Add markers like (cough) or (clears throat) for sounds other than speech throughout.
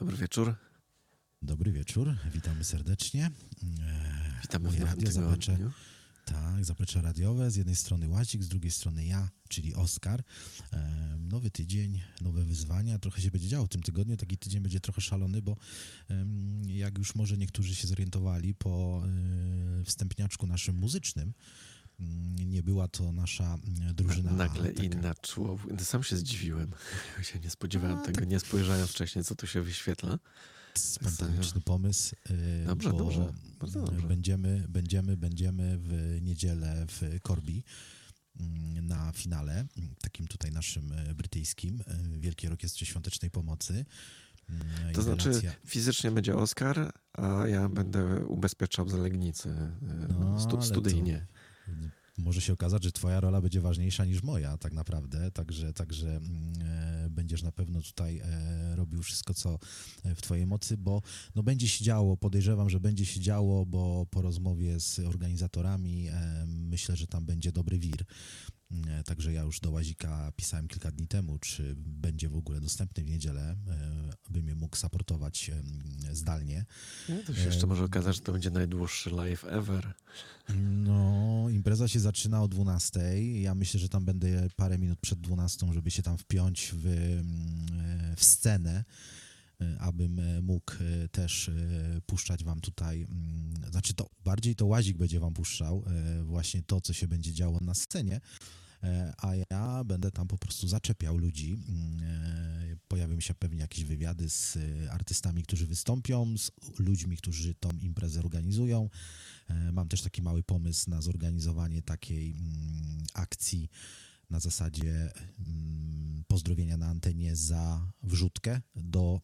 Dobry wieczór. Dobry wieczór, witamy serdecznie. E, witamy Moje w radio zaplecze, Tak, zaplecze radiowe. Z jednej strony Łazik, z drugiej strony ja, czyli Oskar. E, nowy tydzień, nowe wyzwania. Trochę się będzie działo w tym tygodniu. Taki tydzień będzie trochę szalony, bo jak już może niektórzy się zorientowali po e, wstępniaczku naszym muzycznym, nie była to nasza drużyna. Nagle taka... inna czuło. Sam się zdziwiłem. (laughs) Ja się nie spodziewałem A, tego, tak... nie spojrzałem wcześniej, co tu się wyświetla spontaniczny pomysł. Y, dobrze, dobrze. Bardzo dobrze. Będziemy, będziemy, będziemy w niedzielę w Corby mm, na finale, takim tutaj naszym y, brytyjskim, y, Wielkiej Orkiestrze Świątecznej Pomocy. Mm, to znaczy fizycznie będzie Oscar, a ja będę ubezpieczał za Legnicy no, stu, studyjnie. To może się okazać, że twoja rola będzie ważniejsza niż moja tak naprawdę, także, także mm, e, będziesz na pewno tutaj e, robił wszystko, co e, w twojej mocy, bo no, będzie się działo, podejrzewam, że będzie się działo, bo po rozmowie z organizatorami myślę, że tam będzie dobry wir. E, także ja już do Łazika pisałem kilka dni temu, czy będzie w ogóle dostępny w niedzielę, e, aby mnie mógł supportować zdalnie. No to się jeszcze może okazać, że to będzie najdłuższy live ever. No, impreza się zaczyna o 12. Ja myślę, że tam będę parę minut przed 12, żeby się tam wpiąć w, w scenę abym mógł też puszczać wam tutaj, mm, znaczy to bardziej to Łazik będzie wam puszczał właśnie to, co się będzie działo na scenie, E, a ja będę tam po prostu zaczepiał ludzi. Mm, e, pojawią się pewnie jakieś wywiady z e, artystami, którzy wystąpią, z ludźmi, którzy tą imprezę organizują. Mam też taki mały pomysł na zorganizowanie takiej mm, akcji na zasadzie mm, pozdrowienia na antenie za wrzutkę do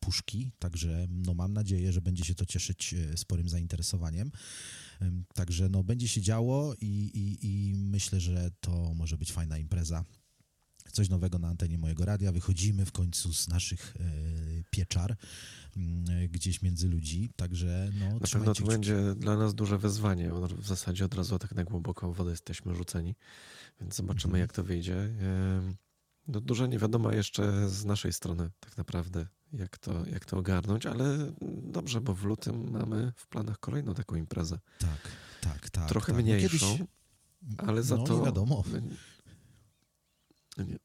puszki, także no mam nadzieję, że będzie się to cieszyć sporym zainteresowaniem. Także no, będzie się działo i, i, i myślę, że to może być fajna impreza coś nowego na antenie mojego radia. Wychodzimy w końcu z naszych e, pieczar e, gdzieś między ludzi, także no, Na pewno to będzie dla nas duże wyzwanie. W zasadzie od razu tak na głęboką wodę jesteśmy rzuceni, więc zobaczymy mhm. jak to wyjdzie. E, no, dużo nie wiadomo jeszcze z naszej strony tak naprawdę jak to, jak to ogarnąć, ale dobrze, bo w lutym mamy w planach kolejną taką imprezę. Tak, tak, tak. Trochę tak. No mniejszą, no ale za no, to... nie wiadomo. Nie,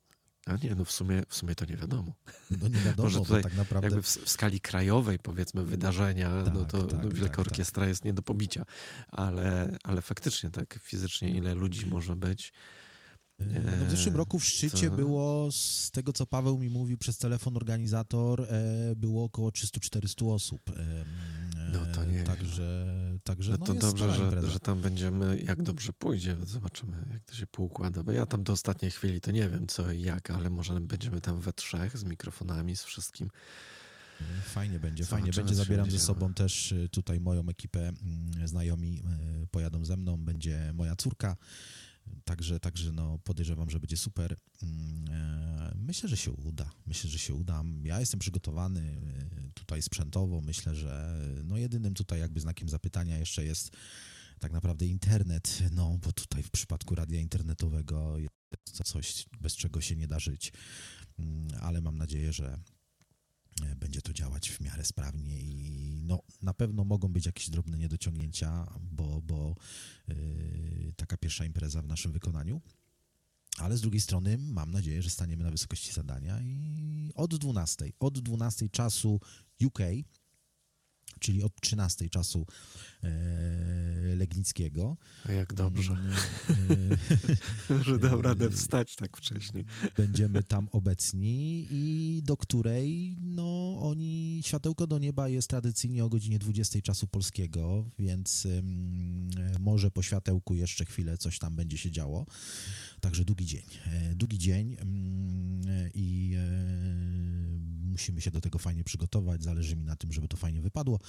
a nie, no w sumie, w sumie to nie wiadomo. No nie wiadomo, (laughs) Może tutaj tak naprawdę... jakby w, w, skali krajowej powiedzmy wydarzenia, tak, no to tak, no, Wielka tak, tak. Orkiestra jest nie do pobicia, ale, ale faktycznie tak fizycznie ile ludzi może być, no w zeszłym roku w szczycie to... było, z tego co Paweł mi mówił przez telefon organizator, e, było około 300-400 osób. E, no to nie. Także, także no to no dobrze, że, że tam będziemy, jak dobrze pójdzie, zobaczymy, jak to się poukłada. Bo ja tam do ostatniej chwili to nie wiem co i jak, ale może będziemy tam we trzech z mikrofonami, z wszystkim. Fajnie będzie, Zobaczymy, fajnie będzie. Zabieram ze sobą też y, tutaj moją ekipę. Mm, znajomi pojadą ze mną, będzie moja córka. Także, także no podejrzewam, że będzie super. Mm, e, myślę, że się uda. Myślę, że się uda. Ja jestem przygotowany e, tutaj sprzętowo. Myślę, że no jedynym tutaj jakby znakiem zapytania jeszcze jest tak naprawdę internet, no bo tutaj w przypadku radia internetowego jest to coś, bez czego się nie da żyć. Mm, ale mam nadzieję, że będzie to działać w miarę sprawnie i no, na pewno mogą być jakieś drobne niedociągnięcia, bo, bo yy, taka pierwsza impreza w naszym wykonaniu. Ale z drugiej strony mam nadzieję, że staniemy na wysokości zadania i od 12, od 12 czasu UK czyli od 13 czasu e, Legnickiego. A jak dobrze. E, (laughs) że dam radę wstać tak wcześnie. Będziemy tam obecni i do której no oni, światełko do nieba jest tradycyjnie o godzinie 20 czasu polskiego, więc może po światełku jeszcze chwilę coś tam będzie się działo. Także długi dzień. E, długi dzień i musimy się do tego fajnie przygotować. Zależy mi na tym, żeby to fajnie wypadło.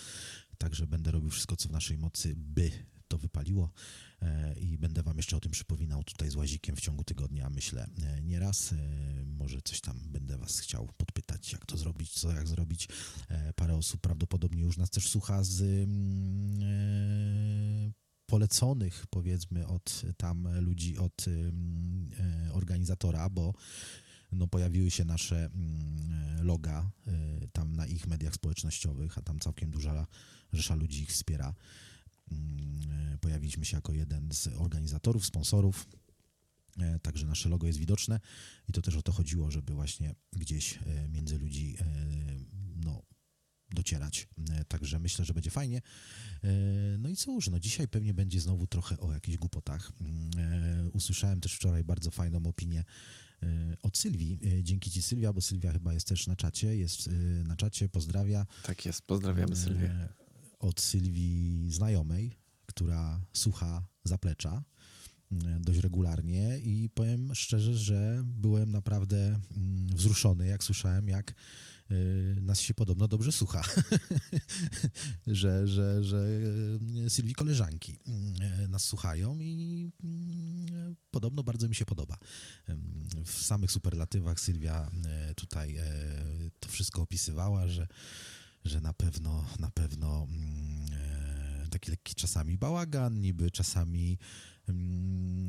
Także będę robił wszystko, co w naszej mocy, by to wypaliło e, i będę Wam jeszcze o tym przypominał tutaj z łazikiem w ciągu tygodnia, myślę, e, nieraz. E, może coś tam będę Was chciał podpytać, jak to zrobić, co jak zrobić. Parę osób prawdopodobnie już nas też słucha z mm, poleconych, powiedzmy, od tam ludzi, od organizatora, bo no, pojawiły się nasze mm, loga y, tam na ich mediach społecznościowych, a tam całkiem duża rzesza ludzi ich wspiera. Mm, Pojawiliśmy się jako jeden z organizatorów, sponsorów. E, Także nasze logo jest widoczne i to też o to chodziło, żeby właśnie gdzieś e, między ludzi e, no, docierać. E, Także myślę, że będzie fajnie. E, No i cóż, no dzisiaj pewnie będzie znowu trochę o jakichś głupotach. Mm, e, Usłyszałem też wczoraj bardzo fajną opinię e, od Sylwii. E, Dzięki Ci Sylwia, bo Sylwia chyba jest też na czacie, jest e, na czacie, pozdrawia. Tak jest, pozdrawiamy Sylwię. E, Od Sylwii znajomej, która słucha zaplecza e, dość regularnie i powiem szczerze, że byłem naprawdę mm, wzruszony, jak słyszałem, jak e, nas się podobno dobrze słucha. (laughs) że, że, że e, Sylwii koleżanki mm, nas słuchają i podobno bardzo mi się podoba. W samych superlatywach Sylwia tutaj to wszystko opisywała, że że na pewno, na pewno taki lekki czasami bałagan, niby czasami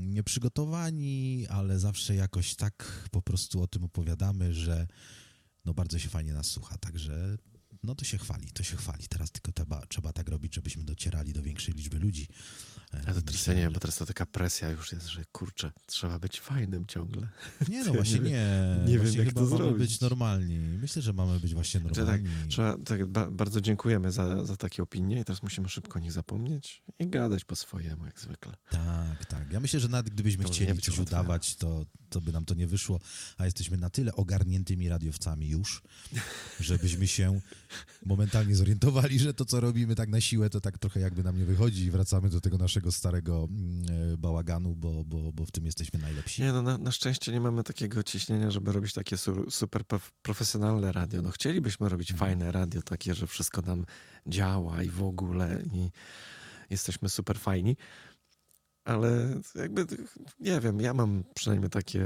nieprzygotowani, ale zawsze jakoś tak po prostu o tym opowiadamy, że no bardzo się fajnie nas słucha, także no to się chwali, to się chwali. Teraz tylko trzeba, trzeba tak robić, żebyśmy docierali do większej liczby ludzi. E, A to teraz myślę, ja nie wiem, bo teraz to taka presja już jest, że kurczę, trzeba być fajnym ciągle. Nie, no (laughs) właśnie nie nie. wiem- nie wiem, właśnie jak chyba to mamy zrobić. być normalni. Myślę, że mamy być właśnie tak, normalni. Trzeba, tak ba, bardzo dziękujemy za, za takie opinie i teraz musimy szybko o nich zapomnieć i gadać po swojemu, jak zwykle. Tak, tak. Ja myślę, że nawet gdybyśmy To chcieli coś udawać, to, to by nam to nie wyszło, a jesteśmy na tyle ogarniętymi radiowcami już, (laughs) żebyśmy się momentalnie zorientowali, że to, co robimy tak na siłę, to tak trochę jakby nam nie wychodzi i wracamy do tego naszego starego mm, e, bałaganu, bo, bo, bo w tym jesteśmy najlepsi. Nie, no na, na szczęście nie mamy takiego ciśnienia, żeby robić takie su, super prof- profesjonalne radio. No chcielibyśmy robić Mhm. fajne radio, takie, że wszystko nam działa i w ogóle i jesteśmy super fajni. Ale jakby, nie wiem, ja mam przynajmniej takie,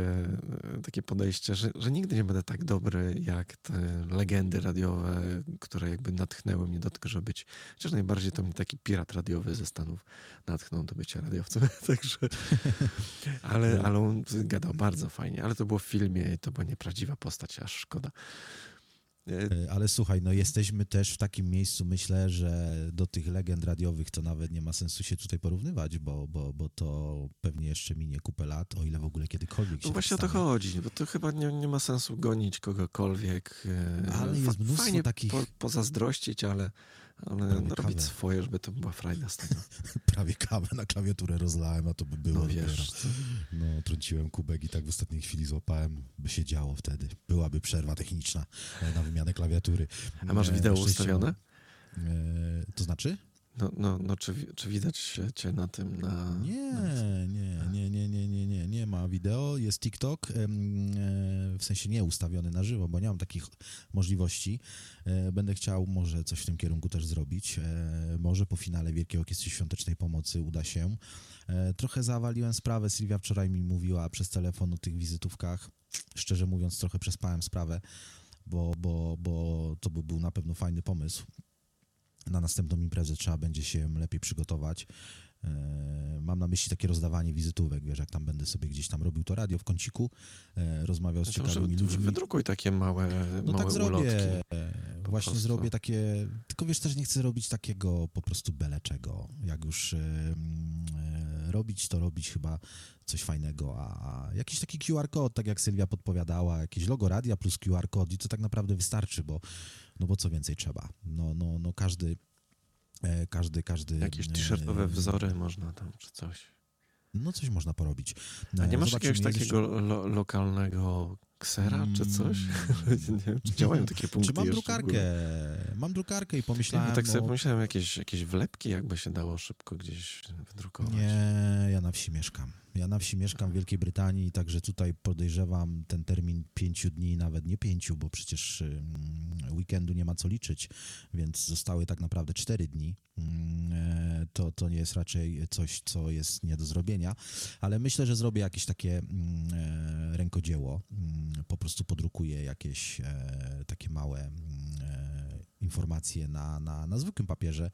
takie podejście, że, że nigdy nie będę tak dobry jak te legendy radiowe, które jakby natchnęły mnie do tego, żeby być, chociaż najbardziej to mnie taki pirat radiowy ze Stanów natchnął do bycia radiowcem, (laughs) także, ale, ale on gadał bardzo fajnie, ale to było w filmie i to była nieprawdziwa postać, aż szkoda. E, E, Ale słuchaj, no jesteśmy też w takim miejscu, myślę, że do tych legend radiowych to nawet nie ma sensu się tutaj porównywać, bo, bo, bo to pewnie jeszcze minie kupę lat, o ile w ogóle kiedykolwiek się No tak właśnie o to stanie. chodzi, bo to chyba nie, nie ma sensu gonić kogokolwiek. e, Ale jest mnóstwo Fajnie takich- po, pozazdrościć, ale, ale Prawie robić kawę. swoje, żeby to była frajda z tego. (laughs) prawie kawę na klawiaturę rozlałem, a to by było No wiesz, No, trąciłem kubek i tak w ostatniej chwili złapałem, by się działo wtedy. Byłaby przerwa techniczna na wymianę klawiatury. a masz E, wideo ustawione? E, to znaczy? No, no, no czy, czy widać się cię na tym, na... Nie, na- nie, nie, nie, nie, nie, nie, nie ma wideo, jest TikTok, w sensie nie ustawiony na żywo, bo nie mam takich możliwości. E, Będę chciał może coś w tym kierunku też zrobić. E, Może po finale Wielkiej Orkiestry Świątecznej Pomocy uda się. E, Trochę zawaliłem sprawę, Sylwia wczoraj mi mówiła przez telefon o tych wizytówkach. Szczerze mówiąc, trochę przespałem sprawę, bo, bo, bo to by był na pewno fajny pomysł. Na następną imprezę trzeba będzie się lepiej przygotować. E, Mam na myśli takie rozdawanie wizytówek, wiesz, jak tam będę sobie gdzieś tam robił to radio w kąciku, e, rozmawiał z Znaczy, ciekawymi ludźmi. Wydrukuj takie małe, No małe tak zrobię. ulotki. Właśnie prostu. zrobię takie. Tylko wiesz, też nie chcę robić takiego po prostu byle czego. Jak już e, robić, to robić chyba coś fajnego. A, a jakiś taki QR kod, tak jak Sylwia podpowiadała, jakieś logo radia plus QR kod i to tak naprawdę wystarczy, bo no bo co więcej trzeba. No, no, no każdy. e, Każdy, każdy. Jakieś e, t-shirtowe wzory można tam, czy coś. No coś można porobić. A nie E, masz jakiegoś takiego lo, lokalnego ksera, czy coś? Mm. (laughs) nie wiem, czy działają takie punkty Czy mam jeszcze drukarkę? Mam drukarkę i Nie, pomyślałem. bo tak sobie o- pomyślałem, jakieś, jakieś wlepki jakby się dało szybko gdzieś wydrukować. Nie, ja na wsi mieszkam. Ja na wsi mieszkam w Wielkiej Brytanii, także tutaj podejrzewam ten termin pięciu dni, nawet nie pięciu, bo przecież ym, weekendu nie ma co liczyć, więc zostały tak naprawdę cztery dni. Ym, e, To, to nie jest raczej coś, co jest nie do zrobienia, ale myślę, że zrobię jakieś takie ym, e, rękodzieło. Po prostu podrukuję jakieś e, takie małe informacje na, na, na zwykłym papierze,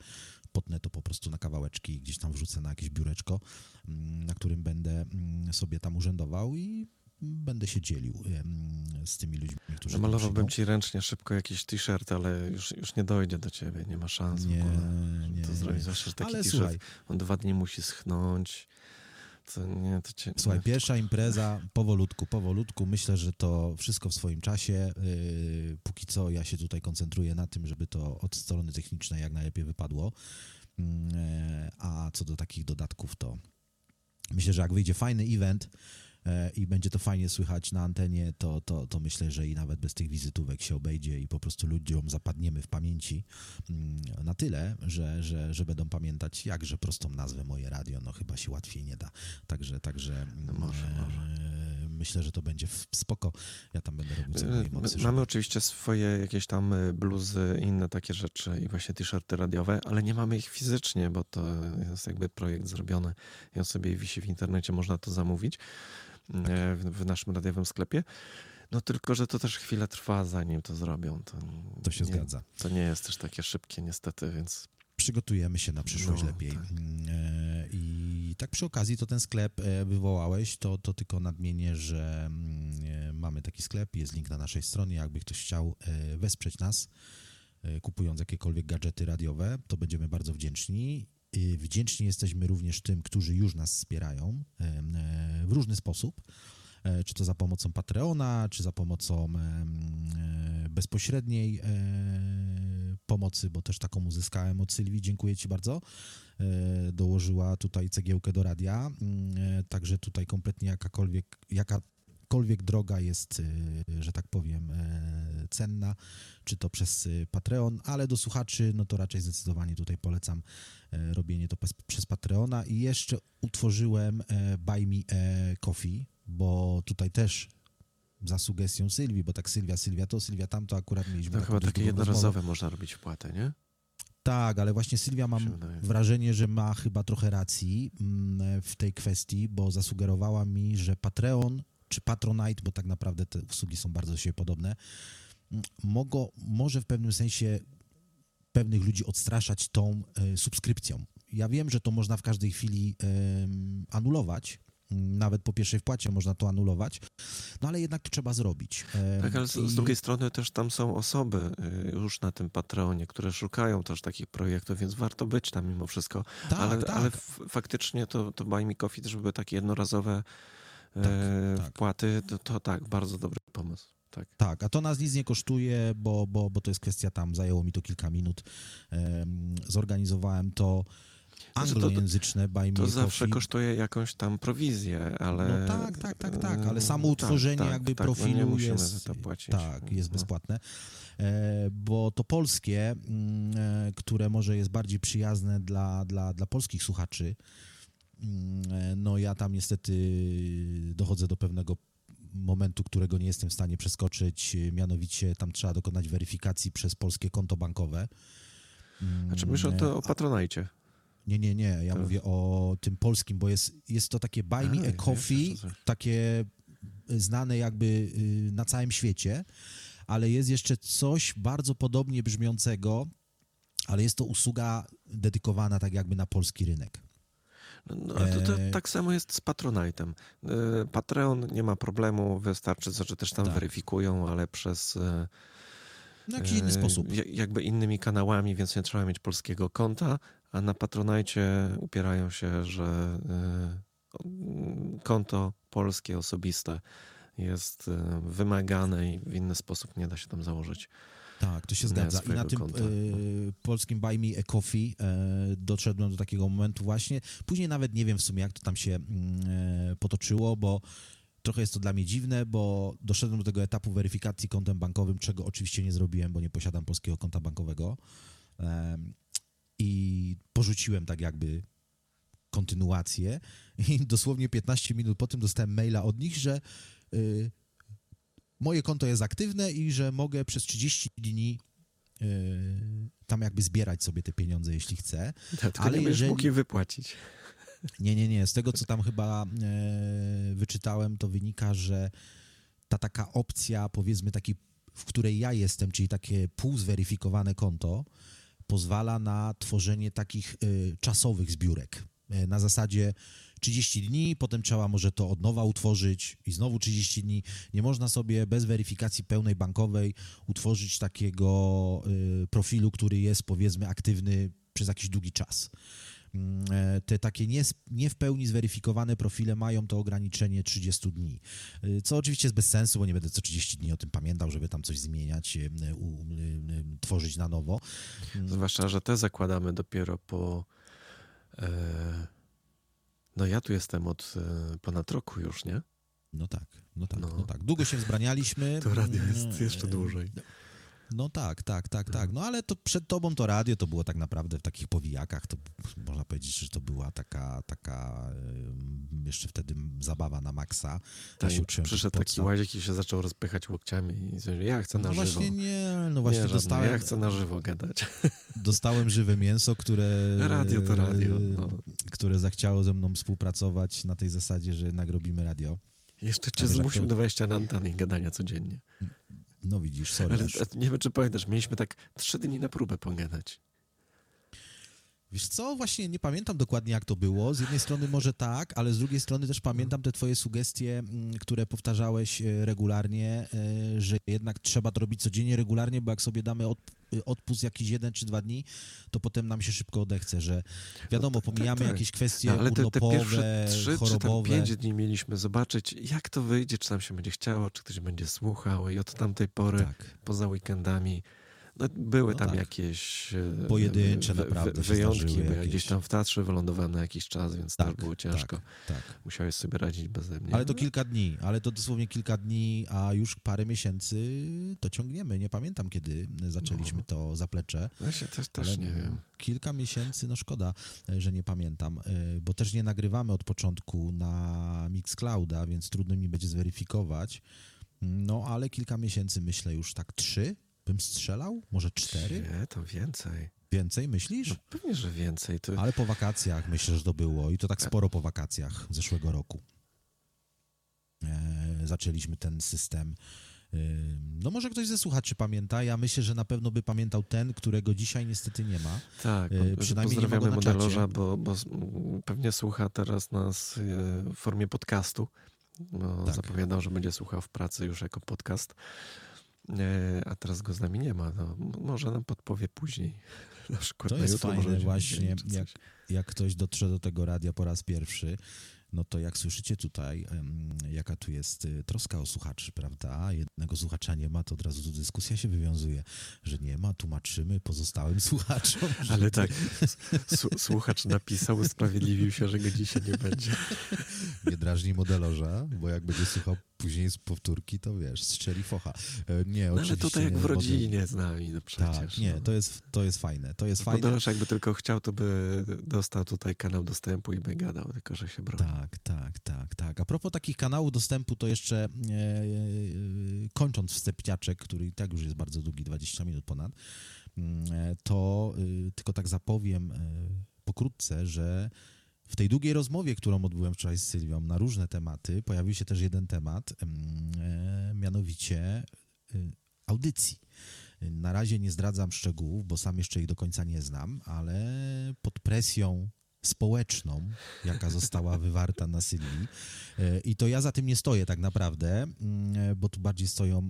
potnę to po prostu na kawałeczki i gdzieś tam wrzucę na jakieś biureczko, mm, na którym będę mm, sobie tam urzędował i będę się dzielił z tymi ludźmi, którzy Namalowałbym ci ręcznie szybko jakiś t-shirt, ale już, już nie dojdzie do ciebie, nie ma szans Nie, w ogóle. nie, to nie. zrobić. Zwłaszcza, że taki Ale t-shirt, on dwa dni musi schnąć. To nie, to cię... Słuchaj, (laughs) pierwsza impreza, powolutku, powolutku. Myślę, że to wszystko w swoim czasie. Yy, Póki co ja się tutaj koncentruję na tym, żeby to od strony technicznej jak najlepiej wypadło. Yy, A co do takich dodatków, to myślę, że jak wyjdzie fajny event i będzie to fajnie słychać na antenie, to, to, to myślę, że i nawet bez tych wizytówek się obejdzie i po prostu ludziom zapadniemy w pamięci mm, na tyle, że, że, że będą pamiętać jakże prostą nazwę moje radio, no chyba się łatwiej nie da. Także, także No może, e, może. myślę, że to będzie spoko. Ja tam będę robił My- mojej mocy. żeby- Mamy oczywiście swoje jakieś tam y, bluzy, inne takie rzeczy i właśnie t-shirty radiowe, ale nie mamy ich fizycznie, bo to jest jakby projekt zrobiony i on sobie wisi w internecie, można to zamówić e, w, w naszym radiowym sklepie. No tylko, że to też chwilę trwa, zanim to zrobią. To, To się nie, zgadza. To nie jest też takie szybkie niestety, więc przygotujemy się na przyszłość No, lepiej. tak. Mm, e, I tak przy okazji to ten sklep e, wywołałeś, to, to tylko nadmienię, że mm, e, mamy taki sklep, jest link na naszej stronie, jakby ktoś chciał e, wesprzeć nas, e, kupując jakiekolwiek gadżety radiowe, to będziemy bardzo wdzięczni. Wdzięczni jesteśmy również tym, którzy już nas wspierają e, w różny sposób. E, Czy to za pomocą Patreona, czy za pomocą e, bezpośredniej pomocy, bo też taką uzyskałem od Sylwii. Dziękuję Ci bardzo. Dołożyła tutaj cegiełkę do radia, Mm, także tutaj kompletnie jakakolwiek, jakakolwiek droga jest, e, że tak powiem, e, cenna, czy to przez e, Patreon, ale do słuchaczy, no to raczej zdecydowanie tutaj polecam robienie to przez, Patreona i jeszcze utworzyłem Buy Me Coffee, bo tutaj też za sugestią Sylwii, bo tak Sylwia, Sylwia to, Sylwia tamto, akurat mieliśmy to chyba takie długą rozmowę. jednorazowe można robić wpłatę, nie? Tak, ale właśnie Sylwia się mam wrażenie, że ma chyba trochę racji mm, w tej kwestii, bo zasugerowała mi, że Patreon czy Patronite, bo tak naprawdę te usługi są bardzo do siebie podobne, mogą, może w pewnym sensie pewnych ludzi odstraszać tą e, subskrypcją. Ja wiem, że to można w każdej chwili anulować, nawet po pierwszej wpłacie można to anulować, no ale jednak to trzeba zrobić. Tak, ale z, z drugiej strony też tam są osoby y, już na tym Patreonie, które szukają też takich projektów, więc warto być tam mimo wszystko. tak, ale tak. ale faktycznie to, to Buy Me Coffee, żeby były takie jednorazowe e, tak. wpłaty, to, to tak, bardzo dobry pomysł. Tak. Tak, a to nas nic nie kosztuje, bo, bo, bo to jest kwestia tam, zajęło mi to kilka minut. Em, zorganizowałem to Znaczy, to- anglojęzyczne Buy Me To a zawsze Coffee. kosztuje jakąś tam prowizję, ale... No tak, tak, tak, tak, ale e, samo utworzenie tak, jakby tak, profilu no nie musimy jest, to płacić. tak, jest No. bezpłatne, e, bo to polskie, mm, e, które może jest bardziej przyjazne dla, dla, dla polskich słuchaczy, mm, no ja tam niestety dochodzę do pewnego momentu, którego nie jestem w stanie przeskoczyć, e, mianowicie tam trzeba dokonać weryfikacji przez polskie konto bankowe. Mm, Znaczy myślę o, e, to, o patronajcie. nie, nie, nie. Ja To- mówię o tym polskim, bo jest, jest to takie Buy Me A, a Coffee, coś. takie znane jakby na całym świecie, ale jest jeszcze coś bardzo podobnie brzmiącego, ale jest to usługa dedykowana tak jakby na polski rynek. No, to, to E, tak samo jest z Patronite'em. E, Patreon nie ma problemu, wystarczy, że też tam Tak. weryfikują, ale przez e, jakiś inny sposób. ja- jakby innymi kanałami, więc nie trzeba mieć polskiego konta, a na Patronite upierają się, że konto polskie, osobiste jest wymagane i w inny sposób nie da się tam założyć. Tak, to się zgadza. I na tym y, polskim Buy Me a Coffee e, doszedłem do takiego momentu właśnie. Później nawet nie wiem w sumie, jak to tam się e, potoczyło, bo trochę jest to dla mnie dziwne, bo doszedłem do tego etapu weryfikacji kontem bankowym, czego oczywiście nie zrobiłem, bo nie posiadam polskiego konta bankowego. I porzuciłem tak jakby kontynuację i dosłownie 15 minut po tym dostałem maila od nich, że y, moje konto jest aktywne i że mogę przez 30 dni y, tam jakby zbierać sobie te pieniądze, jeśli chcę. Tylko Ale nie jeżeli- mógł je wypłacić. (laughs) Nie, nie, nie. Z tego, co tam chyba e, wyczytałem, to wynika, że ta taka opcja, powiedzmy, taki, w której ja jestem, czyli takie półzweryfikowane konto, pozwala na tworzenie takich e, czasowych zbiórek. Na zasadzie 30 dni, potem trzeba może to od nowa utworzyć i znowu 30 dni. Nie można sobie bez weryfikacji pełnej bankowej utworzyć takiego y, profilu, który jest powiedzmy aktywny przez jakiś długi czas. Mm, e, Te takie nie, nie w pełni zweryfikowane profile mają to ograniczenie 30 dni, Y, co oczywiście jest bez sensu, bo nie będę co 30 dni o tym pamiętał, żeby tam coś zmieniać, y, u, tworzyć na nowo. Zwłaszcza, że te zakładamy dopiero po. E, no ja tu jestem od e, ponad roku już, nie? No tak, no tak, No. no, tak. Długo się wzbranialiśmy. (laughs) To radio jest Mm, jeszcze e, dłużej. No tak, tak, tak, tak. No ale to przed tobą to radio to było tak naprawdę w takich powijakach, to można powiedzieć, że to była taka, taka jeszcze wtedy zabawa na maksa. Tak, uczyłem przyszedł taki łazik i się zaczął rozpychać łokciami i powiedział, ja chcę na No żywo. właśnie nie, no właśnie nie, żadne, dostałem, Ja chcę na żywo gadać. (laughs) dostałem żywe mięso, które, Radio to radio. No. które zachciało ze mną współpracować na tej zasadzie, że jednak robimy radio. Jeszcze cię że zmusił do wejścia na antenę i gadania codziennie. No widzisz, sorry. Ale nie wiem, czy pamiętasz, mieliśmy tak trzy dni na próbę pogadać. Wiesz co, właśnie nie pamiętam dokładnie jak to było. Z jednej strony może tak, ale z drugiej strony też pamiętam te twoje sugestie, mm, które powtarzałeś e, regularnie, e, że jednak trzeba to robić codziennie, regularnie, bo jak sobie damy odp- odpust jakiś jeden czy dwa dni, to potem nam się szybko odechce, że wiadomo, pomijamy tak. jakieś kwestie No, ale te, pierwsze trzy czy tam chorobowe. pięć dni mieliśmy zobaczyć, jak to wyjdzie, czy nam się będzie chciało, czy ktoś będzie słuchał i od tamtej pory, Tak. poza weekendami, no, były No tam tak. jakieś e, Pojedyncze wy- naprawdę wyjątki, bo ja jakieś. gdzieś tam w teatrze wylądowałem na jakiś czas, więc też było ciężko. Tak, tak. Musiałeś sobie radzić beze mnie. Ale to kilka dni, ale to dosłownie kilka dni, a już parę miesięcy to ciągniemy. Nie pamiętam, kiedy zaczęliśmy to zaplecze. Ja się też, też nie wiem. Kilka miesięcy, no szkoda, e, że nie pamiętam, e, bo też nie nagrywamy od początku na Mixclouda, więc trudno mi będzie zweryfikować. No, ale kilka miesięcy, myślę już tak trzy bym strzelał, może cztery? Nie, to więcej. Więcej, myślisz? No pewnie, że więcej. To... Ale po wakacjach myślę, że to było i to tak sporo po wakacjach zeszłego roku. E, zaczęliśmy ten system. E, no może ktoś ze słuchaczy pamięta. Ja myślę, że na pewno by pamiętał ten, którego dzisiaj niestety nie ma. Tak, E, przynajmniej nie ma pozdrawiamy modelarza, bo, bo pewnie słucha teraz nas e, w formie podcastu. No, Tak. Zapowiadał, że będzie słuchał w pracy już jako podcast, a teraz go z nami nie ma. No, może nam podpowie później. (laughs) Na przykład To jest fajne właśnie, jak, jak ktoś dotrze do tego radia po raz pierwszy, no to jak słyszycie tutaj, jaka tu jest y, troska o słuchaczy, prawda? Jednego słuchacza nie ma, to od razu dyskusja się wywiązuje, że nie ma, tłumaczymy pozostałym (laughs) słuchaczom. Że Ale tak, słuchacz napisał, usprawiedliwił się, że go dzisiaj nie będzie. Nie drażnij modelorza, bo jak będzie słuchał później z powtórki, to wiesz, strzeli focha. E, Nie, No, ale tutaj jak w rodzinie z nami, no przecież. Tak, nie, no. to jest, to jest fajne, to jest fajne. Modelarz jakby tylko chciał, to by dostał tutaj kanał dostępu i by gadał, tylko że się broni. Tak, tak, tak, tak. A propos takich kanałów dostępu, to jeszcze e, e, kończąc wstępniaczek, który i tak już jest bardzo długi, 20 minut ponad, mm, e, to e, tylko tak zapowiem e, pokrótce, że w tej długiej rozmowie, którą odbyłem wczoraj z Sylwią na różne tematy, pojawił się też jeden temat, e, mianowicie e, audycji. Na razie nie zdradzam szczegółów, bo sam jeszcze ich do końca nie znam, ale pod presją społeczną, jaka została (laughs) wywarta na Sylwii. E, I to ja za tym nie stoję tak naprawdę, mm, bo tu bardziej stoją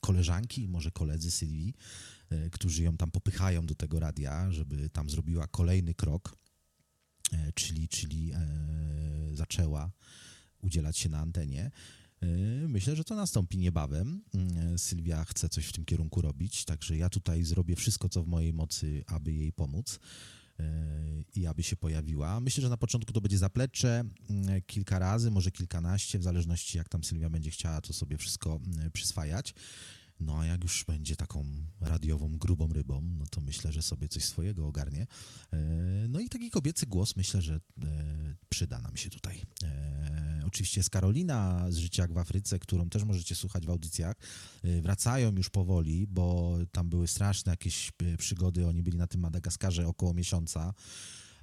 koleżanki, może koledzy Sylwii, którzy ją tam popychają do tego radia, żeby tam zrobiła kolejny krok, czyli, czyli e, zaczęła udzielać się na antenie. E, Myślę, że to nastąpi niebawem. Sylwia chce coś w tym kierunku robić, także ja tutaj zrobię wszystko, co w mojej mocy, aby jej pomóc e, i aby się pojawiła. Myślę, że na początku to będzie zaplecze kilka razy, może kilkanaście, w zależności jak tam Sylwia będzie chciała to sobie wszystko przyswajać. No a jak już będzie taką radiową, grubą rybą, no to myślę, że sobie coś swojego ogarnie. E, No i taki kobiecy głos myślę, że e, przyda nam się tutaj. E, Oczywiście jest Karolina z Życia w Afryce, którą też możecie słuchać w audycjach. Wracają już powoli, bo tam były straszne jakieś przygody. Oni byli na tym Madagaskarze około miesiąca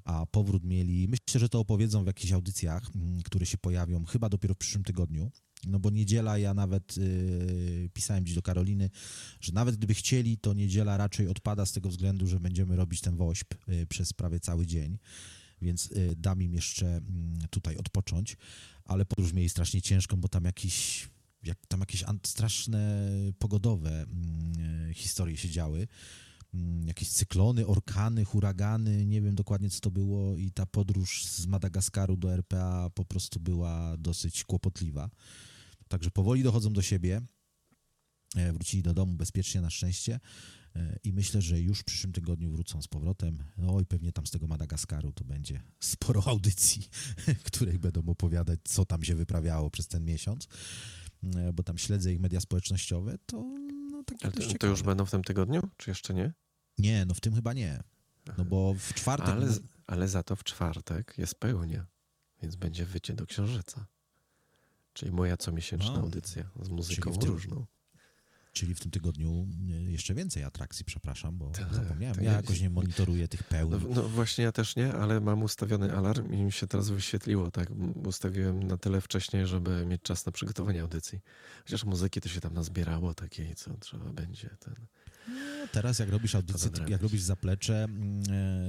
a powrót mieli. Myślę, że to opowiedzą w jakichś audycjach, które się pojawią chyba dopiero w przyszłym tygodniu. No bo niedziela, ja nawet y, pisałem dziś do Karoliny, że nawet gdyby chcieli, to niedziela raczej odpada z tego względu, że będziemy robić ten wośp y, przez prawie cały dzień. więc y, dam im jeszcze mm, tutaj odpocząć, ale podróż mieli strasznie ciężką, bo tam jakiś, jak, tam jakieś straszne pogodowe mm, historie się działy. Mm, Jakieś cyklony, orkany, huragany, nie wiem dokładnie co to było i ta podróż z Madagaskaru do RPA po prostu była dosyć kłopotliwa. Także powoli dochodzą do siebie. E, Wrócili do domu bezpiecznie na szczęście E, i myślę, że już w przyszłym tygodniu wrócą z powrotem. No i pewnie tam z tego Madagaskaru to będzie sporo audycji, (laughs) których będą opowiadać, co tam się wyprawiało przez ten miesiąc, E, bo tam śledzę ich media społecznościowe, to no takie to, to już będą w tym tygodniu, czy jeszcze nie? Nie, no w tym chyba nie. No bo w czwartek... Ale, ale za to w czwartek jest pełnia, więc będzie wycie do księżyca. Czyli moja comiesięczna No. audycja z muzyką Czyli tym- różną. Czyli w tym tygodniu y, jeszcze więcej atrakcji, przepraszam, bo Tak, zapomniałem. tak Ja jak- jakoś nie monitoruję tych pełni. No, no właśnie ja też nie, ale mam ustawiony alarm i mi się teraz wyświetliło, tak? Ustawiłem na tyle wcześniej, żeby mieć czas na przygotowanie audycji. Chociaż muzyki to się tam nazbierało takiej, co trzeba będzie. Ten. No, teraz jak robisz audycję, jak robisz zaplecze, mm,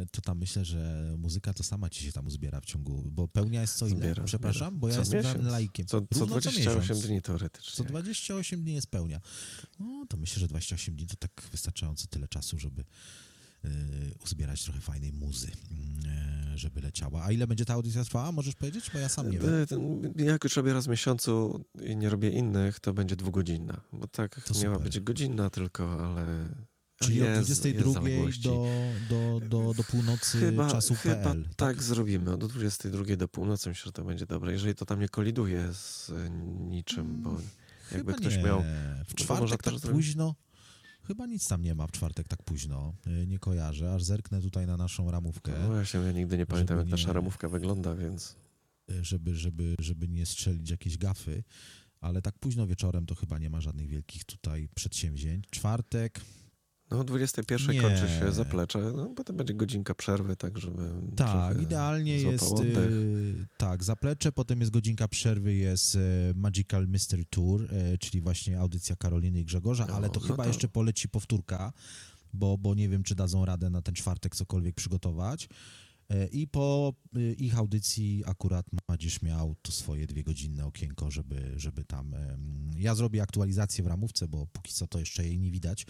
e, to tam myślę, że muzyka to sama ci się tam uzbiera w ciągu, bo pełnia jest co ile? Zbiera, Przepraszam, zbiera. bo ja Co jestem miesiąc. laikiem. Co, co Równo 28 miesiąc. dni teoretycznie. Co 28 dni jest pełnia. No to myślę, że 28 dni to tak wystarczająco tyle czasu, żeby uzbierać trochę fajnej muzy, y, żeby leciała. A ile będzie ta audycja trwała? Możesz powiedzieć? Bo ja sam nie wiem. Ten- Jak już robię raz w miesiącu i nie robię innych, to będzie dwugodzinna. Bo tak To miała super. być godzinna tylko, ale. Czyli jest, od 22 jest zaległości. do, do, do, do północy Chyba, czasu chyba PL. tak zrobimy. Od 22 do północy myślę, że to będzie dobre. Jeżeli to tam nie koliduje z niczym, bo jakby Chyba ktoś nie. miał. W czwartek może tak późno. Chyba nic tam nie ma w czwartek tak późno. Y, Nie kojarzę, aż zerknę tutaj na naszą ramówkę, No właśnie, ja nigdy nie pamiętam, jak Żeby nasza nie- ramówka wygląda, więc. y, żeby, żeby, żeby nie strzelić jakiejś gafy. Ale tak późno wieczorem to chyba nie ma żadnych wielkich tutaj przedsięwzięć. Czwartek, No, o 21 Nie. kończy się zaplecze, no potem będzie godzinka przerwy, tak żeby. tak, idealnie jest, oddech. y, tak, zaplecze, potem jest godzinka przerwy, jest y, Magical Mystery Tour, y, czyli właśnie audycja Karoliny i Grzegorza, No, ale to no chyba to- jeszcze poleci powtórka, bo, bo nie wiem, czy dadzą radę na ten czwartek cokolwiek przygotować. E, I po y, ich audycji akurat Madzisz miał to swoje dwie godzinne okienko, żeby, żeby tam... Ja zrobię aktualizację w ramówce, bo póki co to jeszcze jej nie widać,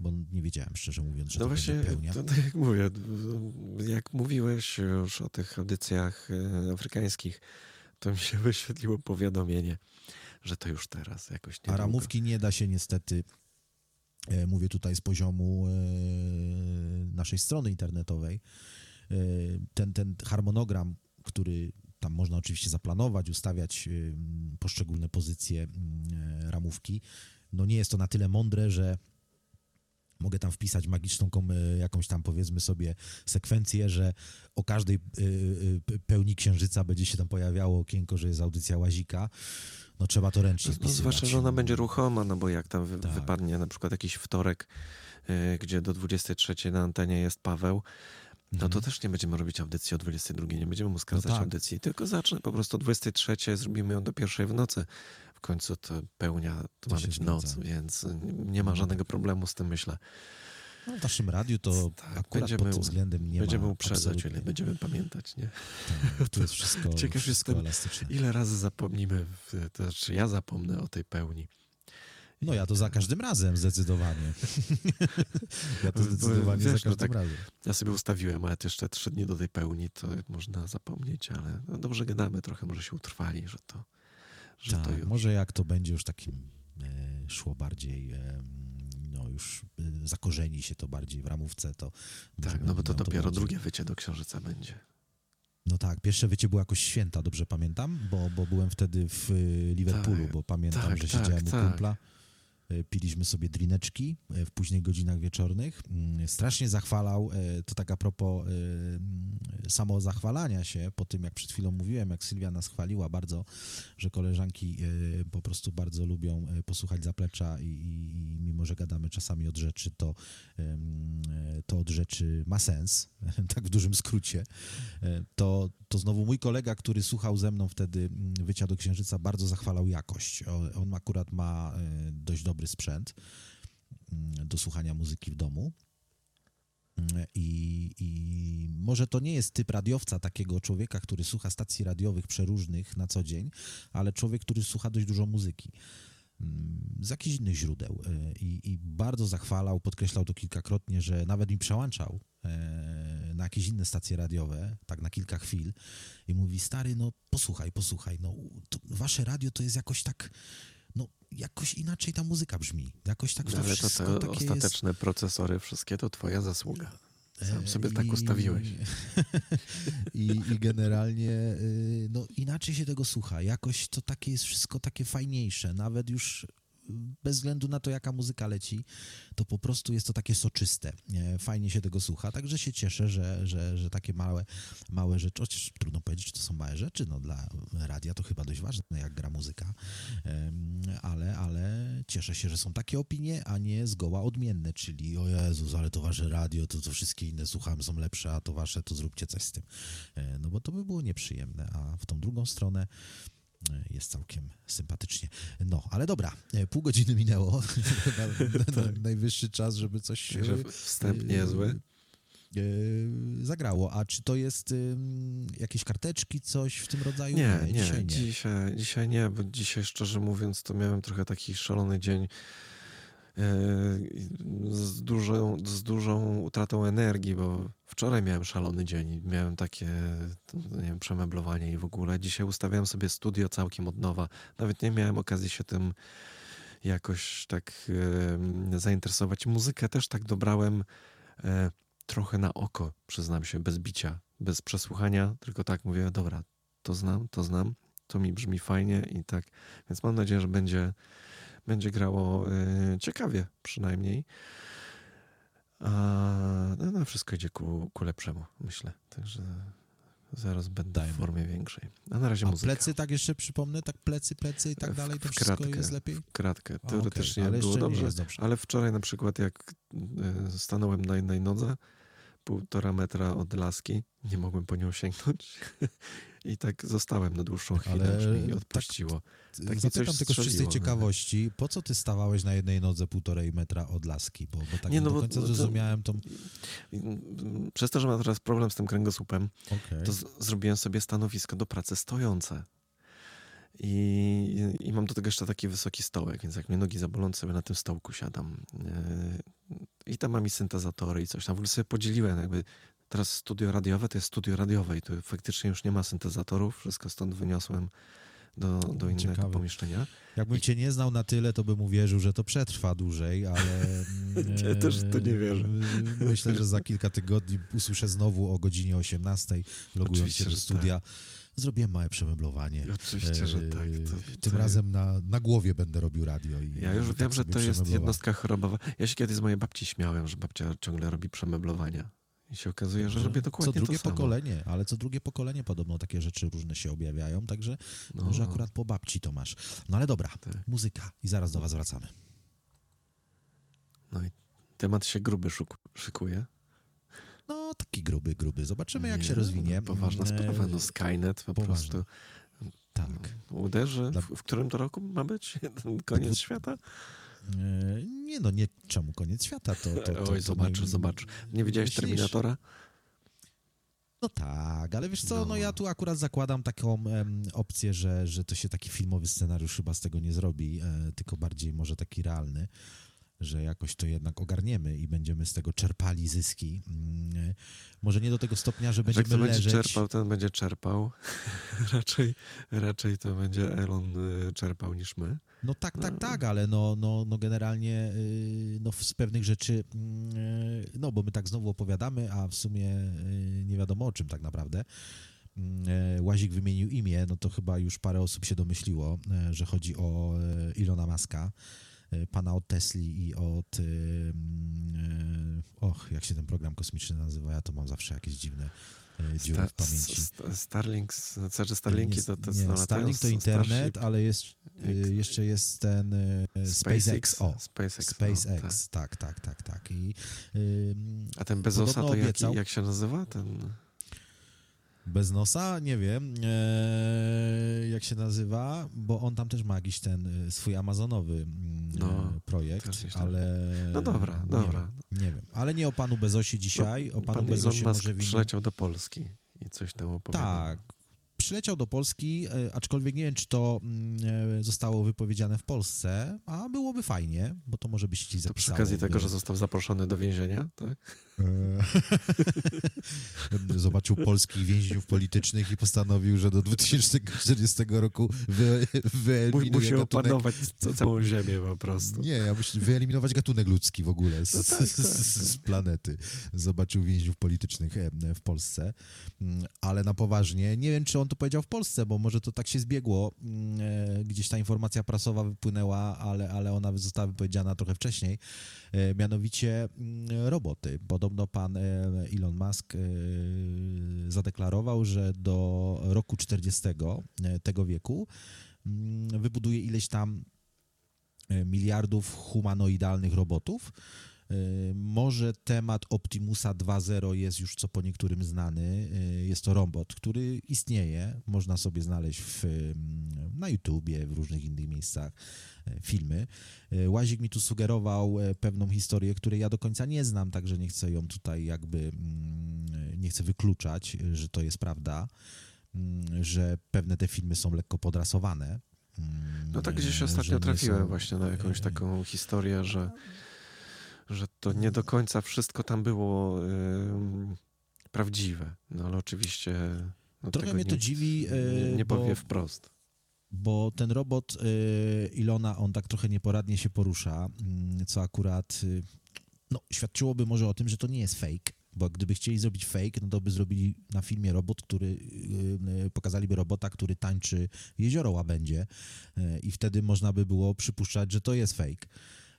bo nie wiedziałem, szczerze mówiąc, że No to właśnie, będzie pełnia. to, tak jak mówię, jak mówiłeś już o tych audycjach e, afrykańskich, to mi się (laughs) wyświetliło powiadomienie, że to już teraz jakoś nie A ramówki nie da się niestety, e, mówię tutaj z poziomu e, naszej strony internetowej, e, ten, ten harmonogram, który tam można oczywiście zaplanować, ustawiać e, poszczególne pozycje e, ramówki, no nie jest to na tyle mądre, że mogę tam wpisać magiczną jakąś tam powiedzmy sobie sekwencję, że o każdej pełni księżyca będzie się tam pojawiało okienko, że jest audycja łazika. No trzeba to ręcznie No, wpisywać. zwłaszcza, że ona będzie ruchoma, no bo jak tam Tak. wypadnie na przykład jakiś wtorek, gdzie do 23 na antenie jest Paweł, no to Mhm. też nie będziemy robić audycji o 22, nie będziemy mu skracać tak. audycji, tylko zacznę po prostu o 23, zrobimy ją do pierwszej w nocy. W końcu to pełnia, to, To ma być noc, więc nie ma No żadnego tak. problemu z tym, myślę. No, w naszym radiu to Tak, akurat będziemy- pod tym względem nie będziemy ma uprzedzać, ile będziemy pamiętać, nie? Tak, tu jest (laughs) wszystko, Ciekaw wszystko jestem, elastyczne. Ile razy zapomnimy, to znaczy ja zapomnę o tej pełni. No ja to za każdym razem zdecydowanie. (laughs) ja to zdecydowanie wiesz, za no każdym tak- razem. Ja sobie ustawiłem, ale jeszcze trzy dni do tej pełni, to można zapomnieć, ale no dobrze gadamy trochę, może się utrwali, że to, że to Tak, już. może jak to będzie już takim e, szło bardziej, e, no już e, zakorzeni się to bardziej w ramówce, to... Tak, no bo to dopiero bardziej- drugie wycie do księżyca będzie. No tak, pierwsze wycie było jakoś święta, dobrze pamiętam, bo, bo byłem wtedy w y, Liverpoolu, Tak, bo pamiętam, tak, że tak, siedziałem u tak. kumpla. y, Piliśmy sobie drineczki y, w późnych godzinach wieczornych. Mm, Strasznie zachwalał, y, to tak a propos mm, samozachwalania się, po tym jak przed chwilą mówiłem, jak Sylwia nas chwaliła bardzo, że koleżanki po prostu bardzo lubią posłuchać zaplecza i, i, i mimo, że gadamy czasami od rzeczy, to, to od rzeczy ma sens, (laughs) tak w dużym skrócie E, to, to znowu mój kolega, który słuchał ze mną wtedy mm, Wycia do Księżyca, bardzo zachwalał jakość. On akurat ma e, dość dobry sprzęt mm, do słuchania muzyki w domu. Mm, I, I, może to nie jest typ radiowca, takiego człowieka, który słucha stacji radiowych przeróżnych na co dzień, ale człowiek, który słucha dość dużo muzyki mm, z jakichś innych źródeł e, I, i bardzo zachwalał, podkreślał to kilkakrotnie, że nawet mi przełączał e, na jakieś inne stacje radiowe, tak na kilka chwil i mówi, stary, no posłuchaj, posłuchaj, no to wasze radio to jest jakoś tak, jakoś inaczej ta muzyka brzmi, jakoś tak to Ale to wszystko te takie jest... ostateczne procesory, wszystkie to twoja zasługa. Sam sobie tak I- ustawiłeś. (laughs) I, I generalnie y, no, inaczej się tego słucha. Jakoś to takie jest wszystko takie fajniejsze. Nawet już bez względu na to, jaka muzyka leci, to po prostu jest to takie soczyste. Nie? Fajnie się tego słucha. Także się cieszę, że, że, że takie małe, małe rzeczy, chociaż trudno powiedzieć, czy to są małe rzeczy. No, dla radia to chyba dość ważne, jak gra muzyka. Ale, ale cieszę się, że są takie opinie, a nie zgoła odmienne, czyli o Jezus, ale to wasze radio, to, to wszystkie inne słucham są lepsze, a to wasze, to zróbcie coś z tym. E, No bo to by było nieprzyjemne, a w tą drugą stronę jest całkiem sympatycznie. No, ale dobra, e, pół godziny minęło. (laughs) Na- najwyższy czas, żeby coś e, wstęp e, niezły. e, zagrało. A czy to jest jakieś karteczki, coś w tym rodzaju? Nie, nie, dzisiaj nie. Dzisiaj, dzisiaj nie, bo dzisiaj szczerze mówiąc to miałem trochę taki szalony dzień e, z dużą, z dużą utratą energii, bo wczoraj miałem szalony dzień miałem takie nie wiem, przemeblowanie i w ogóle. Dzisiaj ustawiałem sobie studio całkiem od nowa. Nawet nie miałem okazji się tym jakoś tak e, zainteresować. Muzykę też tak dobrałem e, trochę na oko, przyznam się, bez bicia, bez przesłuchania, tylko tak mówię, dobra, to znam, to znam, to mi brzmi fajnie i tak, więc mam nadzieję, że będzie, będzie grało e, ciekawie przynajmniej. A no, no, wszystko idzie ku, ku lepszemu, myślę. Także zaraz będę w formie większej. A na razie A muzyka. plecy, tak jeszcze przypomnę, tak plecy, plecy i tak W- dalej, to w wszystko kratkę. jest lepiej? Kratkę. A, Teoretycznie ale było dobrze, dobrze. ale wczoraj na przykład jak e, stanąłem na jednej nodze, półtora metra od laski, nie mogłem po nią sięgnąć (laughs) i tak zostałem na dłuższą chwilę, Ale aż mi tak- odpuściło. Tak mi Zapytam tylko z czystej no. ciekawości, po co ty stawałeś na jednej nodze półtorej metra od laski? Bo, bo tak Nie, no do bo końca to- zrozumiałem tą... Przez to, że mam teraz problem z tym kręgosłupem, Okej. to zrobiłem sobie stanowisko do pracy stojące. I, I mam do tego jeszcze taki wysoki stołek, więc jak mnie nogi zabolą, sobie na tym stołku siadam. I tam mam i syntezatory i coś tam. W ogóle sobie podzieliłem jakby teraz studio radiowe to jest studio radiowe i tu faktycznie już nie ma syntezatorów. Wszystko stąd wyniosłem do, do innego Ciekawe. pomieszczenia. Jakbym cię nie znał na tyle, to bym uwierzył, że to przetrwa dłużej, ale... (laughs) Ja też to nie wierzę. e, Myślę, że za kilka tygodni usłyszę znowu o godzinie 18, logując Oczywiście, się do studia. Zrobiłem małe przemeblowanie. Oczywiście, że tak. E, To, Tym to- razem na, na głowie będę robił radio. I, Ja już i wiem, tak że to jest jednostka chorobowa. Ja się kiedyś z mojej babci śmiałem, że babcia ciągle robi przemeblowania. I się okazuje, że robię dokładnie Co drugie to samo. pokolenie, ale co drugie pokolenie podobno takie rzeczy różne się objawiają, także No. może akurat po babci to masz. No ale dobra, Tak. muzyka i zaraz do was wracamy. No i temat się gruby szuk- szykuje. No taki gruby, gruby. Zobaczymy jak Nie, się rozwinie. Poważna Mm, sprawa. No Skynet po poważna. prostu Tak. uderzy. W, w którym to roku ma być? (laughs) Koniec świata? E, Nie no, nie czemu koniec świata, to... to, to Oj, to zobacz, naj- zobacz. Nie widziałeś myślisz? Terminatora? No tak, ale wiesz co, no, No. ja tu akurat zakładam taką em, opcję, że, że to się taki filmowy scenariusz chyba z tego nie zrobi, e, tylko bardziej może taki realny, że jakoś to jednak ogarniemy i będziemy z tego czerpali zyski. Mm, może nie do tego stopnia, że będziemy kto będzie leżeć... czerpał, ten będzie czerpał. (laughs) raczej, raczej to będzie Elon y, czerpał niż my. No tak, tak, No. tak, ale no, no, no generalnie y, no z pewnych rzeczy, mm, y, no bo my tak znowu opowiadamy, a w sumie nie wiadomo o czym tak naprawdę. Mm, Łazik wymienił imię, no to chyba już parę osób się domyśliło, że chodzi o Ilona Maska, pana od Tesli i od, y, e, och, jak się ten program kosmiczny nazywa, ja to mam zawsze jakieś dziwne e, dziury w pamięci. sta- Starlink, znaczy Starlinki nie, to, to nie, Starlink to internet, Starship. ale jest, y, jeszcze jest ten y, SpaceX. O, SpaceX. SpaceX, no, tak. tak, tak, tak, tak. I A ten Bezosa to jaki, jak się nazywa? Ten Bez nosa? Nie wiem, e, jak się nazywa, bo on tam też ma jakiś ten e, swój amazonowy mm, No, e, projekt, ale... No dobra, nie dobra. Wiem, nie wiem, ale nie o panu Bezosie dzisiaj, o panu Pan Bezosie Musk może przyleciał do Polski i coś tam opowiadał. Tak. Przyleciał do Polski, e, aczkolwiek nie wiem, czy to mm, zostało wypowiedziane w Polsce, a byłoby fajnie, bo to może byś ci To zapisało. przy okazji tego, że został zaproszony do więzienia, tak? E, (laughs) Zobaczył polskich więźniów politycznych i postanowił, że do 2040 roku wy, wyeliminuje Musi gatunek... opanować ca- całą ziemię po prostu. Nie, ja myślę, wyeliminować gatunek ludzki w ogóle z, No tak, tak, z, z planety. Zobaczył więźniów politycznych e, w Polsce, Mm, ale na poważnie. Nie wiem, czy on to powiedział w Polsce, bo może to tak się zbiegło. Mm, e, Gdzieś ta informacja prasowa wypłynęła, ale, ale ona została wypowiedziana trochę wcześniej. Mianowicie mm, roboty. Podobno pan e, Elon Musk e, zadeklarował, że do roku 40 e, tego wieku mm, wybuduje ileś tam miliardów humanoidalnych robotów. E, Może temat Optimusa 2.0 jest już co po niektórym znany. E, Jest to robot, który istnieje. Można sobie znaleźć w, mm, na YouTubie, w różnych innych miejscach e, filmy. Łazik mi tu sugerował e, pewną historię, której ja do końca nie znam, także nie chcę ją tutaj jakby, mm, nie chcę wykluczać, że to jest prawda, mm, że pewne te filmy są lekko podrasowane. No tak gdzieś ostatnio trafiłem są- właśnie na jakąś taką historię, że, że to nie do końca wszystko tam było prawdziwe. No ale oczywiście no, Trochę mnie to nie, dziwi, e, nie, nie bo- powie wprost. bo ten robot y, Ilona, on tak trochę nieporadnie się porusza, mm, co akurat y, no, świadczyłoby może o tym, że to nie jest fake, bo gdyby chcieli zrobić fake, no to by zrobili na filmie robot, który y, y, pokazaliby robota, który tańczy jezioro Łabędzie y, i wtedy można by było przypuszczać, że to jest fake.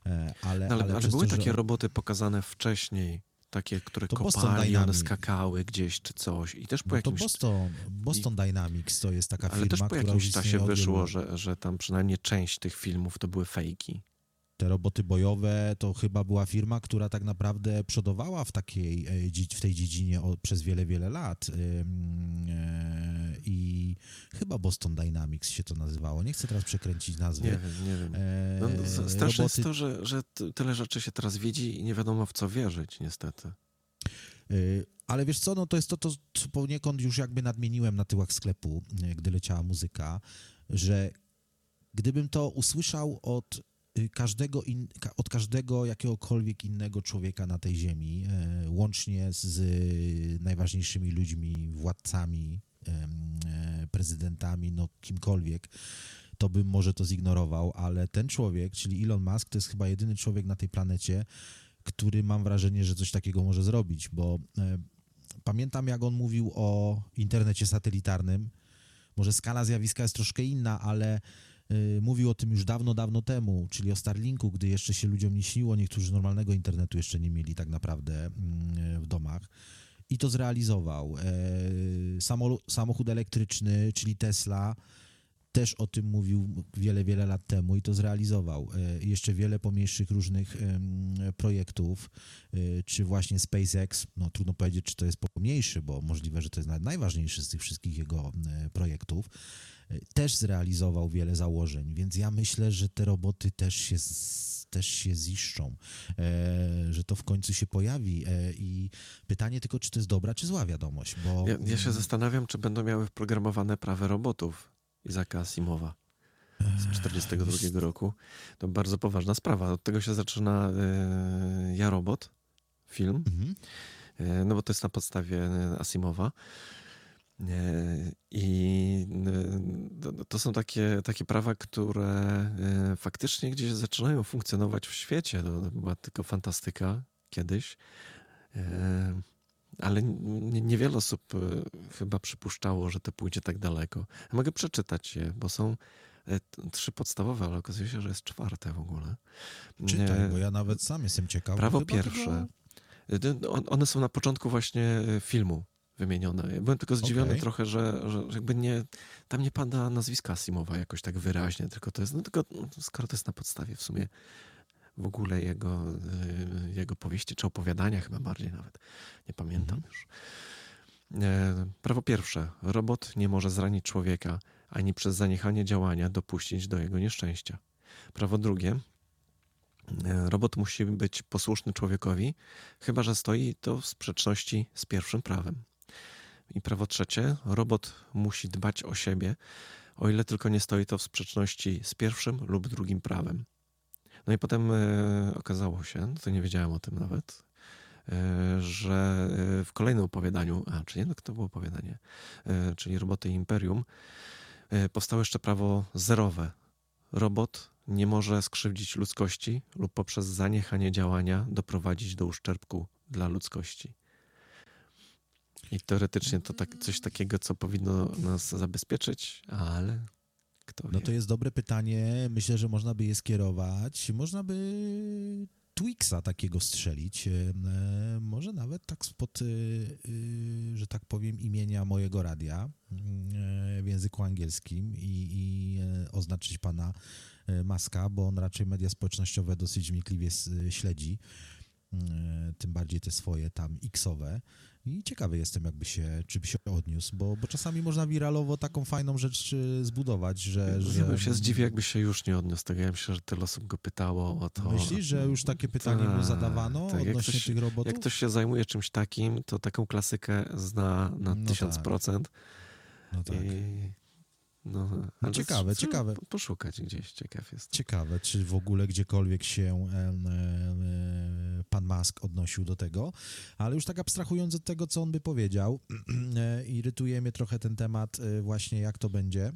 E, Ale, No, ale, ale, ale były to, że- takie roboty pokazane wcześniej, takie, które To Boston kopali, one Dynamics. skakały gdzieś czy coś i też po No to jakimś... Boston, Boston Dynamics to jest taka ale firma, też po jakimś czasie wyszło, że, że tam przynajmniej część tych filmów to były fejki. Te roboty bojowe to chyba była firma, która tak naprawdę przodowała w, takiej, e, w tej dziedzinie przez wiele, wiele lat. E, I chyba Boston Dynamics się to nazywało. Nie chcę teraz przekręcić nazwy. Nie wiem, nie wiem. E, No, straszne roboty, jest to, że, że tyle rzeczy się teraz wiedzi i nie wiadomo w co wierzyć, niestety. Ale wiesz co, no to jest to, to, co poniekąd już jakby nadmieniłem na tyłach sklepu, gdy leciała muzyka, że gdybym to usłyszał od każdego, in, od każdego jakiegokolwiek innego człowieka na tej ziemi, e, łącznie z y, najważniejszymi ludźmi, władcami, e, prezydentami, no kimkolwiek, to bym może to zignorował, ale ten człowiek, czyli Elon Musk, to jest chyba jedyny człowiek na tej planecie, który mam wrażenie, że coś takiego może zrobić, bo e, pamiętam jak on mówił o internecie satelitarnym, może skala zjawiska jest troszkę inna, ale y, mówił o tym już dawno, dawno temu, czyli o Starlinku, gdy jeszcze się ludziom nie śniło, niektórzy normalnego internetu jeszcze nie mieli tak naprawdę mm, w domach. I to zrealizował. E, samochód elektryczny, czyli Tesla, też o tym mówił wiele, wiele lat temu i to zrealizował. E, jeszcze wiele pomniejszych różnych projektów, e, czy właśnie SpaceX, no trudno powiedzieć, czy to jest pomniejszy, bo możliwe, że to jest najważniejszy z tych wszystkich jego projektów, też zrealizował wiele założeń, więc ja myślę, że te roboty też się, też się ziszczą, e, że to w końcu się pojawi e, i pytanie tylko, czy to jest dobra, czy zła wiadomość, bo... Ja, ja się zastanawiam, czy będą miały wprogramowane prawe robotów Izaka Asimowa z 42 roku. To bardzo poważna sprawa. Od tego się zaczyna e, Ja Robot, film, Mhm. no bo to jest na podstawie Asimowa. E, I e, to- są takie, takie prawa, które e, faktycznie gdzieś zaczynają funkcjonować w świecie. To to była tylko fantastyka kiedyś. E, Ale niewiele osób chyba przypuszczało, że to pójdzie tak daleko. Ja mogę przeczytać je, bo są trzy podstawowe, ale okazuje się, że jest czwarte w ogóle. Czytaj, bo ja nawet sam jestem ciekaw. bo Prawo pierwsze. One są na początku właśnie filmu wymienione. Ja byłem tylko zdziwiony Okej. trochę, że, że jakby nie, tam nie pada nazwiska Asimowa jakoś tak wyraźnie, tylko to jest, no tylko no, skoro to jest na podstawie w sumie w ogóle jego, y, jego powieści, czy opowiadania chyba bardziej nawet, nie pamiętam Mhm. już. E, prawo pierwsze. Robot nie może zranić człowieka, ani przez zaniechanie działania dopuścić do jego nieszczęścia. Prawo drugie. E, robot musi być posłuszny człowiekowi, chyba że stoi to w sprzeczności z pierwszym prawem. I prawo trzecie. Robot musi dbać o siebie, o ile tylko nie stoi to w sprzeczności z pierwszym lub drugim prawem. No i potem e, okazało się, no to nie wiedziałem o tym nawet, e, że e, w kolejnym opowiadaniu, a czy no to było opowiadanie, czyli Roboty i Imperium, powstało jeszcze prawo zerowe. Robot nie może skrzywdzić ludzkości lub poprzez zaniechanie działania doprowadzić do uszczerbku dla ludzkości. I teoretycznie to tak, coś takiego, co powinno nas zabezpieczyć, ale kto wie. No to jest dobre pytanie. Myślę, że można by je skierować. Można by Twixa takiego strzelić. E, może nawet tak spod, e, e, że tak powiem, imienia mojego radia w języku angielskim i, i oznaczyć pana Maska, bo on raczej media społecznościowe dosyć wnikliwie śledzi. Tym bardziej te swoje tam Xowe. I ciekawy jestem, jakby się, czy by się odniósł, bo, bo czasami można wiralowo taką fajną rzecz e, zbudować, że... że Ja bym się zdziwił, jakby się już nie odniósł tego. Ja myślę, że tyle osób go pytało o to. Myślisz, że już takie pytanie mu Tak, zadawano. Jak odnośnie ktoś- tych robotów? Jak ktoś się zajmuje czymś takim, to taką klasykę zna na No tysiąc tak. procent. No tak. I... No, ale ciekawe, ciekawe. Poszukać gdzieś, ciekaw jest. Ciekawe, czy w ogóle gdziekolwiek się e, e, pan Musk odnosił do tego, ale już tak abstrahując od tego, co on by powiedział, (clears throat) e, irytuje mnie trochę ten temat e, właśnie, jak to będzie,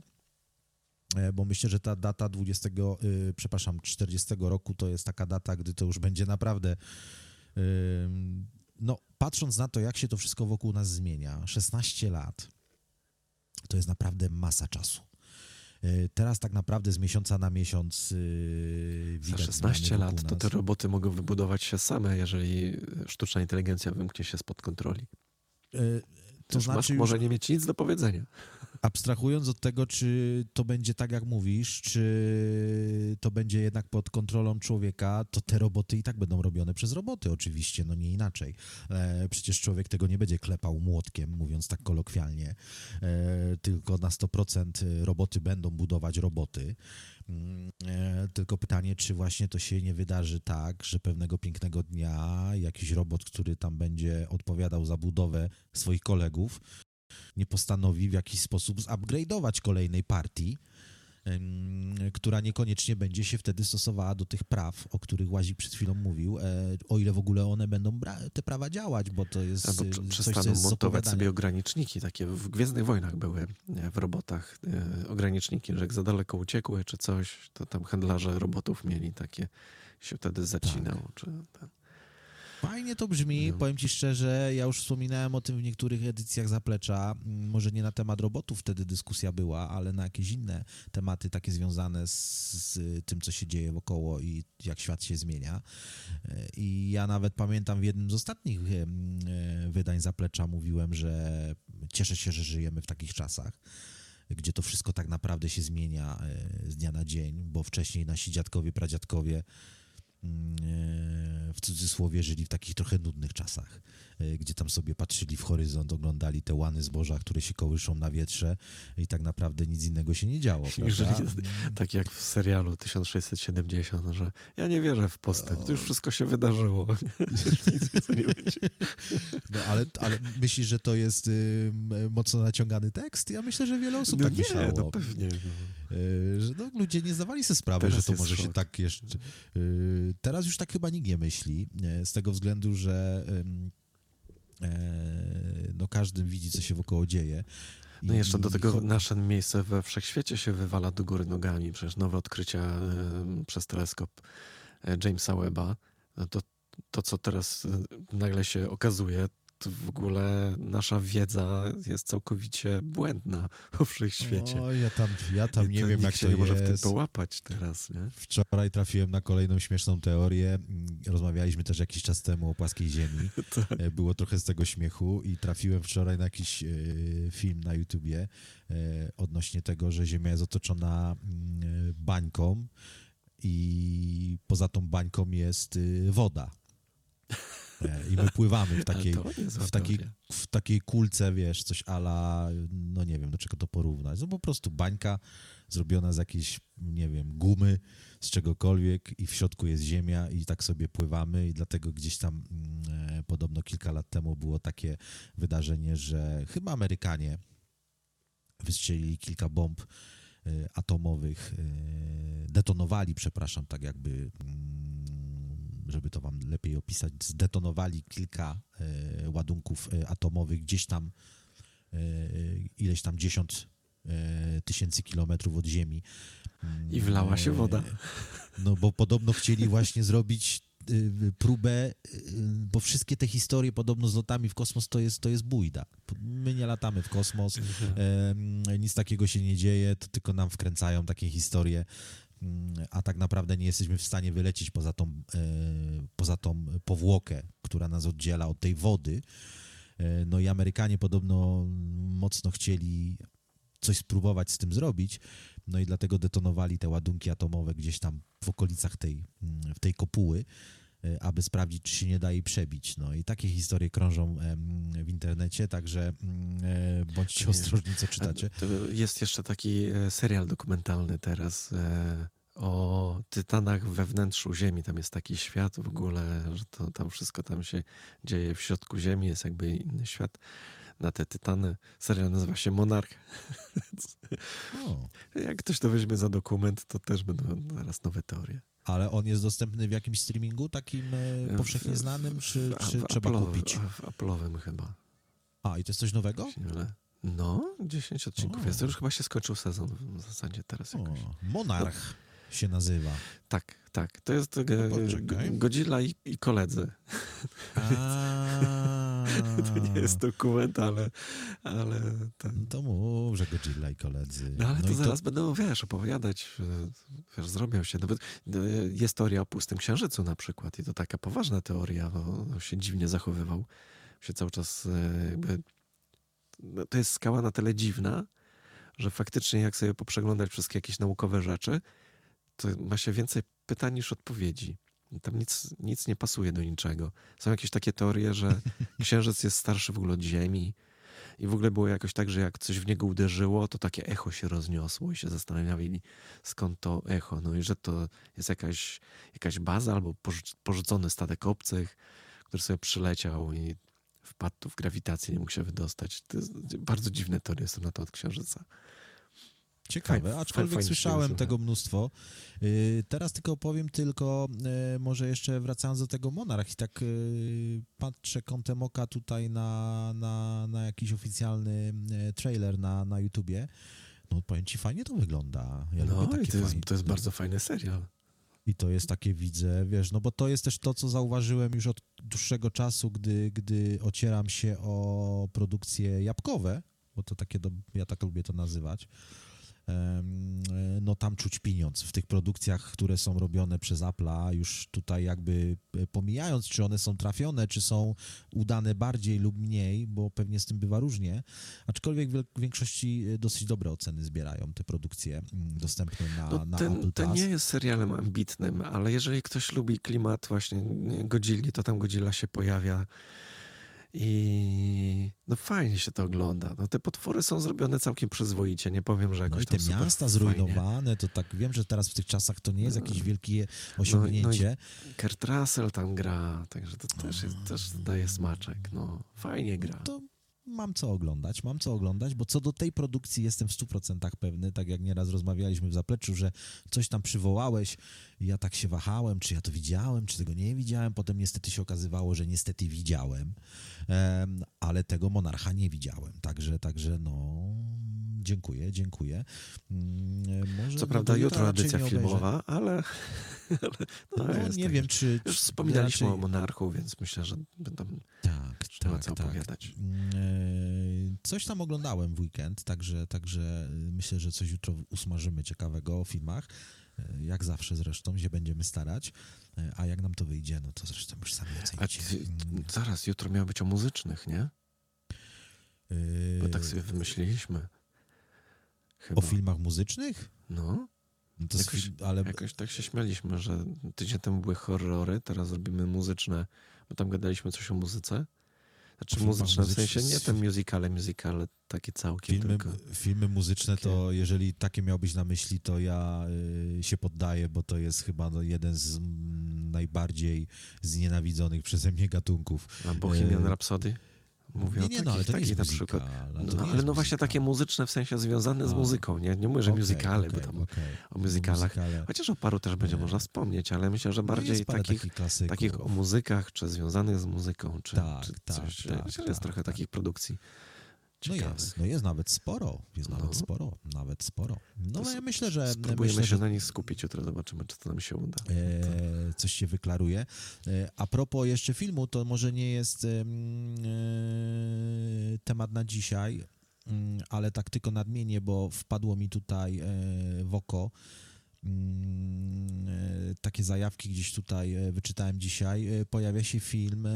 bo myślę, że ta data 20, e, przepraszam, 40 roku to jest taka data, gdy to już będzie naprawdę no, patrząc na to, jak się to wszystko wokół nas zmienia, 16 lat, to jest naprawdę masa czasu. E, Teraz tak naprawdę z miesiąca na miesiąc yy, Za widać 16 zmiany lat wokół to te roboty mogą wybudować się same, jeżeli sztuczna inteligencja wymknie się spod kontroli. E, To To znaczy, Musk już może nie mieć nic do powiedzenia. Abstrahując od tego, czy to będzie tak, jak mówisz, czy to będzie jednak pod kontrolą człowieka, to te roboty i tak będą robione przez roboty, oczywiście, no nie inaczej. E, przecież człowiek tego nie będzie klepał młotkiem, mówiąc tak kolokwialnie, e, tylko na 100% roboty będą budować roboty. Mm, E, tylko pytanie, czy właśnie to się nie wydarzy tak, że pewnego pięknego dnia jakiś robot, który tam będzie odpowiadał za budowę swoich kolegów, nie postanowi w jakiś sposób zupgrade'ować kolejnej partii, która niekoniecznie będzie się wtedy stosowała do tych praw, o których Łazik przed chwilą mówił, e, o ile w ogóle one będą te prawa działać, bo to jest Albo e, prze- coś, przestaną co montować sobie ograniczniki, takie w Gwiezdnych Wojnach były nie, w robotach e, ograniczniki, że jak za daleko uciekły czy coś, to tam handlarze robotów mieli takie, się wtedy zacinał. Czy ten. Fajnie to brzmi, No. powiem ci szczerze, ja już wspominałem o tym w niektórych edycjach Zaplecza, Mm, może nie na temat robotów wtedy dyskusja była, ale na jakieś inne tematy takie związane z, z tym, co się dzieje wokoło i jak świat się zmienia. E, I ja nawet pamiętam w jednym z ostatnich em, e, wydań Zaplecza mówiłem, że cieszę się, że żyjemy w takich czasach, gdzie to wszystko tak naprawdę się zmienia e, z dnia na dzień, bo wcześniej nasi dziadkowie, pradziadkowie e, w cudzysłowie żyli w takich trochę nudnych czasach, e, gdzie tam sobie patrzyli w horyzont, oglądali te łany zboża, które się kołyszą na wietrze i tak naprawdę nic innego się nie działo. (laughs) Jest, tak jak w serialu 1670, że ja nie wierzę w postęp, to już wszystko się wydarzyło. (laughs) (laughs) Nic więcej nie będzie. No, ale, ale myślisz, że to jest y, mocno naciągany tekst? Ja myślę, że wiele osób No tak nie, myślało. no pewnie. No. Y, że no, ludzie nie zdawali sobie sprawy, Teraz że to może się szok. tak jeszcze... y, Teraz już tak chyba nikt nie myśli, y, z tego względu, że e, no, każdy widzi, co się wokoło dzieje. No i jeszcze do tego nasze miejsce we wszechświecie się wywala do góry nogami. Przecież nowe odkrycia e, przez teleskop e, Jamesa Webba, no to, to co teraz e, nagle się okazuje, w ogóle nasza wiedza jest całkowicie błędna (laughs) o wszechświecie. O, ja tam, ja tam nie to wiem, jak się to nie może w tym połapać teraz, nie? Wczoraj trafiłem na kolejną śmieszną teorię. Rozmawialiśmy też jakiś czas temu o płaskiej ziemi. (laughs) Tak. E, Było trochę z tego śmiechu i trafiłem wczoraj na jakiś e, film na YouTubie e, odnośnie tego, że Ziemia jest otoczona mm, bańką i poza tą bańką jest woda. E, I my pływamy w (laughs) takiej, w takiej, w takiej kulce, wiesz, coś ala, no nie wiem, do czego to porównać. No po prostu bańka zrobiona z jakiejś, nie wiem, gumy, z czegokolwiek i w środku jest ziemia i tak sobie pływamy i dlatego gdzieś tam mm, e, podobno kilka lat temu było takie wydarzenie, że chyba Amerykanie wystrzelili kilka bomb e, atomowych, detonowali, przepraszam, tak jakby, mm, żeby to wam lepiej opisać, zdetonowali kilka e, ładunków e, atomowych gdzieś tam, e, ileś tam dziesiąt tysięcy kilometrów od Ziemi. I wlała się woda. No bo podobno chcieli właśnie (laughs) zrobić próbę, bo wszystkie te historie podobno z lotami w kosmos to jest, to jest bójda. My nie latamy w kosmos, em, nic takiego się nie dzieje, to tylko nam wkręcają takie historie, mm, a tak naprawdę nie jesteśmy w stanie wylecieć poza tą, e, poza tą powłokę, która nas oddziela od tej wody. E, No i Amerykanie podobno mocno chcieli coś spróbować z tym zrobić, no i dlatego detonowali te ładunki atomowe gdzieś tam w okolicach tej, mm, w tej kopuły, e, aby sprawdzić, czy się nie da jej przebić. No i takie historie krążą w internecie, także mm, bądźcie ostrożni, co czytacie. Jest jeszcze taki serial dokumentalny teraz o tytanach we wnętrzu Ziemi. Tam jest taki świat w ogóle, że to tam wszystko tam się dzieje w środku Ziemi, jest jakby inny świat na te tytany. Serial nazywa się Monarch. O, (laughs) Jak ktoś to weźmie za dokument, to też będą zaraz nowe teorie. ale on jest dostępny w jakimś streamingu takim e, powszechnie znanym, czy, w- czy w trzeba Apple'owym- kupić? W Apple'owym chyba. A, i to jest coś nowego? No, 10 odcinków O. jest. To już chyba się skończył sezon w zasadzie teraz jakoś. O, Monarch się nazywa. Tak, tak. To jest e, No. Godzilla i, i koledzy. (laughs) To nie jest dokument, ale, ale ten. No to mów, że Godzilla i koledzy. No ale to i zaraz będą, wiesz, opowiadać, e, wiesz, zrobią się. Nawet e, jest teoria o pustym księżycu na przykład i to taka poważna teoria, bo on się dziwnie zachowywał. Się cały czas e, jakby... No, to jest skała na tyle dziwna, że faktycznie jak sobie poprzeglądać wszystkie jakieś naukowe rzeczy, to ma się więcej pytań niż odpowiedzi. Tam nic, nic nie pasuje do niczego. Są jakieś takie teorie, że (laughs) księżyc jest starszy w ogóle od Ziemi i w ogóle było jakoś tak, że jak coś w niego uderzyło, to takie echo się rozniosło i się zastanawiali, skąd to echo. No i że to jest jakaś, jakaś baza albo porzu- porzucony statek obcych, który sobie przyleciał i wpadł w grawitację, nie mógł się wydostać. To jest, bardzo dziwne teorie są na to od księżyca. Ciekawe, aczkolwiek słyszałem tego mnóstwo. Yy, teraz tylko powiem tylko, yy, może jeszcze wracając do tego Monarch i tak yy, patrzę kątem oka tutaj na, na, na jakiś oficjalny trailer na, na YouTubie. No powiem ci, fajnie to wygląda. Ja no i to jest, to jest bardzo fajny serial. I to jest takie, widzę, wiesz, no bo to jest też to, co zauważyłem już od dłuższego czasu, gdy, gdy ocieram się o produkcje jabłkowe, bo to takie, do, ja tak lubię to nazywać, no tam czuć pieniądz w tych produkcjach, które są robione przez Apple'a, już tutaj jakby e, pomijając, czy one są trafione, czy są udane bardziej lub mniej, bo pewnie z tym bywa różnie, aczkolwiek w większości e, dosyć dobre oceny zbierają te produkcje mm, dostępne na, No, na ten, Apple. ten nie jest serialem ambitnym, ale jeżeli ktoś lubi klimat właśnie Godzilli, to tam Godzilla się pojawia i no fajnie się to ogląda. No, te potwory są zrobione całkiem przyzwoicie, nie powiem, że No jakoś i te tam miasta fajnie. zrujnowane, to tak wiem, że teraz w tych czasach to nie jest jakieś No. wielkie osiągnięcie. Kurt Russell tam gra, także to też, jest, też daje smaczek. No, fajnie gra. To mam co oglądać, mam co oglądać, bo co do tej produkcji jestem w 100% pewny, tak jak nieraz rozmawialiśmy w zapleczu, że coś tam przywołałeś ja tak się wahałem, czy ja to widziałem, czy tego nie widziałem, potem niestety się okazywało, że niestety widziałem, em, ale tego Monarcha nie widziałem, także, także no dziękuję, dziękuję. Mm, Może, Co prawda jutro edycja filmowa, ale, ale no, No, nie tak. wiem, czy... Już wspominaliśmy raczej- o Monarchu, więc myślę, że będą Tak, tak, co tak. opowiadać. Mm, e, Coś tam oglądałem w weekend, także, także e, myślę, że coś jutro usmażymy ciekawego o filmach. E, Jak zawsze zresztą się będziemy starać. A jak nam to wyjdzie, no to zresztą już sami A ocenicie. ty, Mm, zaraz, jutro miało być o muzycznych, nie? Bo tak sobie wymyśliliśmy. Chyba. O filmach muzycznych? No, No to Jakoś- film, ale jakoś tak się śmialiśmy, że tydzień temu były horrory, teraz robimy muzyczne bo tam gadaliśmy coś o muzyce. Znaczy muzyczne, w sensie nie te musicale, musicale takie całkiem, Filmy, tylko... filmy muzyczne to, jeżeli takie miałbyś na myśli, to ja y, się poddaję, bo to jest chyba no, jeden z mm, najbardziej znienawidzonych przeze mnie gatunków. A Bohemian E, Rhapsody? Mówię nie, o nie, takich, no, ale to nie takich jest na przykład. No, ale jest no właśnie takie muzyczne, w sensie związane z A. muzyką, nie? Nie mówię, że Okej, musicale, okej, bo tam okej. o muzykalach. Muzykale. Chociaż o paru też będzie Nie. można wspomnieć, ale myślę, że No bardziej takich, klasyków. takich o muzykach, czy związanych z muzyką, czy, Tak, czy tak, coś. tak, myślę, tak, jest trochę tak. takich produkcji No ciekawych. jest, no jest nawet sporo, jest No. nawet sporo, nawet sporo. No To ja myślę, że Spróbujemy myślę, się że na nich skupić jutro, zobaczymy, czy to nam się uda. e, coś się wyklaruje. E, a propos jeszcze filmu, to może nie jest e, temat na dzisiaj, mm, ale tak tylko nadmienię, bo wpadło mi tutaj e, w oko mm, e, takie zajawki gdzieś tutaj e, wyczytałem dzisiaj. Pojawia się film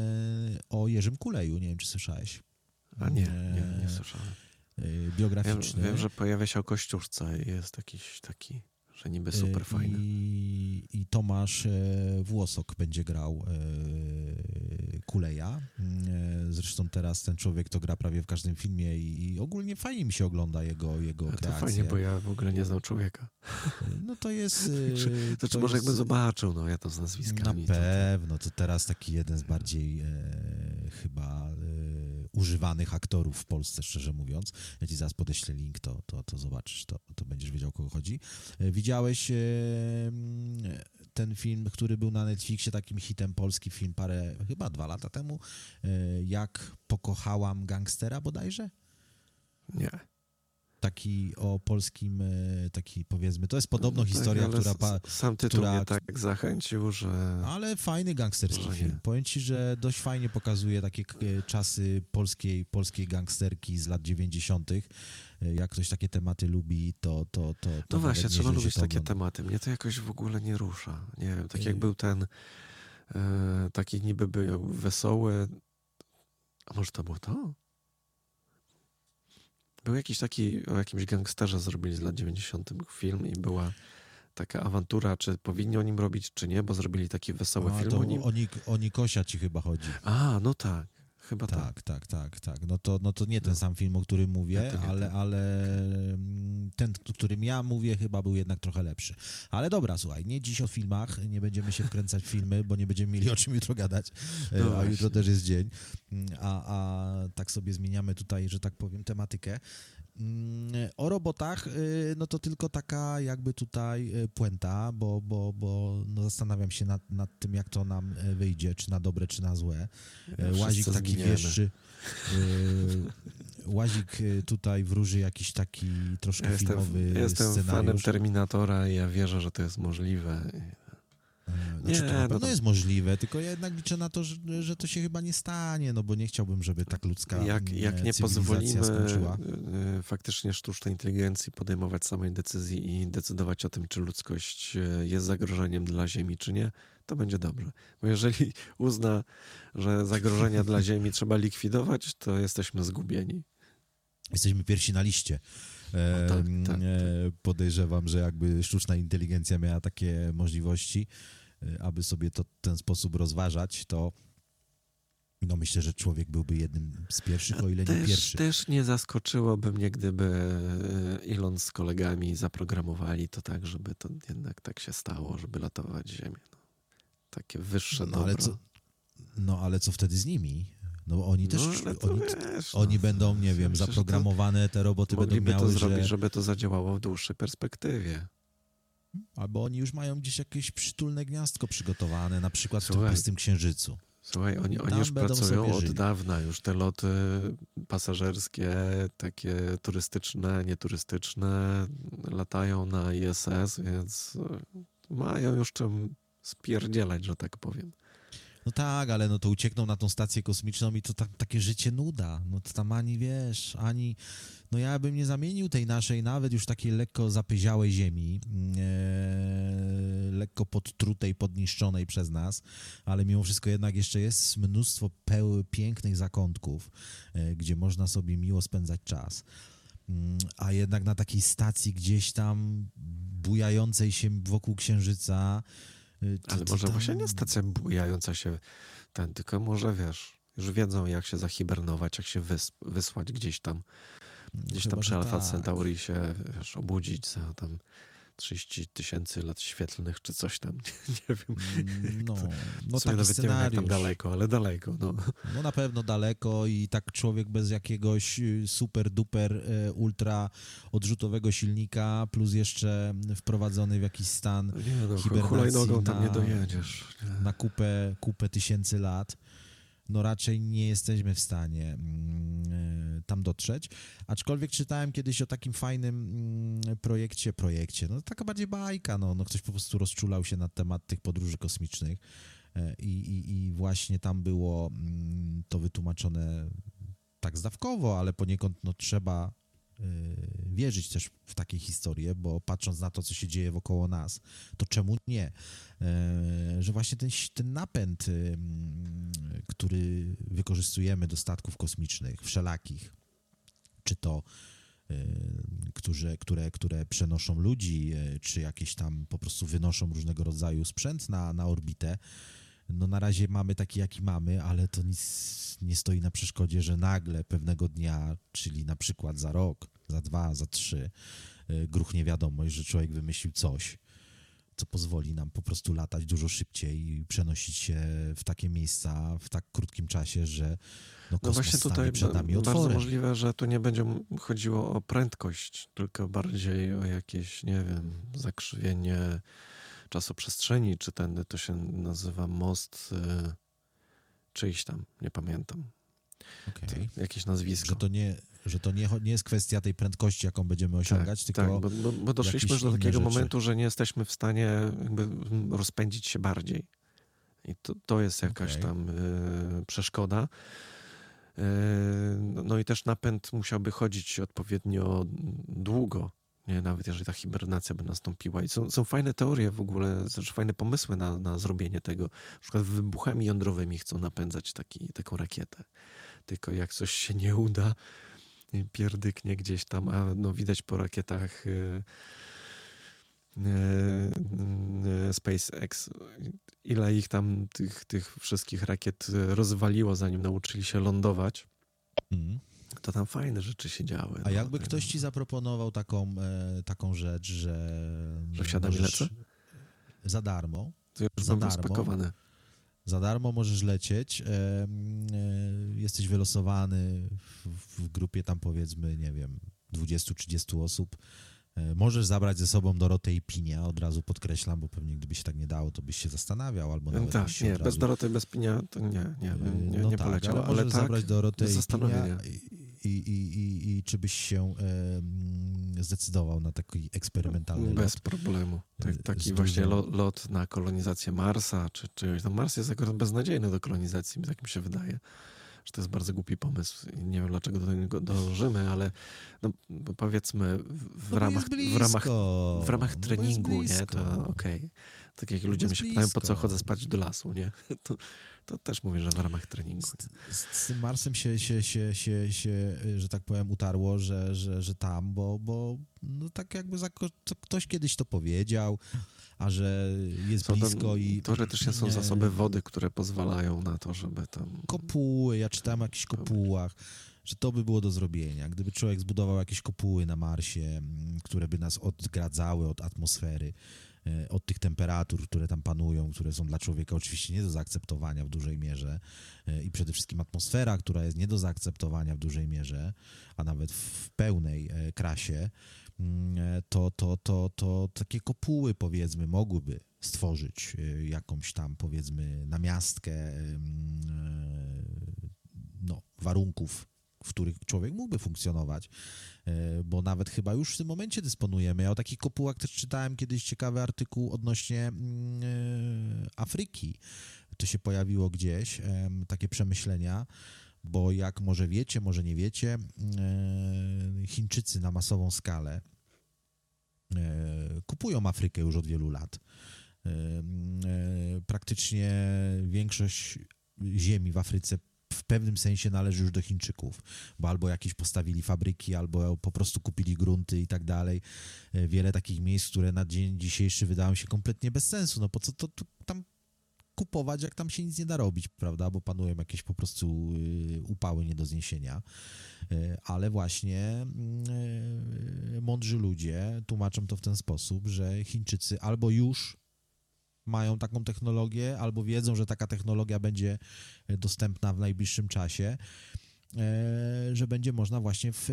o Jerzym Kuleju, nie wiem czy słyszałeś. A nie, nie, nie E, słyszałem. e, Wiem, Biograficzny. wiem, że pojawia się o Kościuszce i jest jakiś taki, że niby super E, fajny. I, I Tomasz e, Włosok będzie grał Kuleja. Zresztą teraz ten człowiek to gra prawie w każdym filmie i, i ogólnie fajnie mi się ogląda jego, jego A to fajnie, bo ja w ogóle nie znam człowieka. No to jest... (laughs) e, To, czy może jest- jakbym zobaczył, no ja to z Na nazwiskami. to- pewno, to teraz taki jeden z bardziej e, chyba e, używanych aktorów w Polsce, szczerze mówiąc. Ja ci zaraz podeślę link, to, to, to zobaczysz, to, to będziesz wiedział, o kogo chodzi. E, widziałeś e, mm, ten film, który był na Netflixie, takim hitem polski film parę, chyba dwa lata temu, jak pokochałam gangstera bodajże? Nie. Taki o polskim, e, taki powiedzmy, to jest podobno Tak, historia, która... Pa, Sam tytuł która- mnie tak zachęcił, że... Ale fajny gangsterski Może nie. film. Powiem ci, że dość fajnie pokazuje takie k- czasy polskiej, polskiej gangsterki z lat 90. Jak ktoś takie tematy lubi, to. to, to, to No właśnie, trzeba lubić takie ogląda. tematy. Mnie to jakoś w ogóle nie rusza. Nie wiem, tak jak był ten e, taki niby był wesoły. A może to było to? Był jakiś taki, o jakimś gangsterze zrobili z lat 90. film i była taka awantura, czy powinni o nim robić, czy nie, bo zrobili taki wesoły A, film to o nim. o, Nik, o Nikosia ci chyba chodzi. A, no tak. Chyba tak. Tak, tak, tak, tak. No to, no to nie ten No. sam film, o którym mówię, nie ale, ten. ale mm, ten, o którym ja mówię, chyba był jednak trochę lepszy. Ale dobra, słuchaj, nie dziś o filmach, nie będziemy się wkręcać w filmy, bo nie będziemy mieli o czym jutro gadać, No e, a jutro też jest dzień. Mm, A, a tak sobie zmieniamy tutaj, że tak powiem, tematykę. Mm, O robotach, y, no to tylko taka jakby tutaj y, puenta, bo, bo, bo no zastanawiam się nad, nad tym, jak to nam y, wyjdzie, czy na dobre, czy na złe. Wszyscy Łazik taki wieszczy. Łazik tutaj wróży jakiś taki troszkę jestem, filmowy ja jestem fanem scenariusz. Terminatora i ja wierzę, że to jest możliwe. E, Znaczy, Nie, to na no pewno to- jest możliwe, tylko ja jednak liczę na to, że, że to się chyba nie stanie, no bo nie chciałbym, żeby tak ludzka Jak, mm, jak nie pozwolimy skończyła. y, y, faktycznie sztucznej inteligencji podejmować samej decyzji i decydować o tym, czy ludzkość y, jest zagrożeniem dla Ziemi, czy nie, to będzie dobrze. Bo jeżeli (laughs) uzna, że zagrożenia dla Ziemi (laughs) trzeba likwidować, to jesteśmy zgubieni. Jesteśmy pierwsi na liście. E, O, tak, tak, e, podejrzewam, że jakby sztuczna inteligencja miała takie możliwości, e, aby sobie to w ten sposób rozważać, to no myślę, że człowiek byłby jednym z pierwszych, o ile nie Też, pierwszy. też nie zaskoczyłoby mnie, gdyby y, Elon z kolegami zaprogramowali to tak, żeby to jednak tak się stało, żeby ratować Ziemię. No. Takie wyższe No dobro. ale, co, no ale co wtedy z nimi? No oni też, No, oni, wiesz, oni no, będą, nie wiem, zaprogramowane, te roboty będą miały, to zrobić, że... żeby to zadziałało w dłuższej perspektywie. Albo oni już mają gdzieś jakieś przytulne gniazdko przygotowane, na przykład w tym Słuchaj, pustym księżycu. Słuchaj, oni, oni już pracują od dawna, już te loty pasażerskie, takie turystyczne, nieturystyczne, latają na ISS, więc mają już czym spierdzielać, że tak powiem. No tak, ale no to uciekną na tą stację kosmiczną i to tak, takie życie nuda. No to tam ani wiesz, ani... No ja bym nie zamienił tej naszej nawet już takiej lekko zapyziałej ziemi, e, lekko podtrutej, podniszczonej przez nas, ale mimo wszystko jednak jeszcze jest mnóstwo peł, pięknych zakątków, e, gdzie można sobie miło spędzać czas. Mm, A jednak na takiej stacji gdzieś tam bujającej się wokół Księżyca, to- Ale może tam- właśnie nie stacja bujająca się. ten, tylko może wiesz, już wiedzą jak się zahibernować, jak się wys wysłać gdzieś tam, gdzieś Chyba, tam przy Alfa tak. Centauri się wiesz, obudzić tam 30 tysięcy lat świetlnych czy coś tam, (laughs) nie wiem. Mm, No, no taki nawet nie wiem jak tam scenariusz. daleko, ale daleko, no. No na pewno daleko i tak człowiek bez jakiegoś y, super duper e, ultra odrzutowego silnika plus jeszcze wprowadzony w jakiś stan Nie no, Hibernacji tam nie dojedziesz. Nie. na kupę, kupę tysięcy lat, no raczej nie jesteśmy w stanie mm, e, tam dotrzeć. Aczkolwiek czytałem kiedyś o takim fajnym mm, projekcie, projekcie, no taka bardziej bajka, no, no ktoś po prostu rozczulał się na temat tych podróży kosmicznych e, i, i, i właśnie tam było mm, to wytłumaczone tak zdawkowo, ale poniekąd no, trzeba wierzyć też w takie historie, bo patrząc na to, co się dzieje wokoło nas, to czemu nie? E, że właśnie ten, ten napęd, ym, który wykorzystujemy do statków kosmicznych, wszelakich, czy to y, którzy, które, które przenoszą ludzi, y, czy jakieś tam po prostu wynoszą różnego rodzaju sprzęt na, na orbitę, no na razie mamy taki, jaki mamy, ale to nic nie stoi na przeszkodzie, że nagle pewnego dnia, czyli na przykład za rok, za dwa, za trzy, y, gruchnie wiadomość, że człowiek wymyślił coś, co pozwoli nam po prostu latać dużo szybciej i przenosić się w takie miejsca w tak krótkim czasie, że no, No właśnie tutaj przed nami bardzo otworem. możliwe, że tu nie będzie chodziło o prędkość, tylko bardziej o jakieś, nie wiem, zakrzywienie czasoprzestrzeni, czy ten, to się nazywa most y, czyjś tam, nie pamiętam. Okej. Jakieś nazwisko. Że to, nie, że to nie, nie jest kwestia tej prędkości, jaką będziemy osiągać, tak, tylko tak, bo, bo, doszliśmy do takiego rzeczy. momentu, że nie jesteśmy w stanie jakby rozpędzić się bardziej. I to, to jest jakaś Okej. tam y, przeszkoda. Y, no- no i też napęd musiałby chodzić odpowiednio długo, nie? nawet jeżeli ta hibernacja by nastąpiła. I są, są fajne teorie w ogóle, też fajne pomysły na, na zrobienie tego. Na przykład wybuchami jądrowymi chcą napędzać taki, taką rakietę. Tylko jak coś się nie uda, pierdyknie gdzieś tam, a no widać po rakietach y, y, y, SpaceX, ile ich tam tych, tych wszystkich rakiet rozwaliło, zanim nauczyli się lądować. Mm. To tam fajne rzeczy się działy. A no. jakby ktoś ci zaproponował taką, e, taką rzecz, że... Że wsiadam i możesz lecę? Za darmo. To już za darmo. spakowane. Za darmo możesz lecieć. E, e, jesteś wylosowany w, grupie tam powiedzmy, nie wiem, 20-30 osób. E, możesz zabrać ze sobą Dorotę i Pinia, od razu podkreślam, bo pewnie gdyby się tak nie dało, to byś się zastanawiał, albo nawet Tak, nie, od bez razu... Doroty, bez pinia to nie, nie, bym- nie, no nie tak, poleciał. ale Ale, możesz tak, zabrać Dorotę i Pinia i, i, i, i, i czy byś się e, zdecydował na taki eksperymentalny Bez lot? problemu. Tak, Z taki dużą- właśnie lot, na kolonizację Marsa, czy czyjeś. No Mars jest akurat beznadziejny do kolonizacji, tak mi się wydaje. To jest bardzo głupi pomysł nie wiem dlaczego do niego dążymy, ale no, powiedzmy w, No ramach, w ramach blisko. w ramach No treningu, nie, to okej. Tak jak No ludzie jest się pytają, po co chodzę spać do lasu, nie? (laughs) To, to też mówię, że w ramach treningu. Z, z, tym Marsem się, się, się, się, się, że tak powiem, utarło, że, że, że tam, bo, bo no tak jakby za, ktoś kiedyś to powiedział, a że jest Są tam, blisko i teoretycznie są zasoby wody, które pozwalają na to, żeby tam... kopuły, ja czytałem o jakichś kopułach, że to by było do zrobienia. Gdyby człowiek zbudował jakieś kopuły na Marsie, które by nas odgradzały od atmosfery, e, od tych temperatur, które tam panują, które są dla człowieka oczywiście nie do zaakceptowania w dużej mierze e, i przede wszystkim atmosfera, która jest nie do zaakceptowania w dużej mierze, a nawet w pełnej e, krasie, to, to, to, to takie kopuły powiedzmy mogłyby stworzyć e, jakąś tam powiedzmy namiastkę e, no, warunków, w których człowiek mógłby funkcjonować, e, bo nawet chyba już w tym momencie dysponujemy. Ja o takich kopułach też czytałem kiedyś ciekawy artykuł odnośnie mm, e, Afryki. To się pojawiło gdzieś, takie przemyślenia, bo jak może wiecie, może nie wiecie, e, Chińczycy na masową skalę e, kupują Afrykę już od wielu lat. E, Praktycznie większość ziemi w Afryce w pewnym sensie należy już do Chińczyków, bo albo jakieś postawili fabryki, albo po prostu kupili grunty i tak dalej. Wiele takich miejsc, które na dzień dzisiejszy wydają się kompletnie bez sensu. No po co to tu, tam kupować, jak tam się nic nie da robić, prawda, bo panują jakieś po prostu y, upały nie do zniesienia. Y, Ale właśnie y, mądrzy ludzie tłumaczą to w ten sposób, że Chińczycy albo już mają taką technologię, albo wiedzą, że taka technologia będzie dostępna w najbliższym czasie, że będzie można właśnie w,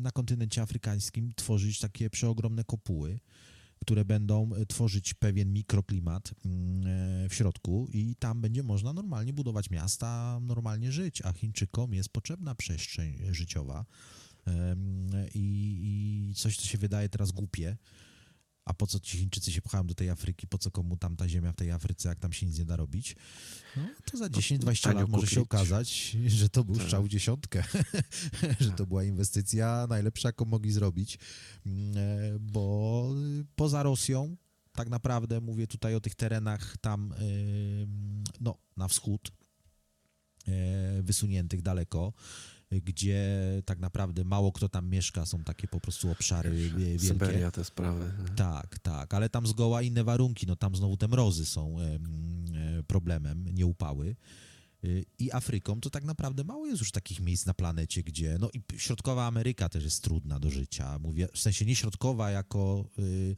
na kontynencie afrykańskim tworzyć takie przeogromne kopuły, które będą e, tworzyć pewien mikroklimat mm, e, w środku i tam będzie można normalnie budować miasta, normalnie żyć, a Chińczykom jest potrzebna przestrzeń życiowa. I, i coś, co się wydaje teraz głupie, a po co ci Chińczycy się pchają do tej Afryki, po co komu tam ta ziemia w tej Afryce, jak tam się nic nie da robić, no to za 10-20 tanio lat może się kupić. okazać, że to był Tak. strzał dziesiątkę, (laughs) że to była inwestycja najlepsza, jaką mogli zrobić, Mm, e, bo poza Rosją, tak naprawdę mówię tutaj o tych terenach tam, em, no, na wschód, e, wysuniętych daleko, gdzie tak naprawdę mało kto tam mieszka, są takie po prostu obszary wie- wielkie. Syberia, te sprawy. Tak, tak, ale tam zgoła inne warunki, no tam znowu te mrozy są em, problemem, nie upały. Y, I Afryką to tak naprawdę mało jest już takich miejsc na planecie, gdzie, no i środkowa Ameryka też jest trudna do życia, mówię, w sensie nie środkowa jako y,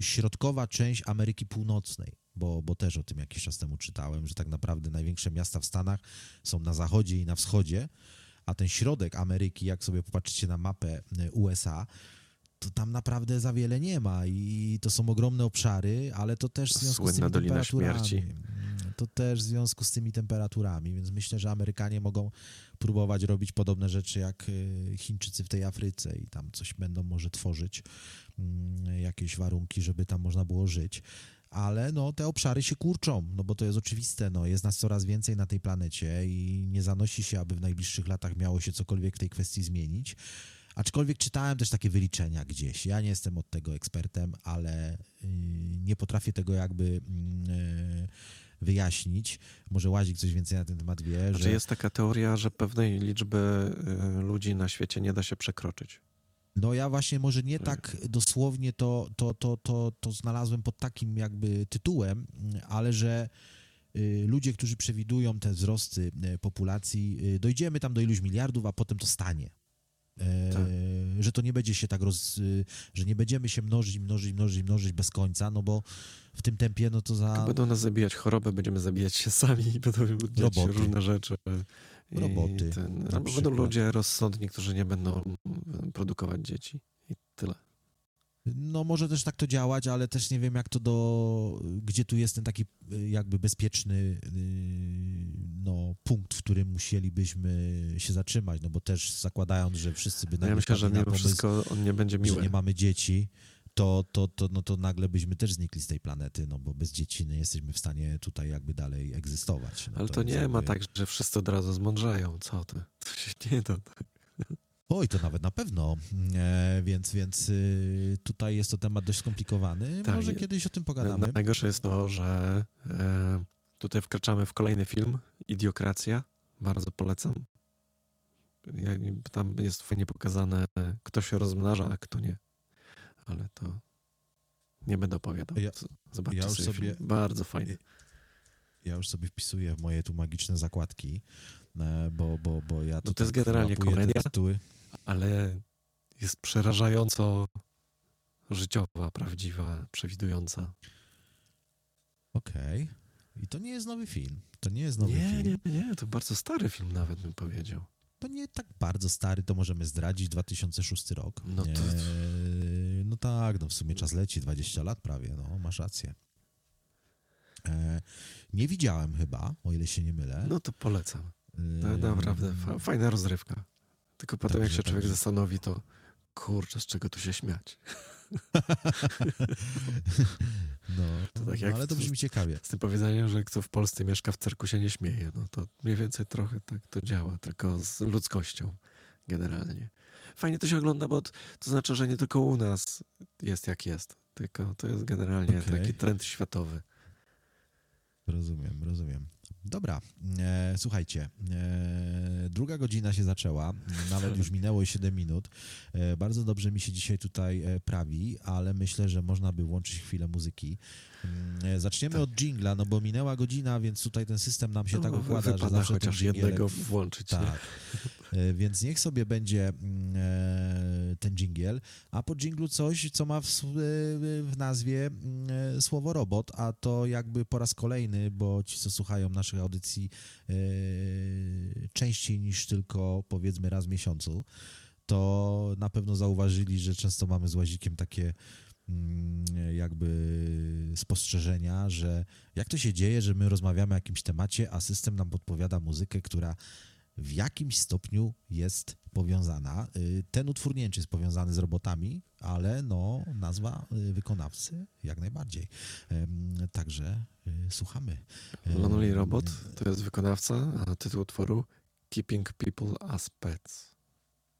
środkowa część Ameryki Północnej, bo, bo też o tym jakiś czas temu czytałem, że tak naprawdę największe miasta w Stanach są na zachodzie i na wschodzie, a ten środek Ameryki, jak sobie popatrzycie na mapę y, USA, to tam naprawdę za wiele nie ma i to są ogromne obszary, ale to też w związku z Słynna tymi Dolina temperaturami. Śmierci. Mm, To też w związku z tymi temperaturami, więc myślę, że Amerykanie mogą próbować robić podobne rzeczy jak y, Chińczycy w tej Afryce i tam coś będą może tworzyć, mm, jakieś warunki, żeby tam można było żyć. Ale no, te obszary się kurczą, no bo to jest oczywiste, no, jest nas coraz więcej na tej planecie i nie zanosi się, aby w najbliższych latach miało się cokolwiek w tej kwestii zmienić. Aczkolwiek czytałem też takie wyliczenia gdzieś. Ja nie jestem od tego ekspertem, ale y, nie potrafię tego jakby y, wyjaśnić. Może Łazik coś więcej na ten temat wie, Znaczy że jest taka teoria, że pewnej liczby y, ludzi na świecie nie da się przekroczyć. No ja właśnie może nie tak dosłownie to, to, to, to, to znalazłem pod takim jakby tytułem, ale że y, ludzie, którzy przewidują te wzrosty y, populacji, y, dojdziemy tam do iluś miliardów, a potem to stanie. E, Tak. Że to nie będzie się tak roz... że nie będziemy się mnożyć, mnożyć, mnożyć, mnożyć bez końca, no bo w tym tempie, no to za... Tylko Będą nas zabijać choroby, będziemy zabijać się sami i będą Roboty. różne rzeczy. Roboty, Ten, albo będą ludzie rozsądni, którzy nie będą mm, produkować dzieci. I tyle. No może też tak to działać, ale też nie wiem jak to do... Gdzie tu jest ten taki y, jakby bezpieczny y, no, punkt, w którym musielibyśmy się zatrzymać, no bo też zakładając, że wszyscy by No ja myślę, że pomysł, wszystko on nie będzie że nie mamy dzieci, to, to, to, no to nagle byśmy też znikli z tej planety, no bo bez dzieci nie jesteśmy w stanie tutaj jakby dalej egzystować. No Ale to jest nie ma jakby- tak, że wszyscy od razu zmądrzeją. Co ty? (laughs) To się nie da. Oj, to nawet na pewno, e, więc, więc y, tutaj jest to temat dość skomplikowany. Tak, Może kiedyś o tym pogadamy. Najgorsze jest to, że e, tutaj wkraczamy w kolejny film, Idiokracja. Bardzo polecam. Tam jest fajnie pokazane, kto się rozmnaża, a kto nie. Ale to nie będę opowiadał. Ja- Zobaczcie ja już sobie. Bardzo fajny. Ja już sobie wpisuję w moje tu magiczne zakładki, e, bo, bo, bo ja tu No to jest generalnie komedia. tytuły. ale jest przerażająco życiowa, prawdziwa, przewidująca. Okej. I to nie jest nowy film. To nie jest nowy Nie, film. nie, nie, to bardzo stary film nawet bym powiedział. To nie tak bardzo stary, to możemy zdradzić, 2006 rok. No to- E, no tak, no w sumie czas leci, 20 lat prawie, no masz rację. E, nie widziałem chyba, o ile się nie mylę. No to polecam. E, No, naprawdę fa- fajna rozrywka. Tylko potem jak Dobrze, się człowiek dobrze. zastanowi, to kurczę, z czego tu się śmiać. (laughs) No, (laughs) To tak no, jak ale to brzmi ciekawie. Z tym powiedzeniem, że kto w Polsce mieszka w cyrku się nie śmieje. No to mniej więcej trochę tak to działa, tylko z ludzkością generalnie. Fajnie to się ogląda, bo to znaczy, że nie tylko u nas jest jak jest, tylko to jest generalnie Okej. taki trend światowy. Rozumiem, rozumiem. Dobra, e, słuchajcie, e, druga godzina się zaczęła, nawet już minęło 7 minut. E, bardzo dobrze mi się dzisiaj tutaj e, prawi, ale myślę, że można by włączyć chwilę muzyki. Mm, e, Zaczniemy od jingla, no bo minęła godzina, więc tutaj ten system nam się No, tak układa, że zawsze chociaż jednego włączyć. Tak. (laughs) E, Więc niech sobie będzie mm, e, ten dżingiel, a po dżinglu coś, co ma w, e, w nazwie mm, słowo robot, a to jakby po raz kolejny, bo ci, co słuchają naszych audycji częściej niż tylko powiedzmy raz w miesiącu, to na pewno zauważyli, że często mamy z łazikiem takie mm, jakby spostrzeżenia, że jak to się dzieje, że my rozmawiamy o jakimś temacie, a system nam podpowiada muzykę, która w jakimś stopniu jest powiązana. Y, Ten utwór nie jest powiązany z robotami, ale no, nazwa y, wykonawcy jak najbardziej. Także y, słuchamy. Lonely Robot to jest wykonawca, a tytuł utworu Keeping People as Pets.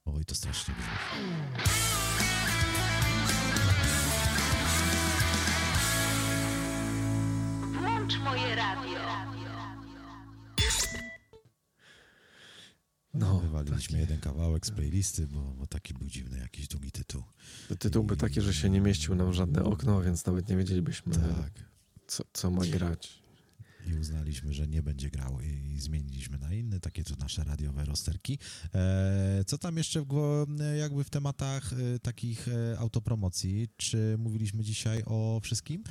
Oj, to strasznie brzmi. Włącz moje radio. No, Wywaliliśmy jeden kawałek z playlisty, bo, bo taki był dziwny, jakiś długi tytuł. Tytuł by taki, że się nie mieścił nam żadne okno, więc nawet nie wiedzielibyśmy, Tak. co, co ma grać. i uznaliśmy, że nie będzie grał i, i zmieniliśmy na inny, takie to nasze radiowe rozterki. E, co tam jeszcze w, jakby w tematach e, takich e, autopromocji? Czy mówiliśmy dzisiaj o wszystkim?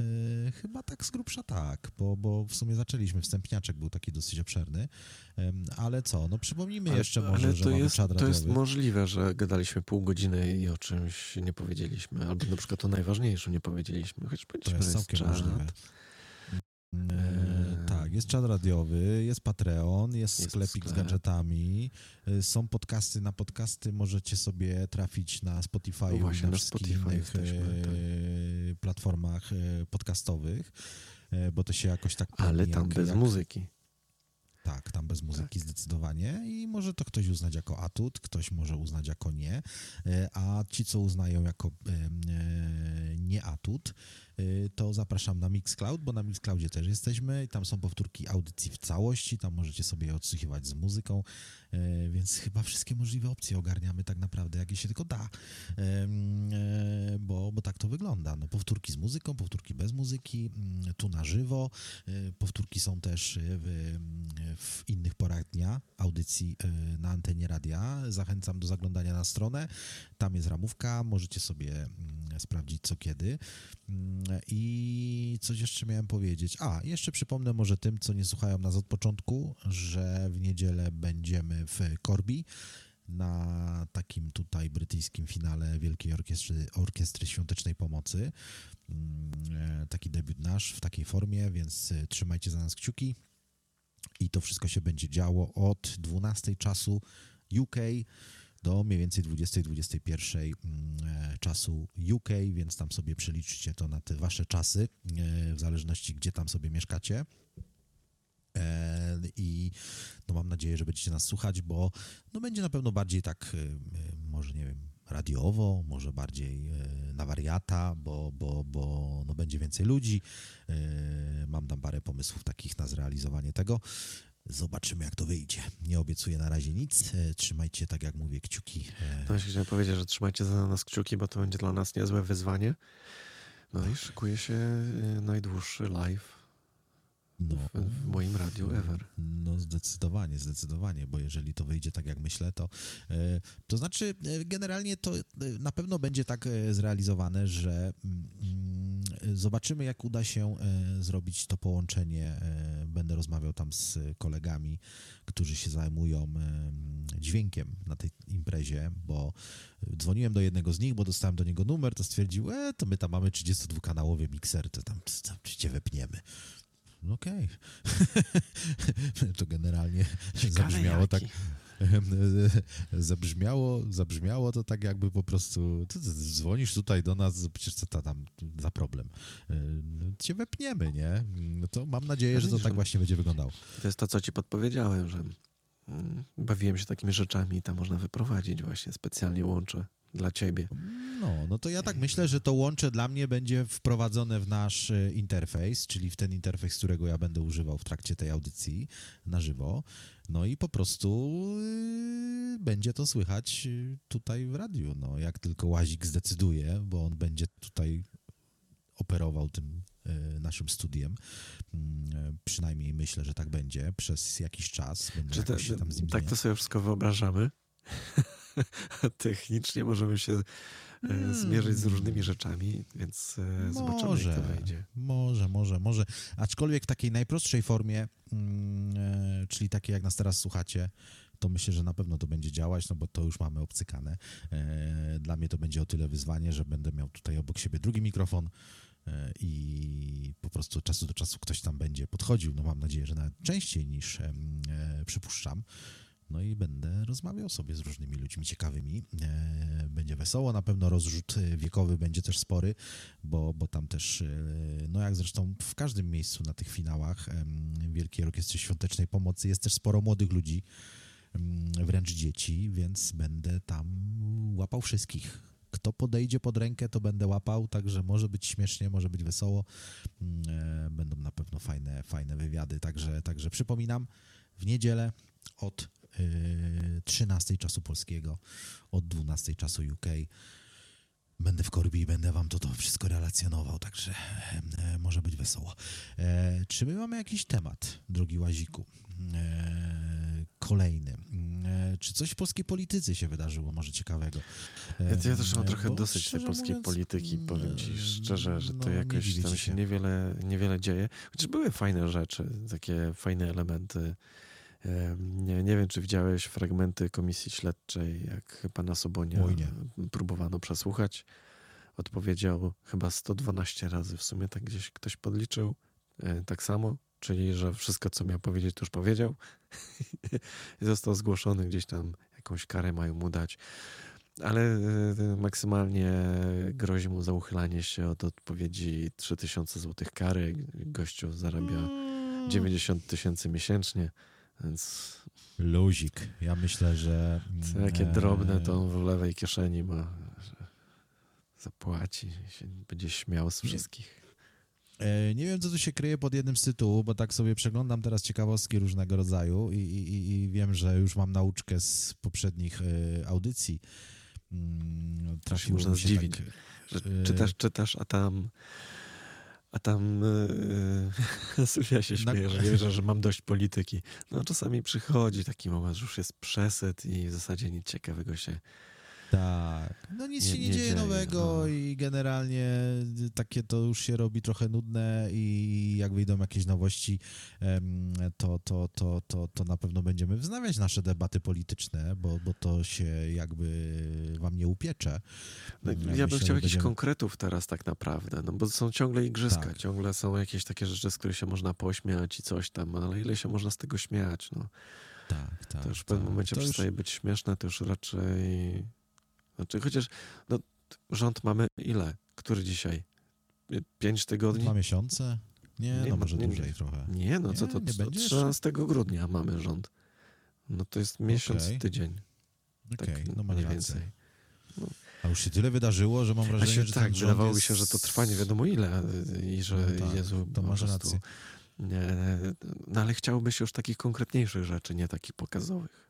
E, chyba tak z grubsza tak, bo, bo w sumie zaczęliśmy, wstępniaczek był taki dosyć obszerny, ale co, no przypomnijmy jeszcze może, ale że to jest, to jest możliwe, że gadaliśmy pół godziny i o czymś nie powiedzieliśmy, albo na przykład o najważniejszym nie powiedzieliśmy, choć To powiedzieliśmy, jest że jest całkiem możliwe. Tak, jest czat radiowy, jest Patreon, jest, Jest sklepik z sklep. gadżetami, e, są podcasty. Na podcasty możecie sobie trafić na Spotify No i właśnie, na na wszystkich Spotify innych jesteśmy, tak. e, platformach e, podcastowych, bo to się jakoś tak Ale tam jak, bez jak, muzyki. Tak, tam bez muzyki zdecydowanie i może to ktoś uznać jako atut, ktoś może uznać jako nie, a ci, co uznają jako e, nie atut, to zapraszam na Mixcloud, bo na Mixcloudzie też jesteśmy tam są powtórki audycji w całości, tam możecie sobie je odsłuchiwać z muzyką, więc chyba wszystkie możliwe opcje ogarniamy tak naprawdę, jakie się tylko da, Em, e, bo, bo tak to wygląda. No, powtórki z muzyką, powtórki bez muzyki, mm, tu na żywo, e, powtórki są też e, w, w innych porach dnia audycji e, na antenie radia. Zachęcam do zaglądania na stronę. Tam jest ramówka, możecie sobie mm, sprawdzić co kiedy. Mm, I coś jeszcze miałem powiedzieć. A, jeszcze przypomnę może tym, co nie słuchają nas od początku, że w niedzielę będziemy w Corby na takim tutaj brytyjskim finale Wielkiej Orkiestry, Orkiestry Świątecznej Pomocy. Mm, e, Taki debiut nasz w takiej formie, więc e, trzymajcie za nas kciuki. I to wszystko się będzie działo od 12 czasu UK do mniej więcej 20-21 mm, e, czasu UK, więc tam sobie przeliczcie to na te wasze czasy, w zależności gdzie tam sobie mieszkacie. I no mam nadzieję, że będziecie nas słuchać, bo no będzie na pewno bardziej tak, e, e, może nie wiem, radiowo, może bardziej e, na wariata, bo, bo, bo no będzie więcej ludzi. Mam tam parę pomysłów takich na zrealizowanie tego. Zobaczymy, jak to wyjdzie. Nie obiecuję na razie nic. Trzymajcie, tak jak mówię, kciuki. To właśnie chciałem powiedzieć, że trzymajcie za nas kciuki, bo to będzie dla nas niezłe wyzwanie. No i szykuje się y, najdłuższy live No, w, w moim radiu ever. No zdecydowanie, zdecydowanie, bo jeżeli to wyjdzie tak, jak myślę, to e, to znaczy e, generalnie to e, na pewno będzie tak zrealizowane, że mm, zobaczymy, jak uda się zrobić to połączenie. Będę rozmawiał tam z kolegami, którzy się zajmują dźwiękiem na tej imprezie, bo dzwoniłem do jednego z nich, bo dostałem do niego numer, to stwierdził, e, to my tam mamy 32-kanałowy mikser, to tam, tam cię wepniemy. No okej. (laughs) to generalnie Ciekawe zabrzmiało tak, jaki. (laughs) zabrzmiało, zabrzmiało to tak jakby po prostu ty, dzwonisz tutaj do nas, przecież co to tam za problem? E, No, cię wepniemy, nie? No to mam nadzieję, że to tak właśnie będzie wyglądało. To jest to, co ci podpowiedziałem, że mm, bawiłem się takimi rzeczami i tam można wyprowadzić właśnie specjalnie łącze dla ciebie. No, no to ja tak myślę, że to łącze dla mnie będzie wprowadzone w nasz e, interfejs, czyli w ten interfejs, którego ja będę używał w trakcie tej audycji na żywo. No i po prostu y, będzie to słychać y, tutaj w radiu. No, jak tylko Łazik zdecyduje, bo on będzie tutaj operował tym y, naszym studiem. Mm, Przynajmniej myślę, że tak będzie przez jakiś czas. Będę Czy się tam z nim tak to sobie wszystko wyobrażamy? (laughs) (laughs) Technicznie możemy się e, zmierzyć z różnymi rzeczami, więc e, zobaczymy, jak to wejdzie. Może, może, może. Aczkolwiek w takiej najprostszej formie, mm, e, czyli takiej jak nas teraz słuchacie, to myślę, że na pewno to będzie działać, no bo to już mamy obcykane. E, Dla mnie to będzie o tyle wyzwanie, że będę miał tutaj obok siebie drugi mikrofon i po prostu od czasu do czasu ktoś tam będzie podchodził. No mam nadzieję, że nawet częściej niż przypuszczam. No i będę rozmawiał sobie z różnymi ludźmi ciekawymi. E, Będzie wesoło, na pewno rozrzut e, wiekowy będzie też spory, bo, bo tam też, e, no jak zresztą w każdym miejscu na tych finałach Wielkiej Orkiestry Świątecznej Pomocy jest też sporo młodych ludzi, wręcz dzieci, więc będę tam łapał wszystkich. Kto podejdzie pod rękę, to będę łapał, także może być śmiesznie, może być wesoło. Mm, Będą na pewno fajne, fajne wywiady, także, także przypominam, w niedzielę od 13 czasu polskiego, od 12 czasu UK. Będę w Korbi i będę wam to, to wszystko relacjonował, także e, może być wesoło. E, czy my mamy jakiś temat, drogi Łaziku? E, kolejny. Czy coś w polskiej polityce się wydarzyło, może ciekawego? Ja, ja też mam trochę bo dosyć tej polskiej mówiąc, polityki, powiem ci mm, szczerze, że to no, nie jakoś tam ci się niewiele, niewiele dzieje. Chociaż były fajne rzeczy, takie fajne elementy. Nie, nie wiem, czy widziałeś fragmenty komisji śledczej, jak pana Sobonia próbowano przesłuchać. Odpowiedział chyba 112 razy w sumie, tak gdzieś ktoś podliczył. E, Tak samo, czyli że wszystko, co miał powiedzieć, to już powiedział. (laughs) Został zgłoszony gdzieś tam, jakąś karę mają mu dać. Ale e, maksymalnie grozi mu za uchylanie się od odpowiedzi 3000 zł kary. Gościu zarabia Mm. 90 tysięcy miesięcznie, więc Luzik. Ja myślę, że... co, jakie e, drobne to on w lewej kieszeni ma. że Zapłaci się będzie śmiał z wszystkich. E, Nie wiem, co tu się kryje pod jednym z tytułów, bo tak sobie przeglądam teraz ciekawostki różnego rodzaju i, i, i wiem, że już mam nauczkę z poprzednich e, audycji. Mm, Trafiło można mi się zdziwić, tak, Że e, czytasz, czytasz, a tam a tam (laughs) yy, Sylwia się śmieje, (laughs) że wierzę, że mam dość polityki. No czasami przychodzi taki moment, że już jest przesyt i w zasadzie nic ciekawego się Tak. No nic Nie- się nie, nie dzieje dzieje, nowego no. i generalnie takie to już się robi trochę nudne i jak wyjdą jakieś nowości, to, to, to, to, to na pewno będziemy wznawiać nasze debaty polityczne, bo, bo to się jakby wam nie upiecze. No, ja myślę, bym chciał jakichś będziemy- konkretów teraz tak naprawdę, no bo są ciągle igrzyska, Tak. ciągle są jakieś takie rzeczy, z których się można pośmiać i coś tam, ale ile się można z tego śmiać, no. Tak, tak. To już w tak. pewnym momencie To już- przestaje być śmieszne, to już raczej... Znaczy, chociaż no, rząd mamy ile? Który dzisiaj? Pięć tygodni? Dwa miesiące? Nie, Nie no może nie- dłużej trochę. Nie, no co to? to będzie 13 grudnia mamy rząd. No to jest miesiąc, Okej. tydzień. Okej, tak no mniej rację. więcej. A już się tyle wydarzyło, że mam wrażenie, się, że tak, wydawało mi jest... się, że to trwa nie wiadomo ile i że No tak, Jezu, to masz rację. Nie, no ale chciałoby się już takich konkretniejszych rzeczy, nie takich pokazowych.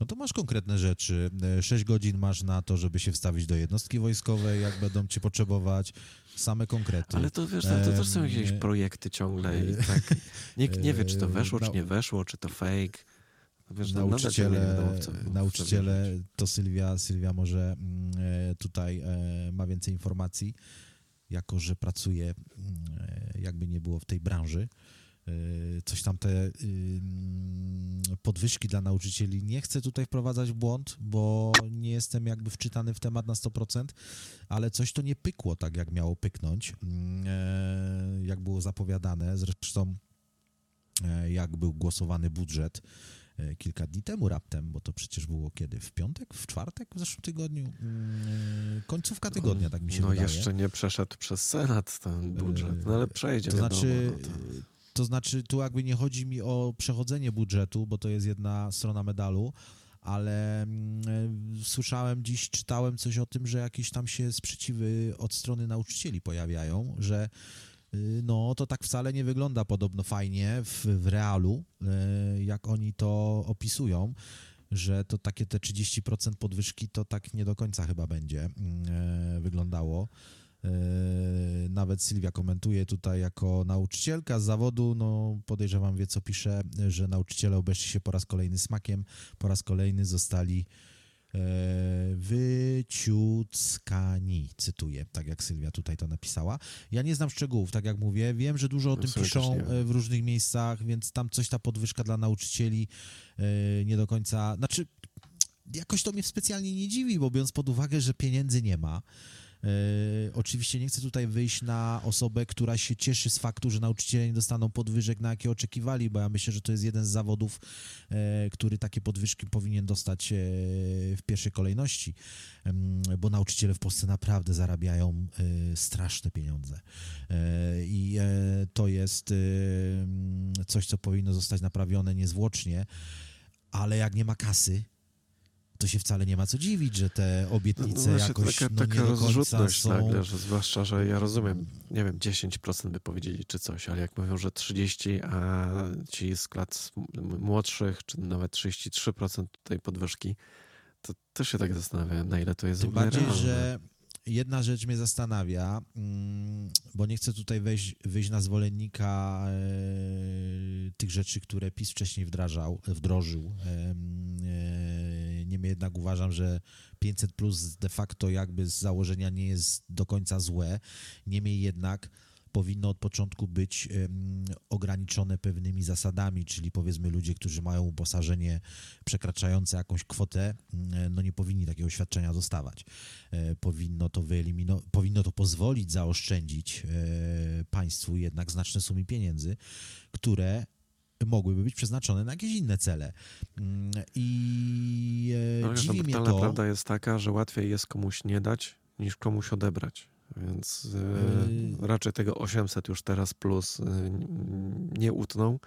No to masz konkretne rzeczy. E, Sześć godzin masz na to, żeby się wstawić do jednostki wojskowej, jak będą cię potrzebować. Same konkrety. Ale to wiesz, to, to też są jakieś nie- projekty ciągle i tak nikt nie wie, czy to (laughs) weszło, czy nie weszło, czy to fake. No Wiesz, no, nauczyciele, wiadomo, co- nauczyciele to Sylwia, Sylwia może mm, e, tutaj e, ma więcej informacji, jako że pracuje, mm, e, jakby nie było w tej branży. E, Coś tam te ym, podwyżki dla nauczycieli nie chcę tutaj wprowadzać w błąd, bo nie jestem jakby wczytany w temat na 100%, ale coś to nie pykło tak, jak miało pyknąć, e, jak było zapowiadane. Zresztą jak był głosowany budżet kilka dni temu raptem, bo to przecież było kiedy? W piątek? W czwartek? W zeszłym tygodniu? Końcówka tygodnia, tak mi się No wydaje. jeszcze nie przeszedł przez Senat ten budżet, no ale przejdzie, To znaczy, no. To znaczy, tu jakby nie chodzi mi o przechodzenie budżetu, bo to jest jedna strona medalu, ale mm, słyszałem dziś, czytałem coś o tym, że jakieś tam się sprzeciwy od strony nauczycieli pojawiają, że y, no to tak wcale nie wygląda podobno fajnie w, w realu, y, jak oni to opisują, że to takie te 30% podwyżki to tak nie do końca chyba będzie y, wyglądało. E, Nawet Sylwia komentuje tutaj jako nauczycielka z zawodu, no podejrzewam wie co pisze, że nauczyciele obeszli się po raz kolejny smakiem, po raz kolejny zostali e, wyciuckani, cytuję, tak jak Sylwia tutaj to napisała. Ja nie znam szczegółów, tak jak mówię, wiem, że dużo o No, tym piszą e, w różnych miejscach, więc tam coś ta podwyżka dla nauczycieli e, nie do końca, znaczy jakoś to mnie specjalnie nie dziwi, bo biorąc pod uwagę, że pieniędzy nie ma, oczywiście nie chcę tutaj wyjść na osobę, która się cieszy z faktu, że nauczyciele nie dostaną podwyżek, na jakie oczekiwali, bo ja myślę, że to jest jeden z zawodów, e, który takie podwyżki powinien dostać e, w pierwszej kolejności, bo nauczyciele w Polsce naprawdę zarabiają e, straszne pieniądze. E, I e, to jest e, coś, co powinno zostać naprawione niezwłocznie, ale jak nie ma kasy, to się wcale nie ma co dziwić, że te No, obietnice właśnie jakoś taka, no, taka nie do końca rozrzutność są... nagle, że zwłaszcza, że ja rozumiem, nie wiem, 10% by powiedzieli czy coś, ale jak mówią, że 30%, a ci z klas młodszych, czy nawet 33% tej podwyżki, to też się tak zastanawiam, na ile to jest Tym bardziej, realne. że jedna rzecz mnie zastanawia, mm, bo nie chcę tutaj wejść, wyjść na zwolennika e, tych rzeczy, które PiS wcześniej wdrażał, wdrożył. Em, e, Niemniej jednak uważam, że 500 plus de facto jakby z założenia nie jest do końca złe. Niemniej jednak powinno od początku być ograniczone pewnymi zasadami, czyli powiedzmy ludzie, którzy mają uposażenie przekraczające jakąś kwotę, no nie powinni takiego świadczenia dostawać. E, Powinno to wyeliminować, powinno to pozwolić zaoszczędzić e, państwu jednak znaczne sumy pieniędzy, które mogłyby być przeznaczone na jakieś inne cele. I e, No, ale dziwi mnie to... prawda jest taka, że łatwiej jest komuś nie dać, niż komuś odebrać. Więc Yy. raczej tego 800 już teraz plus e, nie utną.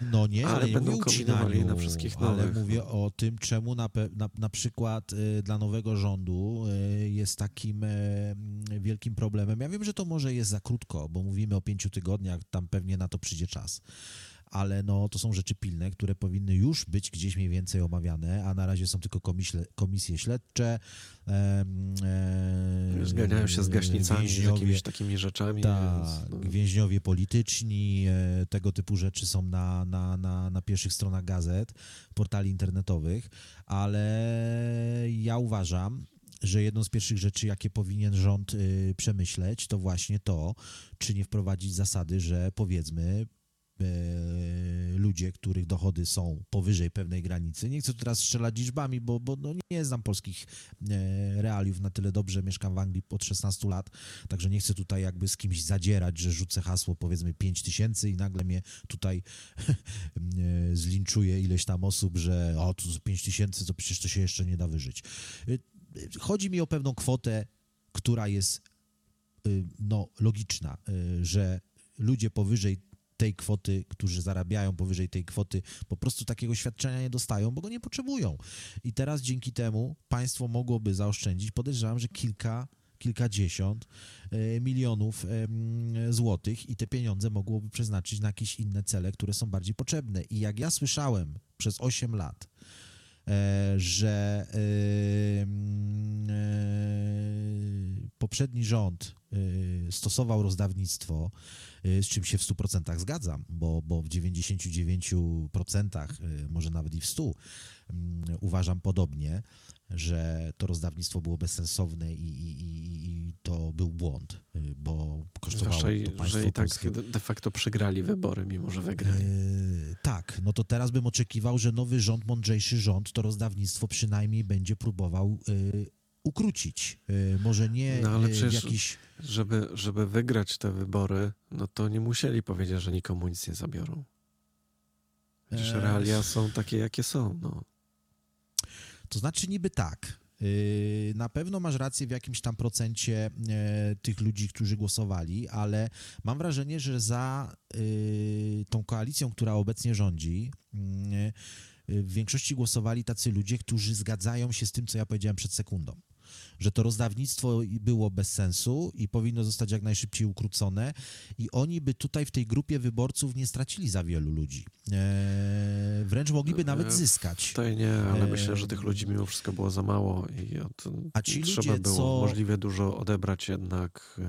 No nie, Ale ale, nie będą mówię ucinaniu, na wszystkich ale nowych, mówię no. o tym, czemu na, na, na przykład y, dla nowego rządu y, jest takim y, wielkim problemem. Ja wiem, że to może jest za krótko, bo mówimy o pięciu tygodniach, tam pewnie na to przyjdzie czas. Ale no, to są rzeczy pilne, które powinny już być gdzieś mniej więcej omawiane, a na razie są tylko komisle, komisje śledcze. em, e, Zganiają się z gaśnicami, z jakimiś takimi rzeczami. Tak, więc, no, więźniowie polityczni, e, tego typu rzeczy są na, na, na, na pierwszych stronach gazet, portali internetowych, ale ja uważam, że jedną z pierwszych rzeczy, jakie powinien rząd y, przemyśleć, to właśnie to, czy nie wprowadzić zasady, że powiedzmy e, ludzie, których dochody są powyżej pewnej granicy. Nie chcę tu teraz strzelać liczbami, bo, bo no nie znam polskich e, realiów na tyle dobrze. Mieszkam w Anglii od 16 lat, także nie chcę tutaj jakby z kimś zadzierać, że rzucę hasło powiedzmy 5 tysięcy i nagle mnie tutaj (laughs) e, zlinczuje ileś tam osób, że o, to 5 tysięcy, to przecież to się jeszcze nie da wyżyć. E, e, Chodzi mi o pewną kwotę, która jest no, logiczna, że ludzie powyżej tej kwoty, którzy zarabiają powyżej tej kwoty, po prostu takiego świadczenia nie dostają, bo go nie potrzebują. I teraz dzięki temu państwo mogłoby zaoszczędzić, podejrzewam, że kilka, kilkadziesiąt e, milionów złotych i te pieniądze mogłoby przeznaczyć na jakieś inne cele, które są bardziej potrzebne. I jak ja słyszałem przez 8 lat, e, że e, poprzedni rząd stosował rozdawnictwo, z czym się w 100% zgadzam, bo, bo w 99%, e, może nawet i w 100%, mm, uważam podobnie, że to rozdawnictwo było bezsensowne i, i, i, to był błąd, e, bo kosztowało Zwłaszcza, to państwo że i tak polskie de facto przegrali wybory, mimo że wygrali. E, tak, no to teraz bym oczekiwał, że nowy rząd, mądrzejszy rząd, to rozdawnictwo przynajmniej będzie próbował e, ukrócić. Może nie No, przecież- jakiś... Żeby, żeby wygrać te wybory, no to nie musieli powiedzieć, że nikomu nic nie zabiorą. Przecież Eee. realia są takie, jakie są. No. To znaczy niby tak. Yy, Na pewno masz rację w jakimś tam procencie e, tych ludzi, którzy głosowali, ale mam wrażenie, że za yy, tą koalicją, która obecnie rządzi, yy, w większości głosowali tacy ludzie, którzy zgadzają się z tym, co ja powiedziałem przed sekundą. Że to rozdawnictwo było bez sensu i powinno zostać jak najszybciej ukrócone, i oni by tutaj w tej grupie wyborców nie stracili za wielu ludzi. E, wręcz mogliby nawet E, zyskać. Tutaj nie, ale E, myślę, że tych ludzi mimo wszystko było za mało i od, A ci trzeba ludzie, było co- możliwie dużo odebrać jednak e,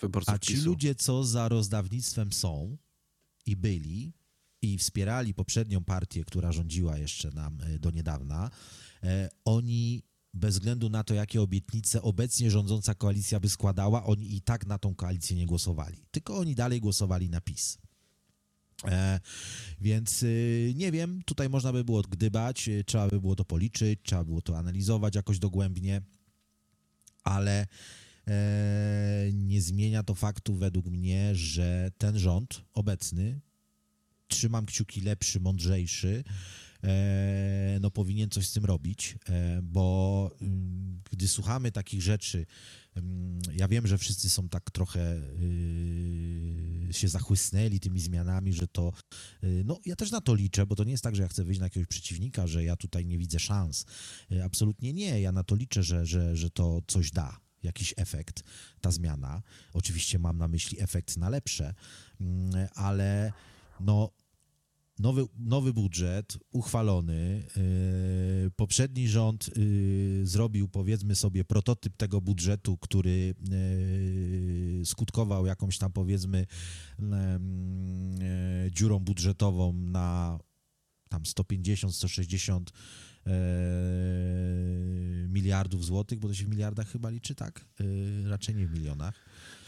wyborców A ci PiSu. ludzie, co za rozdawnictwem są i byli i wspierali poprzednią partię, która rządziła jeszcze nam do niedawna, oni bez względu na to, jakie obietnice obecnie rządząca koalicja by składała, oni i tak na tą koalicję nie głosowali. Tylko oni dalej głosowali na PiS. E, więc y, nie wiem, tutaj można by było gdybać, y, trzeba by było to policzyć, trzeba było to analizować jakoś dogłębnie, ale e, nie zmienia to faktu według mnie, że ten rząd obecny, trzymam kciuki lepszy, mądrzejszy, no powinien coś z tym robić, e, bo mm, gdy słuchamy takich rzeczy, mm, ja wiem, że wszyscy są tak trochę y, się zachłysnęli tymi zmianami, że to, y, no ja też na to liczę, bo to nie jest tak, że ja chcę wyjść na jakiegoś przeciwnika, że ja tutaj nie widzę szans. Y, Absolutnie nie, ja na to liczę, że, że, że to coś da jakiś efekt, ta zmiana. Oczywiście mam na myśli efekt na lepsze, mm, ale no, nowy, nowy budżet uchwalony. Yy, poprzedni rząd yy, zrobił, powiedzmy sobie, prototyp tego budżetu, który yy, skutkował jakąś tam, powiedzmy, dziurą budżetową na tam 150, 160 e, miliardów złotych, bo to się w miliardach chyba liczy, tak? E, raczej nie w milionach.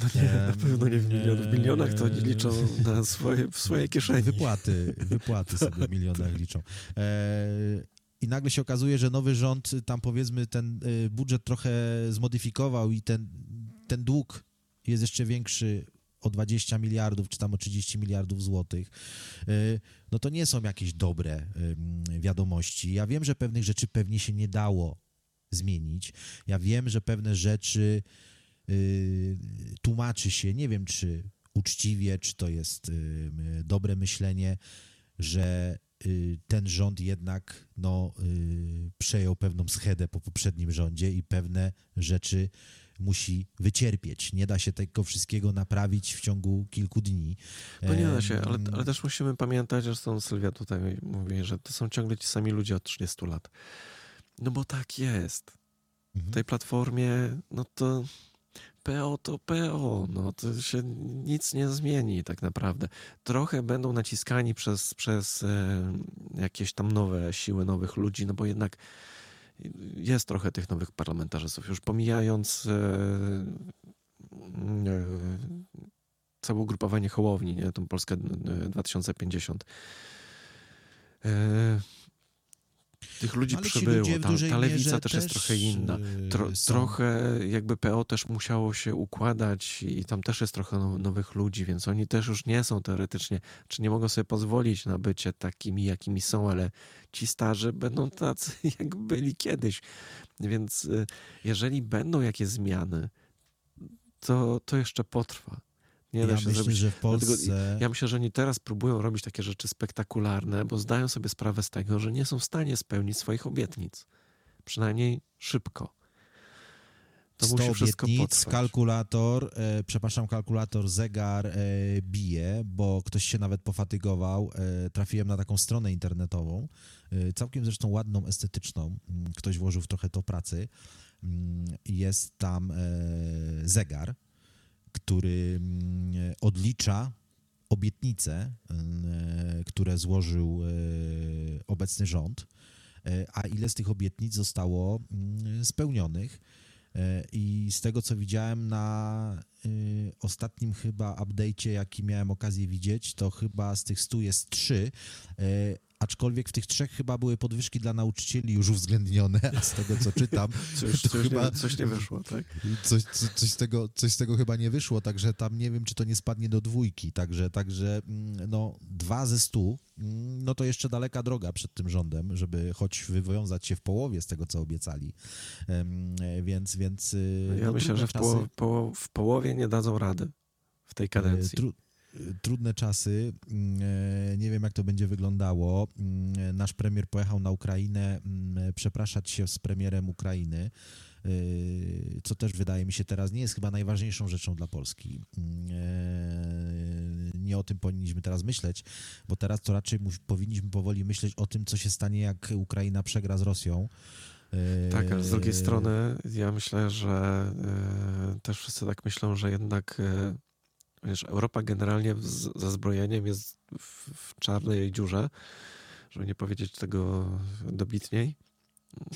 No nie, na Em, pewno nie w milionach. W milionach to oni liczą na swoje, w swojej (laughs) kieszeni. Wypłaty, wypłaty sobie w milionach liczą. I nagle się okazuje, że nowy rząd tam powiedzmy ten e, budżet trochę zmodyfikował i ten, ten dług jest jeszcze większy o 20 miliardów, czy tam o 30 miliardów złotych, e, no to nie są jakieś dobre em, wiadomości. Ja wiem, że pewnych rzeczy pewnie się nie dało zmienić. Ja wiem, że pewne rzeczy y, tłumaczy się, nie wiem czy uczciwie, czy to jest y, y, dobre myślenie, że y, ten rząd jednak no, y, przejął pewną schedę po poprzednim rządzie i pewne rzeczy musi wycierpieć. Nie da się tego wszystkiego naprawić w ciągu kilku dni. No nie da się, ale, ale też musimy pamiętać, że są Sylwia tutaj mówi, że to są ciągle ci sami ludzie od 30 lat. No bo tak jest. Mhm. W tej platformie, no to PO to PO, no to się nic nie zmieni tak naprawdę. Trochę będą naciskani przez, przez jakieś tam nowe siły, nowych ludzi, no bo jednak jest trochę tych nowych parlamentarzystów. Już pomijając e, e, całe ugrupowanie Hołowni, nie? tą Polskę e, 2050. Tych ludzi Ale przybyło. Ta, ta lewica mierze też jest trochę inna. y, Tro, Trochę jakby PO też musiało się układać i tam też jest trochę now- nowych ludzi, więc oni też już nie są teoretycznie, czy nie mogą sobie pozwolić na bycie takimi, jakimi są, ale ci starzy będą tacy, (laughs) jak byli kiedyś. Więc y, jeżeli będą jakieś zmiany, to, to jeszcze potrwa. Nie ja da się myślę, zrobić. że w Dlatego Polsce... Ja myślę, że oni teraz próbują robić takie rzeczy spektakularne, bo zdają sobie sprawę z tego, że nie są w stanie spełnić swoich obietnic. Przynajmniej szybko. To 100 musi wszystko obietnic, potrwać. kalkulator, e, przepraszam, kalkulator, zegar e, bije, bo ktoś się nawet pofatygował. E, trafiłem na taką stronę internetową, e, całkiem zresztą ładną, estetyczną. Mm, Ktoś włożył w trochę to pracy. Mm, Jest tam e, zegar, który mm, odlicza obietnice, e, które złożył e, obecny rząd, e, a ile z tych obietnic zostało mm, spełnionych. E, I z tego, co widziałem na y, ostatnim chyba update'cie, jaki miałem okazję widzieć, to chyba z tych 100 jest 3, aczkolwiek w tych trzech chyba były podwyżki dla nauczycieli już uwzględnione, a z tego, co czytam, (laughs) Coś, to coś, chyba nie, coś nie wyszło, tak? coś, co- coś, z tego, coś z tego chyba nie wyszło, także tam nie wiem, czy to nie spadnie do dwójki, także, także mm, no, dwa ze stu, mm, no to jeszcze daleka droga przed tym rządem, żeby choć wywiązać się w połowie z tego, co obiecali, więc, więc y, Ja no, myślę, że w, czasy. poło, poło, w połowie nie dadzą rady w tej kadencji. Tru, trudne czasy. Mm, e, Nie wiem, jak to będzie wyglądało. Mm, Nasz premier pojechał na Ukrainę mm, przepraszać się z premierem Ukrainy, e, co też wydaje mi się teraz nie jest chyba najważniejszą rzeczą dla Polski. E, Nie o tym powinniśmy teraz myśleć, bo teraz to raczej powinniśmy powoli myśleć o tym, co się stanie, jak Ukraina przegra z Rosją. E, Tak, ale z drugiej strony ja myślę, że e, też wszyscy tak myślą, że jednak e, wiesz, Europa generalnie z, ze zbrojeniem jest w, w czarnej dziurze, żeby nie powiedzieć tego dobitniej.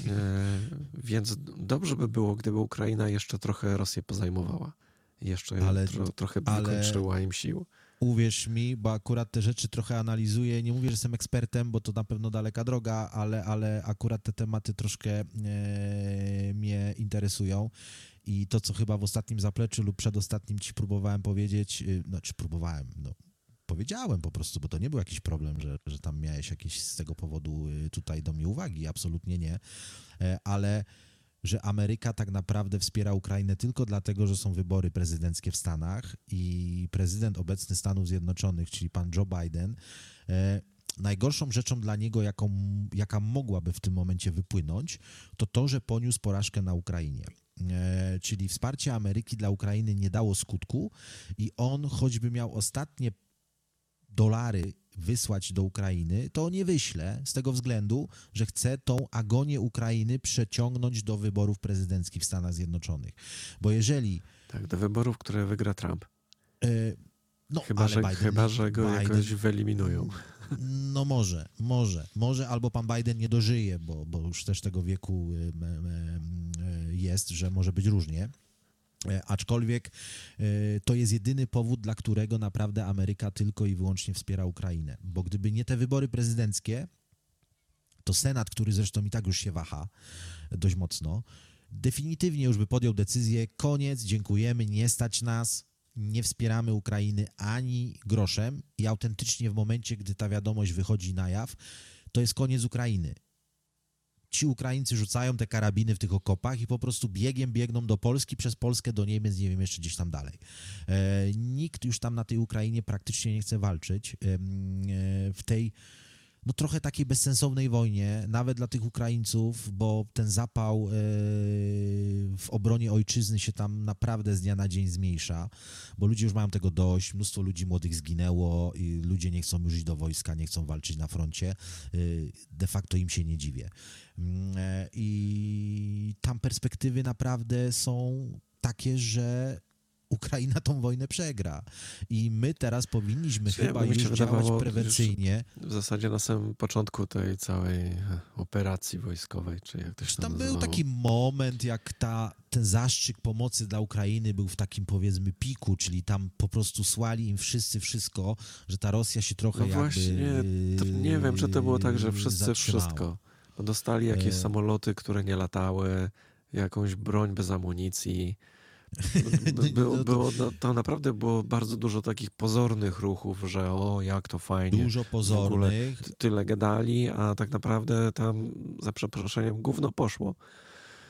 E, więc dobrze by było, gdyby Ukraina jeszcze trochę Rosję pozajmowała. Jeszcze Ale- tro, trochę ale- wykończyła im sił. Uwierz mi, bo akurat te rzeczy trochę analizuję. Nie mówię, że jestem ekspertem, bo to na pewno daleka droga, ale, ale akurat te tematy troszkę e, mnie interesują. I to, co chyba w ostatnim zapleczu lub przedostatnim ci próbowałem powiedzieć, y, no czy próbowałem, no powiedziałem po prostu, bo to nie był jakiś problem, że, że tam miałeś jakieś z tego powodu y, tutaj do mnie uwagi, absolutnie nie, E, ale że Ameryka tak naprawdę wspiera Ukrainę tylko dlatego, że są wybory prezydenckie w Stanach i prezydent obecny Stanów Zjednoczonych, czyli pan Joe Biden, e, najgorszą rzeczą dla niego, jaką, jaka mogłaby w tym momencie wypłynąć, to to, że poniósł porażkę na Ukrainie. E, czyli wsparcie Ameryki dla Ukrainy nie dało skutku i on, choćby miał ostatnie dolary wysłać do Ukrainy, to nie wyśle z tego względu, że chce tą agonię Ukrainy przeciągnąć do wyborów prezydenckich w Stanach Zjednoczonych. Bo jeżeli Tak, do wyborów, które wygra Trump. e, no, Chyba, że, Biden, chyba, że go Biden, jakoś wyeliminują. No może, może, może albo pan Biden nie dożyje, bo, bo już też tego wieku y, y, jest, że może być różnie. E, Aczkolwiek e, to jest jedyny powód, dla którego naprawdę Ameryka tylko i wyłącznie wspiera Ukrainę. Bo gdyby nie te wybory prezydenckie, to Senat, który zresztą i tak już się waha dość mocno, definitywnie już by podjął decyzję, koniec, dziękujemy, nie stać nas, nie wspieramy Ukrainy ani groszem i autentycznie w momencie, gdy ta wiadomość wychodzi na jaw, to jest koniec Ukrainy. Ci Ukraińcy rzucają te karabiny w tych okopach i po prostu biegiem biegną do Polski, przez Polskę do Niemiec, nie wiem, jeszcze gdzieś tam dalej. E, nikt już tam na tej Ukrainie praktycznie nie chce walczyć. Em, e, w tej no trochę takiej bezsensownej wojnie, nawet dla tych Ukraińców, bo ten zapał e, w obronie ojczyzny się tam naprawdę z dnia na dzień zmniejsza, bo ludzie już mają tego dość, mnóstwo ludzi młodych zginęło i ludzie nie chcą już iść do wojska, nie chcą walczyć na froncie. E, De facto im się nie dziwię. Mm, e, I tam perspektywy naprawdę są takie, że Ukraina tą wojnę przegra. I my teraz powinniśmy Czy ja- chyba już działać prewencyjnie. W zasadzie na samym początku tej całej e, operacji wojskowej, czy jak to się Tam był taki moment, jak ta, ten zastrzyk pomocy dla Ukrainy był w takim powiedzmy piku, czyli tam po prostu słali im wszyscy wszystko, że ta Rosja się trochę No jakby... właśnie, nie wiem, czy to było tak, że wszyscy zatrzymała. wszystko. Bo dostali jakieś E. samoloty, które nie latały, jakąś broń bez amunicji. (laughs) By- Było, No to- było, no, to naprawdę było bardzo dużo takich pozornych ruchów, że o, jak to fajnie. Dużo pozornych. Ty- Tyle gadali, a tak naprawdę tam, za przeproszeniem, gówno poszło.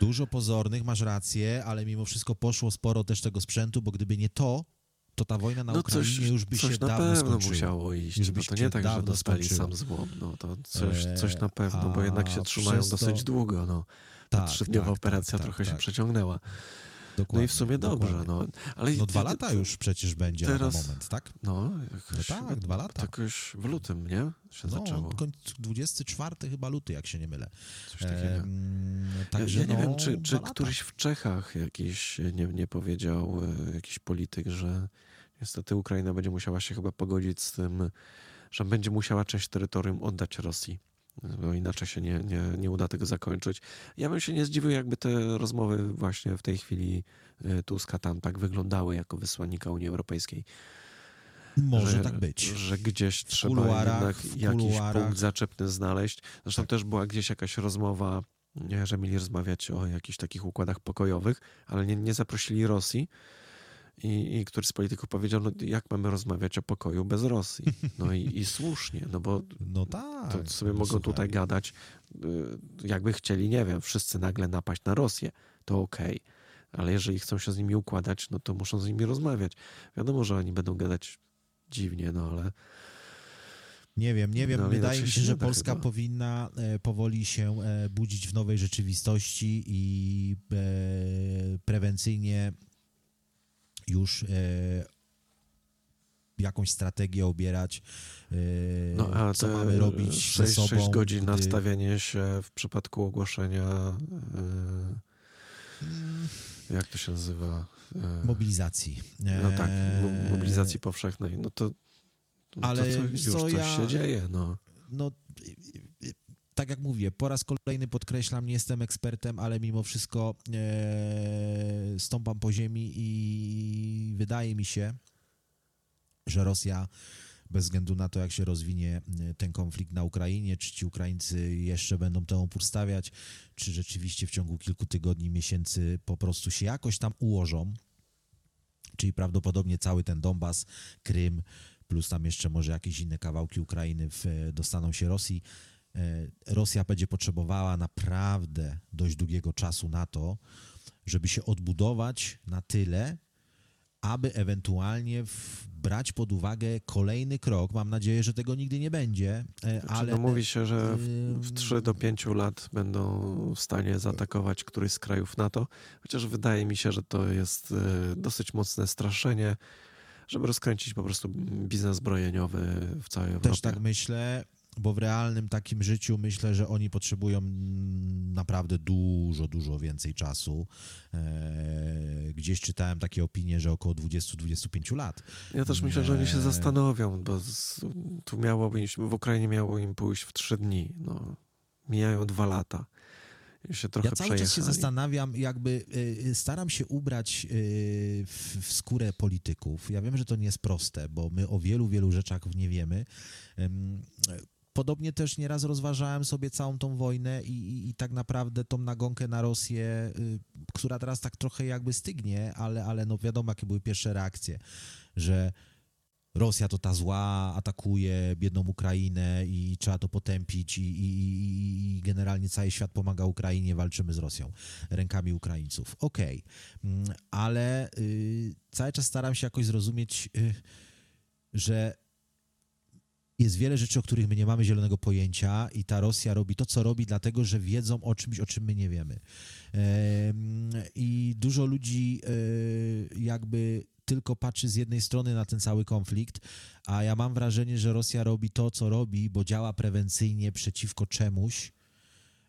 Dużo pozornych, masz rację, ale mimo wszystko poszło sporo też tego sprzętu, bo gdyby nie to, to ta wojna na No Ukrainie coś, już by coś się na dawno pewno skończyła. musiało iść. Już No to nie tak, że dostali skończyło. sam złom. No to coś, coś na pewno, bo jednak się trzymają to- dosyć długo. No. Ta Tak, trzydniowa tak, operacja tak, trochę tak, się tak. Przeciągnęła. No Dokładnie, i w sumie dobrze. dokładnie. No, ale No dwa lata już przecież będzie teraz- na moment, tak? No, jakoś, No tak, dwa lata. Jakoś w lutym, nie? Się No, zaczęło. koń- 24 chyba luty, jak się nie mylę. Coś takiego. Ja, Także ja nie no, wiem, czy, czy któryś w Czechach jakiś nie, nie powiedział, e, jakiś polityk, że niestety Ukraina będzie musiała się chyba pogodzić z tym, że będzie musiała część terytorium oddać Rosji. Bo inaczej się nie, nie, nie uda tego zakończyć. Ja bym się nie zdziwił, jakby te rozmowy właśnie w tej chwili e, Tuska tam tak wyglądały jako wysłannika Unii Europejskiej. Może że, tak być. Że gdzieś trzeba kuluarach, jednak jakiś punkt zaczepny znaleźć. Zresztą Tak. też była gdzieś jakaś rozmowa, nie, że mieli rozmawiać o jakichś takich układach pokojowych, ale nie, nie zaprosili Rosji. I, I któryś z polityków powiedział, no jak mamy rozmawiać o pokoju bez Rosji? No i, i (laughs) słusznie, no bo No tak. to sobie no mogą słuchaj. tutaj gadać, y, jakby chcieli, nie wiem, wszyscy nagle napaść na Rosję, to okej. Ale jeżeli chcą się z nimi układać, no to muszą z nimi rozmawiać. Wiadomo, że oni będą gadać dziwnie, no ale Nie wiem, nie wiem. No, Wydaje mi się że Polska chyba. powinna e, powoli się e, budzić w nowej rzeczywistości i e, prewencyjnie już e, jakąś strategię obierać, e, No a co mamy robić ze 6, sobą. 6 godzin gdy- nadstawianie się w przypadku ogłoszenia yy, jak to się nazywa? Mobilizacji. no tak, E, mo- mobilizacji powszechnej. No to, Ale to już co, coś ja- się dzieje, no. no, tak jak mówię, po raz kolejny podkreślam, nie jestem ekspertem, ale mimo wszystko e, stąpam po ziemi i wydaje mi się, że Rosja, bez względu na to, jak się rozwinie e, ten konflikt na Ukrainie, czy ci Ukraińcy jeszcze będą temu opór stawiać, czy rzeczywiście w ciągu kilku tygodni, miesięcy po prostu się jakoś tam ułożą, czyli prawdopodobnie cały ten Donbas, Krym, plus tam jeszcze może jakieś inne kawałki Ukrainy w, dostaną się Rosji. E, Rosja będzie potrzebowała naprawdę dość długiego czasu na to, żeby się odbudować na tyle, aby ewentualnie w, brać pod uwagę kolejny krok. Mam nadzieję, że tego nigdy nie będzie, e, Znaczy, ale no mówi się, że w, w 3 do 5 lat będą w stanie zaatakować któryś z krajów NATO, chociaż wydaje mi się, że to jest e, dosyć mocne straszenie, żeby rozkręcić po prostu biznes zbrojeniowy w całej Europie. Też tak myślę, bo w realnym takim życiu myślę, że oni potrzebują naprawdę dużo, dużo więcej czasu. Eee, Gdzieś czytałem takie opinie, że około 20-25 lat. Ja też myślę, że oni się Nie. zastanowią, bo tu miało iść, w Ukrainie miało im pójść w 3 dni. No, mijają dwa lata. I się trochę Ja cały czas się przejechali. zastanawiam, jakby y, staram się ubrać y, w, w skórę polityków. Ja wiem, że to nie jest proste, bo my o wielu, wielu rzeczach nie wiemy. Podobnie też nieraz rozważałem sobie całą tą wojnę i, i, i tak naprawdę tą nagonkę na Rosję, y, która teraz tak trochę jakby stygnie, ale, ale no wiadomo, jakie były pierwsze reakcje, że Rosja to ta zła, atakuje biedną Ukrainę i trzeba to potępić i, i, i- generalnie cały świat pomaga Ukrainie, walczymy z Rosją rękami Ukraińców. Okej, Mm, ale y, cały czas staram się jakoś zrozumieć, y, że jest wiele rzeczy, o których my nie mamy zielonego pojęcia i ta Rosja robi to, co robi, dlatego że wiedzą o czymś, o czym my nie wiemy. Em, I dużo ludzi y, jakby tylko patrzy z jednej strony na ten cały konflikt, a ja mam wrażenie, że Rosja robi to, co robi, bo działa prewencyjnie przeciwko czemuś,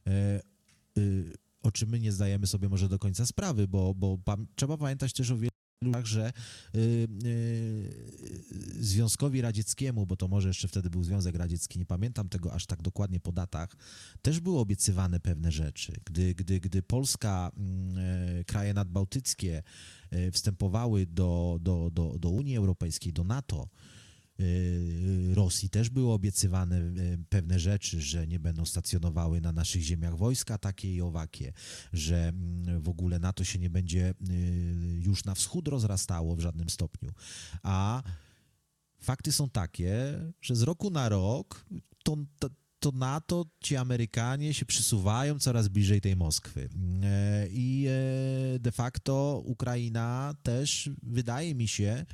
e, y, o czym my nie zdajemy sobie może do końca sprawy, bo, bo trzeba pamiętać też o wielu że y, y, Związkowi Radzieckiemu, bo to może jeszcze wtedy był Związek Radziecki, nie pamiętam tego aż tak dokładnie po datach, też były obiecywane pewne rzeczy. Gdy, gdy, gdy Polska, mm, e, kraje nadbałtyckie e, wstępowały do, do, do, do Unii Europejskiej, do NATO, Rosji też były obiecywane e, pewne rzeczy, że nie będą stacjonowały na naszych ziemiach wojska takie i owakie, że mm, w ogóle NATO się nie będzie już na wschód rozrastało w żadnym stopniu. A fakty są takie, że z roku na rok to, to, to NATO, ci Amerykanie się przysuwają coraz bliżej tej Moskwy. E, I e, de facto Ukraina też, wydaje mi się,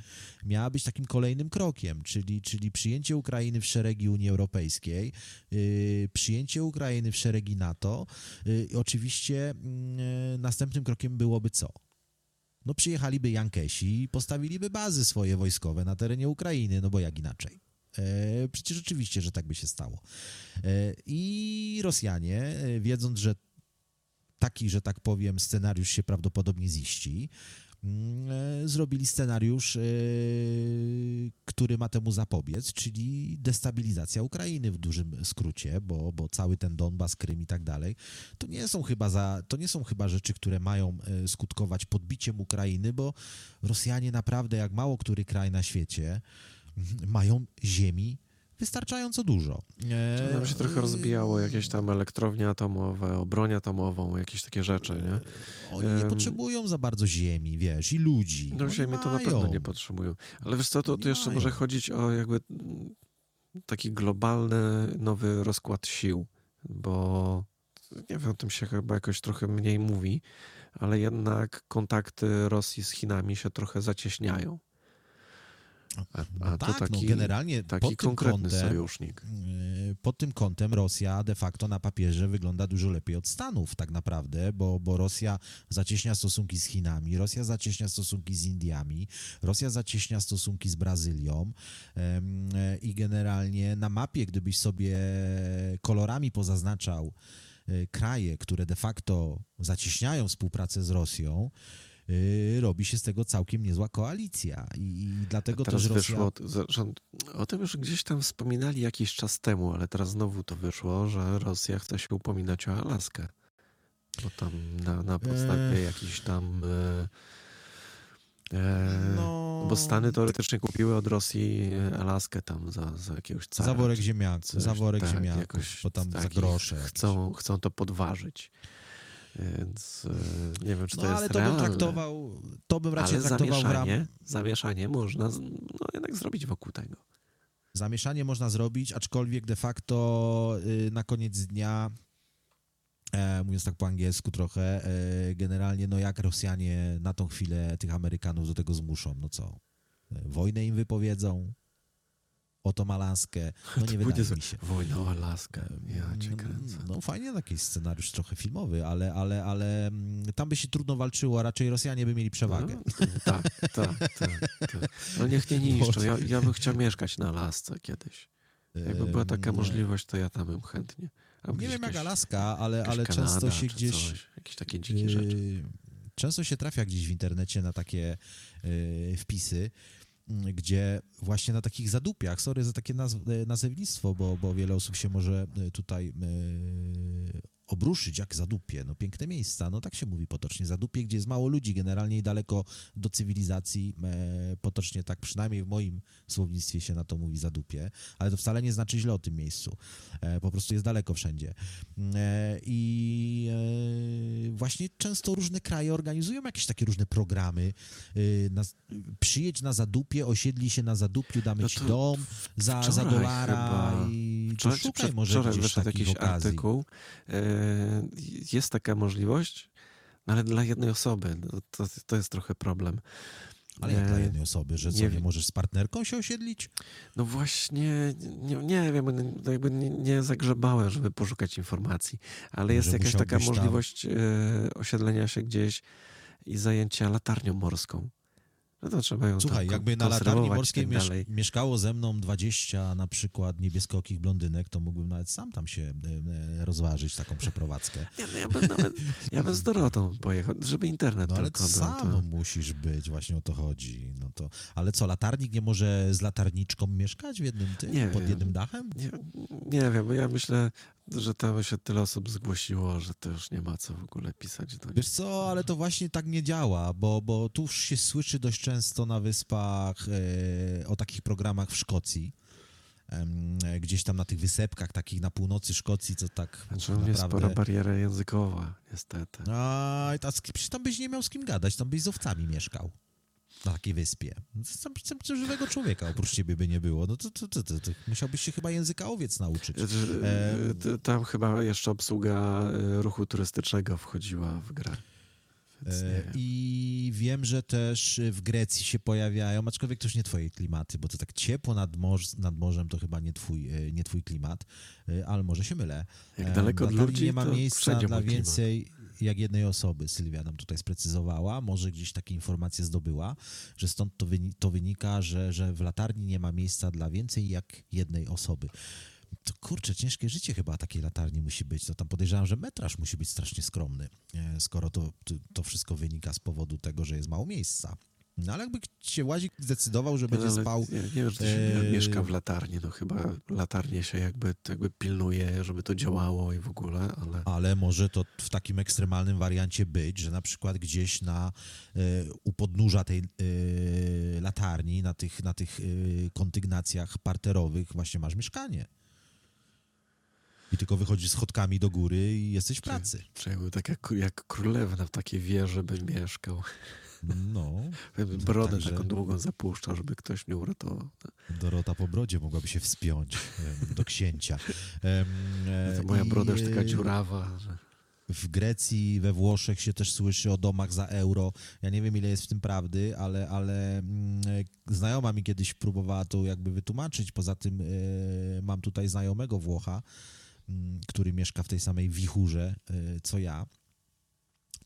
miała być takim kolejnym krokiem, czyli, czyli przyjęcie Ukrainy w szeregi Unii Europejskiej, y, przyjęcie Ukrainy w szeregi NATO. y, I oczywiście mm, następnym krokiem byłoby co? No przyjechaliby Jankesi i postawiliby bazy swoje wojskowe na terenie Ukrainy, no bo jak inaczej. E, Przecież oczywiście, że tak by się stało. E, I Rosjanie, e, wiedząc, że taki, że tak powiem, scenariusz się prawdopodobnie ziści, mm, zrobili scenariusz, który ma temu zapobiec, czyli destabilizacja Ukrainy w dużym skrócie, bo, bo cały ten Donbas, Krym i tak dalej, to nie są chyba za, to nie są chyba rzeczy, które mają skutkować podbiciem Ukrainy, bo Rosjanie naprawdę, jak mało który kraj na świecie, mają ziemi wystarczająco dużo. E, Nam się trochę rozbijało jakieś tam elektrownie atomowe, broń atomową, jakieś takie rzeczy, nie? Oni nie Em, potrzebują za bardzo ziemi, wiesz, i ludzi. No Oni ziemi to na pewno nie potrzebują. Ale wiesz co, to, to jeszcze mają. może chodzić o jakby taki globalny, nowy rozkład sił, bo nie wiem, o tym się chyba jakoś trochę mniej mówi, ale jednak kontakty Rosji z Chinami się trochę zacieśniają. A, No a to tak, taki, no generalnie taki pod tym konkretny kątem, sojusznik. Yy, Pod tym kątem Rosja de facto na papierze wygląda dużo lepiej od Stanów tak naprawdę, bo, bo Rosja zacieśnia stosunki z Chinami, Rosja zacieśnia stosunki z Indiami, Rosja zacieśnia stosunki z Brazylią i generalnie na mapie, gdybyś sobie kolorami pozaznaczał e, kraje, które de facto zacieśniają współpracę z Rosją, y, robi się z tego całkiem niezła koalicja i, i dlatego Teraz też Rosja... wyszło, o tym już gdzieś tam wspominali jakiś czas temu, ale teraz znowu to wyszło, że Rosja chce się upominać o Alaskę. Bo tam na, na podstawie Eee. jakichś tam... E, e, No, Bo Stany teoretycznie kupiły od Rosji e, Alaskę tam za, za jakiegoś cara. Zaworek ziemniaków, zaworek tak, ziemniaków, bo tam za tak, i grosze. jakieś. Chcą, chcą to podważyć. Więc e, nie wiem, czy to no jest ale to realne. bym traktował, to bym raczej ale traktował w ram... zamieszanie, zamieszanie można no, jednak zrobić wokół tego. Zamieszanie można zrobić, aczkolwiek de facto y, na koniec dnia, e, mówiąc tak po angielsku trochę, e, generalnie no jak Rosjanie na tą chwilę tych Amerykanów do tego zmuszą, no co? E, Wojnę im wypowiedzą, oto Malaskę, no nie wydaje mi się. Wojna o Alaskę. Ja cię kręcę. No fajnie taki scenariusz trochę filmowy, ale, ale, ale mm, tam by się trudno walczyło, a raczej Rosjanie by mieli przewagę. No, tak, tak, tak, tak. No niech nie niszczą. Ja, ja bym chciał mieszkać na Alasce kiedyś. Jakby była taka możliwość, to ja tam bym chętnie. Nie wiem jak Alaska, ale, ale często się gdzieś... Coś, jakieś takie dzikie rzeczy. Często się trafia gdzieś w internecie na takie yy, wpisy, mm, gdzie właśnie na takich zadupiach, sorry za takie nazw, e, nazewnictwo, bo, bo wiele osób się może e, tutaj yy, obruszyć, jak zadupie, no piękne miejsca, no tak się mówi potocznie, zadupie, gdzie jest mało ludzi generalnie i daleko do cywilizacji, e, potocznie tak przynajmniej w moim słownictwie się na to mówi zadupie, ale to wcale nie znaczy źle o tym miejscu, e, po prostu jest daleko wszędzie. E, I e, właśnie często różne kraje organizują jakieś takie różne programy. E, Na, przyjedź na zadupie, osiedli się na zadupiu, damy No ci dom za, za dolara chyba- i to Wczoraj, szukaj może gdzieś wyszedł jakiś okazji. artykuł. E, Jest taka możliwość, no ale dla jednej osoby. No to, to jest trochę problem. Ale jak E, dla jednej osoby, że co, nie nie, możesz z partnerką się osiedlić? No właśnie, nie, nie wiem, no jakby nie, nie zagrzebałem, żeby poszukać informacji, ale jest jakaś taka musiałbyś tam- możliwość e, osiedlenia się gdzieś i zajęcia latarnią morską. No to trzeba ją Słuchaj, jakby na latarni i morskiej tak miesz mieszkało ze mną 20 na przykład niebieskokich blondynek, to mógłbym nawet sam tam się e, e, rozważyć taką przeprowadzkę. Nie, no ja bym nawet, ja bym z Dorotą pojechał, żeby internet No ale tylko sam To... musisz być, właśnie o to chodzi. No to, ale co, latarnik nie może z latarniczką mieszkać w jednym tym, Nie pod wiem. jednym dachem? Nie, nie wiem, bo ja myślę, że tam się tyle osób zgłosiło, że to już nie ma co w ogóle pisać do nich. Wiesz co, ale to właśnie tak nie działa, bo, bo tu już się słyszy dość często na wyspach e, o takich programach w Szkocji. E, gdzieś tam na tych wysepkach takich na północy Szkocji, co tak Znaczy, mnie jest naprawdę... spora bariera językowa, niestety. A, a przecież tam byś nie miał z kim gadać, tam byś z owcami mieszkał. Na takiej wyspie. Tam, tam żywego człowieka oprócz ciebie by nie było. No to, to, to, to, to musiałbyś się chyba języka owiec nauczyć. T- Tam chyba jeszcze obsługa e, ruchu turystycznego wchodziła w grę. E. I wiem, że też w Grecji się pojawiają, aczkolwiek to już nie twoje klimaty, bo to tak ciepło nad, morz, nad morzem to chyba nie twój, e, nie twój klimat, e, ale może się mylę. Jak E, daleko od ludzi, nie ma miejsca dla mój klimat. Jak jednej osoby. Sylwia nam tutaj sprecyzowała, może gdzieś takie informacje zdobyła, że stąd to, wyni- to wynika, że, że w latarni nie ma miejsca dla więcej jak jednej osoby. To kurczę, ciężkie życie chyba takiej latarni musi być. To tam podejrzewam, że metraż musi być strasznie skromny, e, skoro to, to wszystko wynika z powodu tego, że jest mało miejsca. No ale jakby się łazik zdecydował, że No, będzie ale spał Nie, nie wiem, że to się e, mieszka w latarni. No chyba latarnie się jakby, jakby pilnuje, żeby to działało i w ogóle, ale... Ale może to w takim ekstremalnym wariancie być, że na przykład gdzieś na, e, u podnóża tej e, latarni, na tych, na tych e, kondygnacjach parterowych właśnie masz mieszkanie. I tylko wychodzisz schodkami do góry i jesteś w pracy. Czy tak jak, jak królewna w takiej wieży by mieszkał. No, (laughs) brodę Także- taką długą zapuszczał, żeby ktoś mnie uratował. Dorota po brodzie mogłaby się wspiąć do księcia. Em, e, To moja i, broda już taka dziurawa, że... w Grecji, we Włoszech się też słyszy o domach za euro. Ja nie wiem, ile jest w tym prawdy, ale, ale mm, znajoma mi kiedyś próbowała to jakby wytłumaczyć. Poza tym e, mam tutaj znajomego Włocha, mm, który mieszka w tej samej wichurze e, co ja.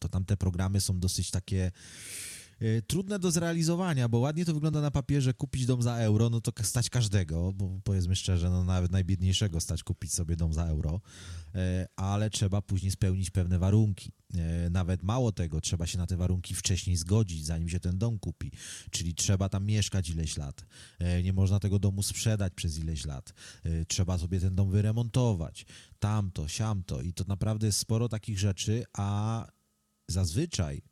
To tam te programy są dosyć takie e, trudne do zrealizowania, bo ładnie to wygląda na papierze kupić dom za euro, no to stać każdego, bo powiedzmy szczerze, no nawet najbiedniejszego stać kupić sobie dom za euro, e, ale trzeba później spełnić pewne warunki. E, Nawet mało tego, trzeba się na te warunki wcześniej zgodzić, zanim się ten dom kupi, czyli trzeba tam mieszkać ileś lat. Nie można tego domu sprzedać przez ileś lat. Trzeba sobie ten dom wyremontować. Tamto, siamto i to naprawdę jest sporo takich rzeczy, a zazwyczaj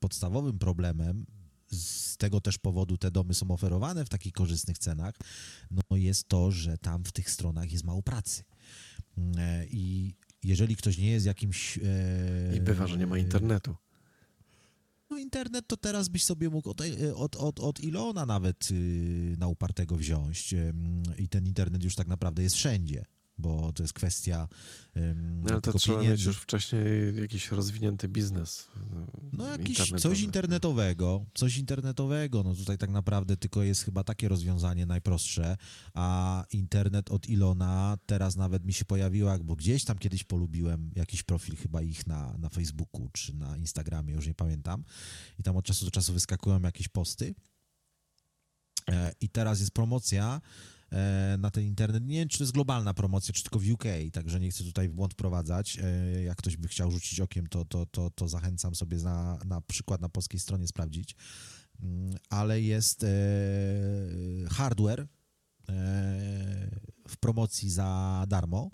podstawowym problemem, z tego też powodu te domy są oferowane w takich korzystnych cenach, no jest to, że tam w tych stronach jest mało pracy. E, I jeżeli ktoś nie jest jakimś... e, I bywa, że nie ma internetu. No internet to teraz byś sobie mógł od, od, od, od Ilona nawet y, na upartego wziąć i ten internet już tak naprawdę jest wszędzie, bo to jest kwestia ym, No, ale to trzeba mieć pieniędzy. już wcześniej jakiś rozwinięty biznes. No jakiś internetowy. coś internetowego, coś internetowego, no tutaj tak naprawdę tylko jest chyba takie rozwiązanie najprostsze, a internet od Ilona teraz nawet mi się pojawiło, bo gdzieś tam kiedyś polubiłem jakiś profil chyba ich na, na Facebooku czy na Instagramie, już nie pamiętam i tam od czasu do czasu wyskakują jakieś posty E, i teraz jest promocja na ten internet. Nie wiem, czy to jest globalna promocja, czy tylko w UK, także nie chcę tutaj w błąd wprowadzać. E, Jak ktoś by chciał rzucić okiem, to, to, to, to zachęcam sobie na, na przykład na polskiej stronie sprawdzić. Mm, Ale jest e, hardware e, w promocji za darmo.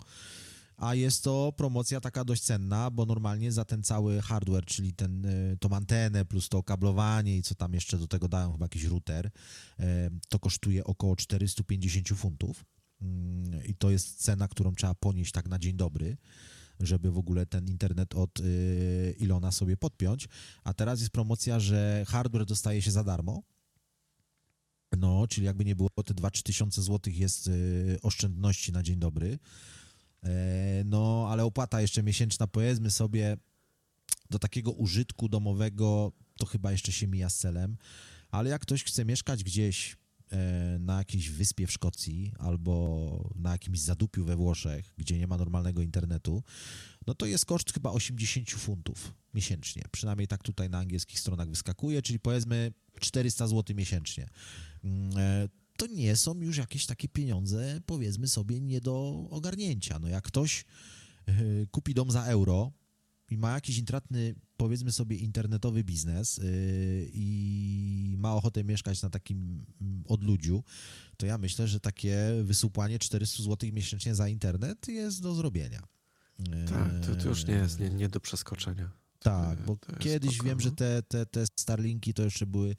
A jest to promocja taka dość cenna, bo normalnie za ten cały hardware, czyli ten, e, tą antenę plus to kablowanie i co tam jeszcze do tego dają, chyba jakiś router, e, to kosztuje około 450 funtów. Mm, I to jest cena, którą trzeba ponieść tak na dzień dobry, żeby w ogóle ten internet od y, Ilona sobie podpiąć. A teraz jest promocja, że hardware dostaje się za darmo. No, czyli jakby nie było, te 2-3 tysiące złotych jest y, oszczędności na dzień dobry. E, No, ale opłata jeszcze miesięczna, powiedzmy sobie, do takiego użytku domowego to chyba jeszcze się mija z celem. Ale jak ktoś chce mieszkać gdzieś e, na jakiejś wyspie w Szkocji albo na jakimś zadupiu we Włoszech, gdzie nie ma normalnego internetu, no to jest koszt chyba 80 funtów miesięcznie. Przynajmniej tak tutaj na angielskich stronach wyskakuje, czyli powiedzmy 400 zł miesięcznie. To nie są już jakieś takie pieniądze, powiedzmy sobie, nie do ogarnięcia. No jak ktoś e, kupi dom za euro i ma jakiś intratny, powiedzmy sobie, internetowy biznes yy, i ma ochotę mieszkać na takim mm, odludziu, to ja myślę, że takie wysupłanie 400 zł miesięcznie za internet jest do zrobienia. Tak, to, to już nie jest nie, nie do przeskoczenia. tak, bo kiedyś spoko, wiem, no. że te, te, te Starlinki to jeszcze były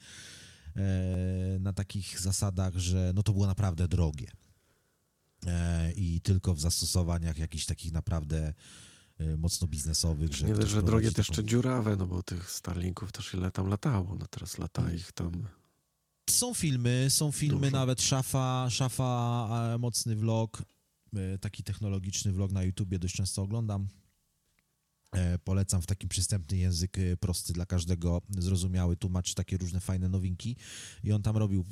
na takich zasadach, że no to było naprawdę drogie. E, I tylko w zastosowaniach jakichś takich naprawdę e, mocno biznesowych, że Nie dość, że drogie, to taką- jeszcze dziurawe, no bo tych Starlinków też ile tam latało, no teraz Mm. lata ich tam... Są filmy, są filmy, Dużo. nawet Szafa, Szafa, e, mocny vlog, e, taki technologiczny vlog na YouTubie dość często oglądam. E, Polecam w taki przystępny język, e, prosty dla każdego, zrozumiały, tłumaczy takie różne fajne nowinki. I on tam robił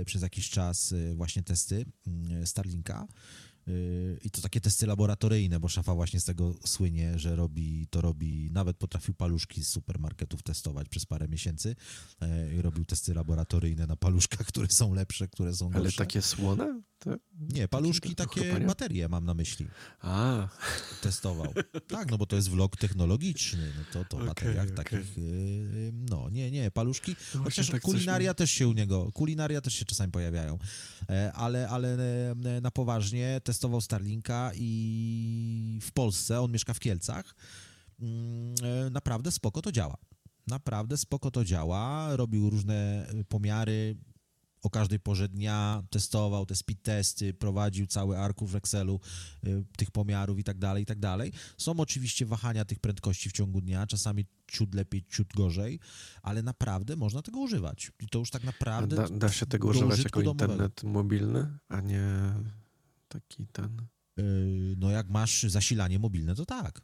e, przez jakiś czas właśnie testy mm, Starlinka. I to takie testy laboratoryjne, bo szafa właśnie z tego słynie, że robi, to robi, nawet potrafił paluszki z supermarketów testować przez parę miesięcy i robił testy laboratoryjne na paluszkach, (laughs) które są lepsze, które są Ale gorsze. takie słone? To... Nie, paluszki takie baterie mam na myśli. A, Testował. Tak, no bo to jest vlog technologiczny, no to, to Okej, bateriach okej. takich, yy, no nie, nie, paluszki, No chociaż tak kulinaria też się u niego, kulinaria też się czasami pojawiają, E, ale, ale e, na poważnie testował Starlinka i w Polsce, on mieszka w Kielcach, Mm, e, naprawdę spoko to działa. Naprawdę spoko to działa, robił różne e, pomiary, o każdej porze dnia testował te speed testy, prowadził cały arkusz w Excelu y, tych pomiarów i tak dalej, i tak dalej. Są oczywiście wahania tych prędkości w ciągu dnia, czasami ciut lepiej, ciut gorzej, ale naprawdę można tego używać. I to już tak naprawdę... da, da się tego używać jako domowego. internet mobilny, a nie taki ten... Y, No jak masz zasilanie mobilne, to tak.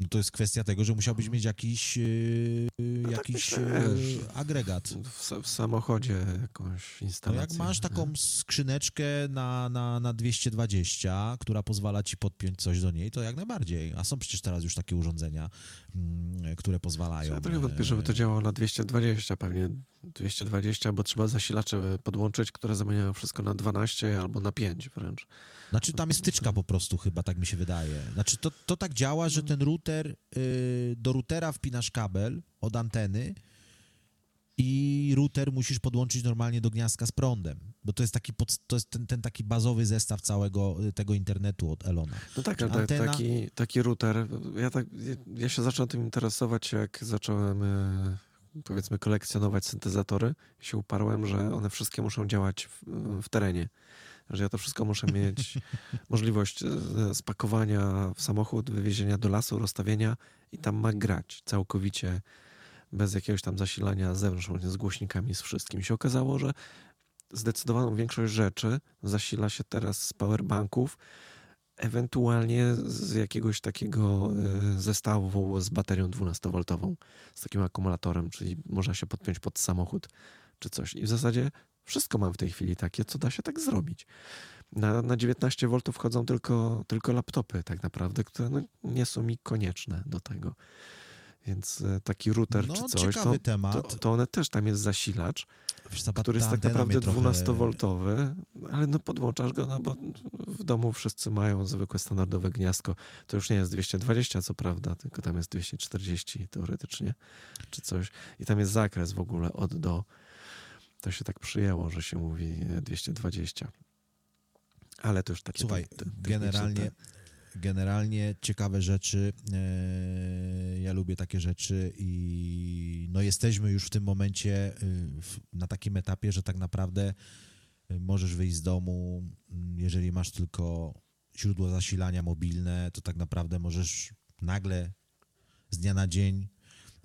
No to jest kwestia tego, że musiałbyś mieć jakiś, yy, tak jakiś myślę, yy, agregat. W, w samochodzie jakąś No instalację. jak masz taką skrzyneczkę na, na, na 220, która pozwala ci podpiąć coś do niej, to jak najbardziej. A są przecież teraz już takie urządzenia, mm, które pozwalają. Ja trochę wątpię, żeby to działało na 220, pewnie 220, bo trzeba zasilacze podłączyć, które zamieniają wszystko na 12 albo na 5 wręcz. Znaczy tam jest wtyczka po prostu chyba, tak mi się wydaje. Znaczy to, to tak działa, że ten router, y, do routera wpinasz kabel od anteny i router musisz podłączyć normalnie do gniazdka z prądem, bo to jest taki, pod, to jest ten, ten taki bazowy zestaw całego y, tego internetu od Elona. No tak, ale Antena- ta, taki, taki router, ja, tak, ja- się zacząłem tym interesować, jak zacząłem e, powiedzmy kolekcjonować syntezatory i się uparłem, że one wszystkie muszą działać w, w terenie. Że ja to wszystko muszę mieć (laughs) możliwość e, spakowania w samochód, wywiezienia do lasu, rozstawienia i tam ma grać całkowicie bez jakiegoś tam zasilania z zewnątrz, z głośnikami, z wszystkim. się okazało, że zdecydowaną większość rzeczy zasila się teraz z powerbanków, ewentualnie z jakiegoś takiego e, zestawu z baterią 12V, z takim akumulatorem, czyli można się podpiąć pod samochód czy coś. I w zasadzie wszystko mam w tej chwili takie, co da się tak zrobić. Na, na 19V wchodzą tylko, tylko laptopy tak naprawdę, które no, nie są mi konieczne do tego. Więc e, taki router No, czy coś, to, temat. to, to one też, tam jest zasilacz, który jest tak naprawdę mnie trochę- 12V, ale no podłączasz go, no bo w domu wszyscy mają zwykłe standardowe gniazdko. To już nie jest 220, co prawda, tylko tam jest 240 teoretycznie, czy coś. I tam jest zakres w ogóle od do. To się tak przyjęło, że się mówi e, 220. Ale to już takie... Słuchaj, te- techniczne generalnie, te- generalnie ciekawe rzeczy. e, Ja lubię takie rzeczy i no jesteśmy już w tym momencie w- na takim etapie, że tak naprawdę możesz wyjść z domu, jeżeli masz tylko źródło zasilania mobilne, to tak naprawdę możesz nagle z dnia na dzień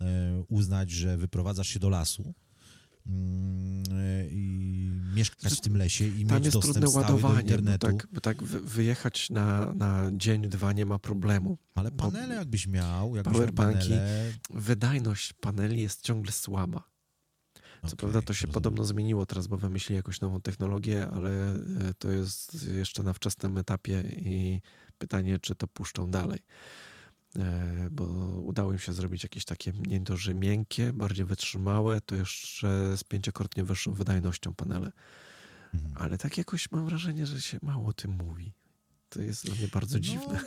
e, uznać, że wyprowadzasz się do lasu e, i mieszkać w tym lesie i Tam mieć jest dostęp trudne stały do ładowanie, bo internetu. tak, bo tak wy- wyjechać na, na dzień, dwa nie ma problemu. Ale panele jakbyś miał, jakbyś miał powerbanki, panele... Wydajność paneli jest ciągle słaba. Co Okej, prawda to się rozumiem. podobno zmieniło teraz, bo wymyślili jakąś nową technologię, ale e, to jest jeszcze na wczesnym etapie i pytanie, czy to puszczą dalej. E, Bo udało im się zrobić jakieś takie nie że miękkie, bardziej wytrzymałe, to jeszcze z pięciokrotnie wyższą wydajnością panele. Mhm. Ale tak jakoś mam wrażenie, że się mało o tym mówi. To jest dla mnie bardzo No, dziwne.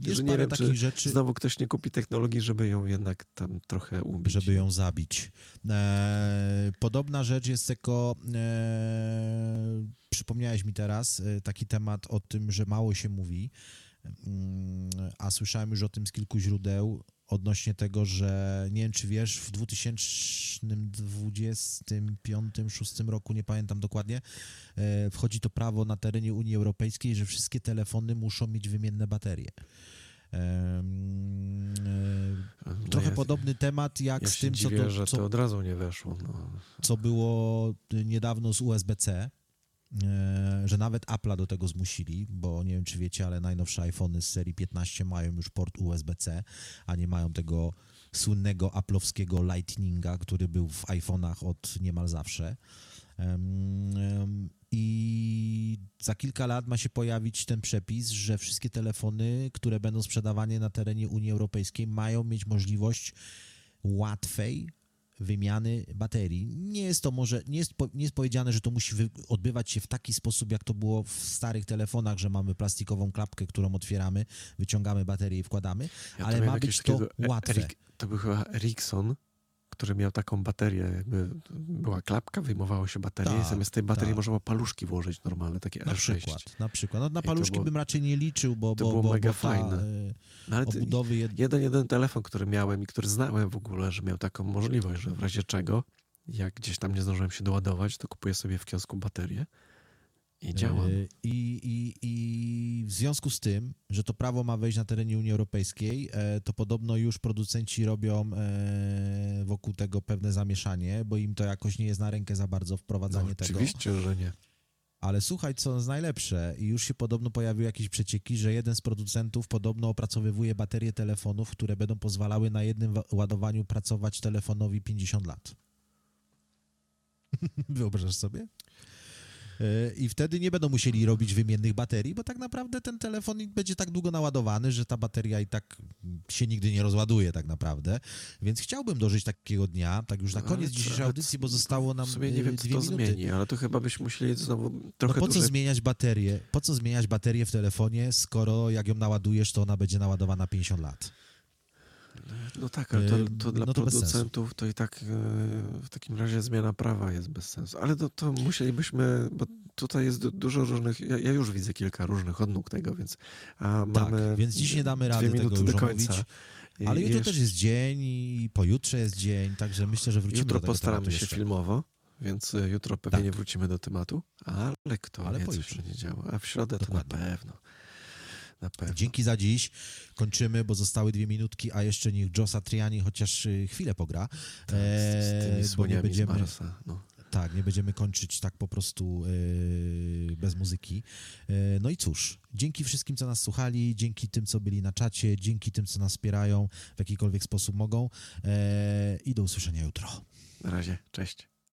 Jest (laughs) nie wiem, takich czy rzeczy, Znowu ktoś nie kupi technologii, żeby ją jednak tam trochę ubić. żeby ją zabić. E, podobna rzecz jest tylko, e, przypomniałeś mi teraz e, taki temat o tym, że mało się mówi, a słyszałem już o tym z kilku źródeł odnośnie tego, że nie wiem, czy wiesz, w 2025-2026 roku, nie pamiętam dokładnie, e, wchodzi to prawo na terenie Unii Europejskiej, że wszystkie telefony muszą mieć wymienne baterie. E, No Trochę ja, podobny temat jak ja z tym, co, dziwię, to, że co, to od razu nie weszło. No. co było y, niedawno z USB-C, że nawet Apple'a do tego zmusili, bo nie wiem, czy wiecie, ale najnowsze iPhony z serii 15 mają już port USB-C, a nie mają tego słynnego Apple'owskiego Lightninga, który był w iPhone'ach od niemal zawsze. I za kilka lat ma się pojawić ten przepis, że wszystkie telefony, które będą sprzedawane na terenie Unii Europejskiej, mają mieć możliwość łatwej wymiany baterii. Nie jest to może, nie jest, nie jest powiedziane, że to musi odbywać się w taki sposób, jak to było w starych telefonach, że mamy plastikową klapkę, którą otwieramy, wyciągamy baterię i wkładamy, Ja ale ma być to takiego E- łatwe. Erik, to był chyba Ericsson, który miał taką baterię, jakby była klapka, wyjmowało się baterię i Tak, zamiast tej baterii tak. można było paluszki włożyć normalne, takie Na R6. przykład, na przykład. No, na paluszki było- bym raczej nie liczył, bo, to bo, było bo, mega bo ta, fajne. e, No, obudowy jed... jeden, jeden telefon, który miałem i który znałem w ogóle, że miał taką możliwość, że w razie czego, jak gdzieś tam nie zdążyłem się doładować, to kupuję sobie w kiosku baterię i działam. E, I, i, I w związku z tym, że to prawo ma wejść na terenie Unii Europejskiej, e, to podobno już producenci robią e, wokół tego pewne zamieszanie, bo im to jakoś nie jest na rękę za bardzo wprowadzanie no, tego. oczywiście, że nie. Ale słuchaj, co jest najlepsze, i już się podobno pojawiły jakieś przecieki, że jeden z producentów podobno opracowywuje baterie telefonów, które będą pozwalały na jednym wa- ładowaniu pracować telefonowi 50 lat. (laughs) Wyobrażasz sobie? E, I wtedy nie będą musieli robić wymiennych baterii, bo tak naprawdę ten telefon będzie tak długo naładowany, że ta bateria i tak się nigdy nie rozładuje tak naprawdę. Więc chciałbym dożyć takiego dnia, tak już na Ale koniec co- dzisiejszej ale audycji, co- bo zostało nam W sumie nie e, wiem, co to minuty. zmieni, ale to chyba byśmy musieli znowu No trochę po co dłużej... zmieniać baterię? Po co zmieniać baterię w telefonie, skoro jak ją naładujesz, to ona będzie naładowana 50 lat? No tak, ale to, Yy, to dla no to producentów to i tak e, w takim razie zmiana prawa jest bez sensu. Ale to, to musielibyśmy, bo tutaj jest du- dużo różnych, ja, ja już widzę kilka różnych odnóg tego, więc a Tak, mamy więc dziś nie damy rady tego już do końca. omówić. Ale jutro jeszcze- też jest dzień i pojutrze jest dzień, także myślę, że wrócimy Jutro do tego postaramy się jeszcze. filmowo, więc e, jutro pewnie Tak. nie wrócimy do tematu, ale kto Ale nie działo. A w środę Dokładnie. to na pewno. Dzięki za dziś. Kończymy, bo zostały dwie minutki, a jeszcze niech Joe Satriani chociaż y, chwilę pogra. Tak, z, z Eee, tymi bo nie słoniami będziemy, z Marsa. No. tak, nie będziemy kończyć tak po prostu y, bez muzyki. E, no i cóż, dzięki wszystkim, co nas słuchali, dzięki tym, co byli na czacie, dzięki tym, co nas wspierają w jakikolwiek sposób mogą e, i do usłyszenia jutro. Na razie, cześć.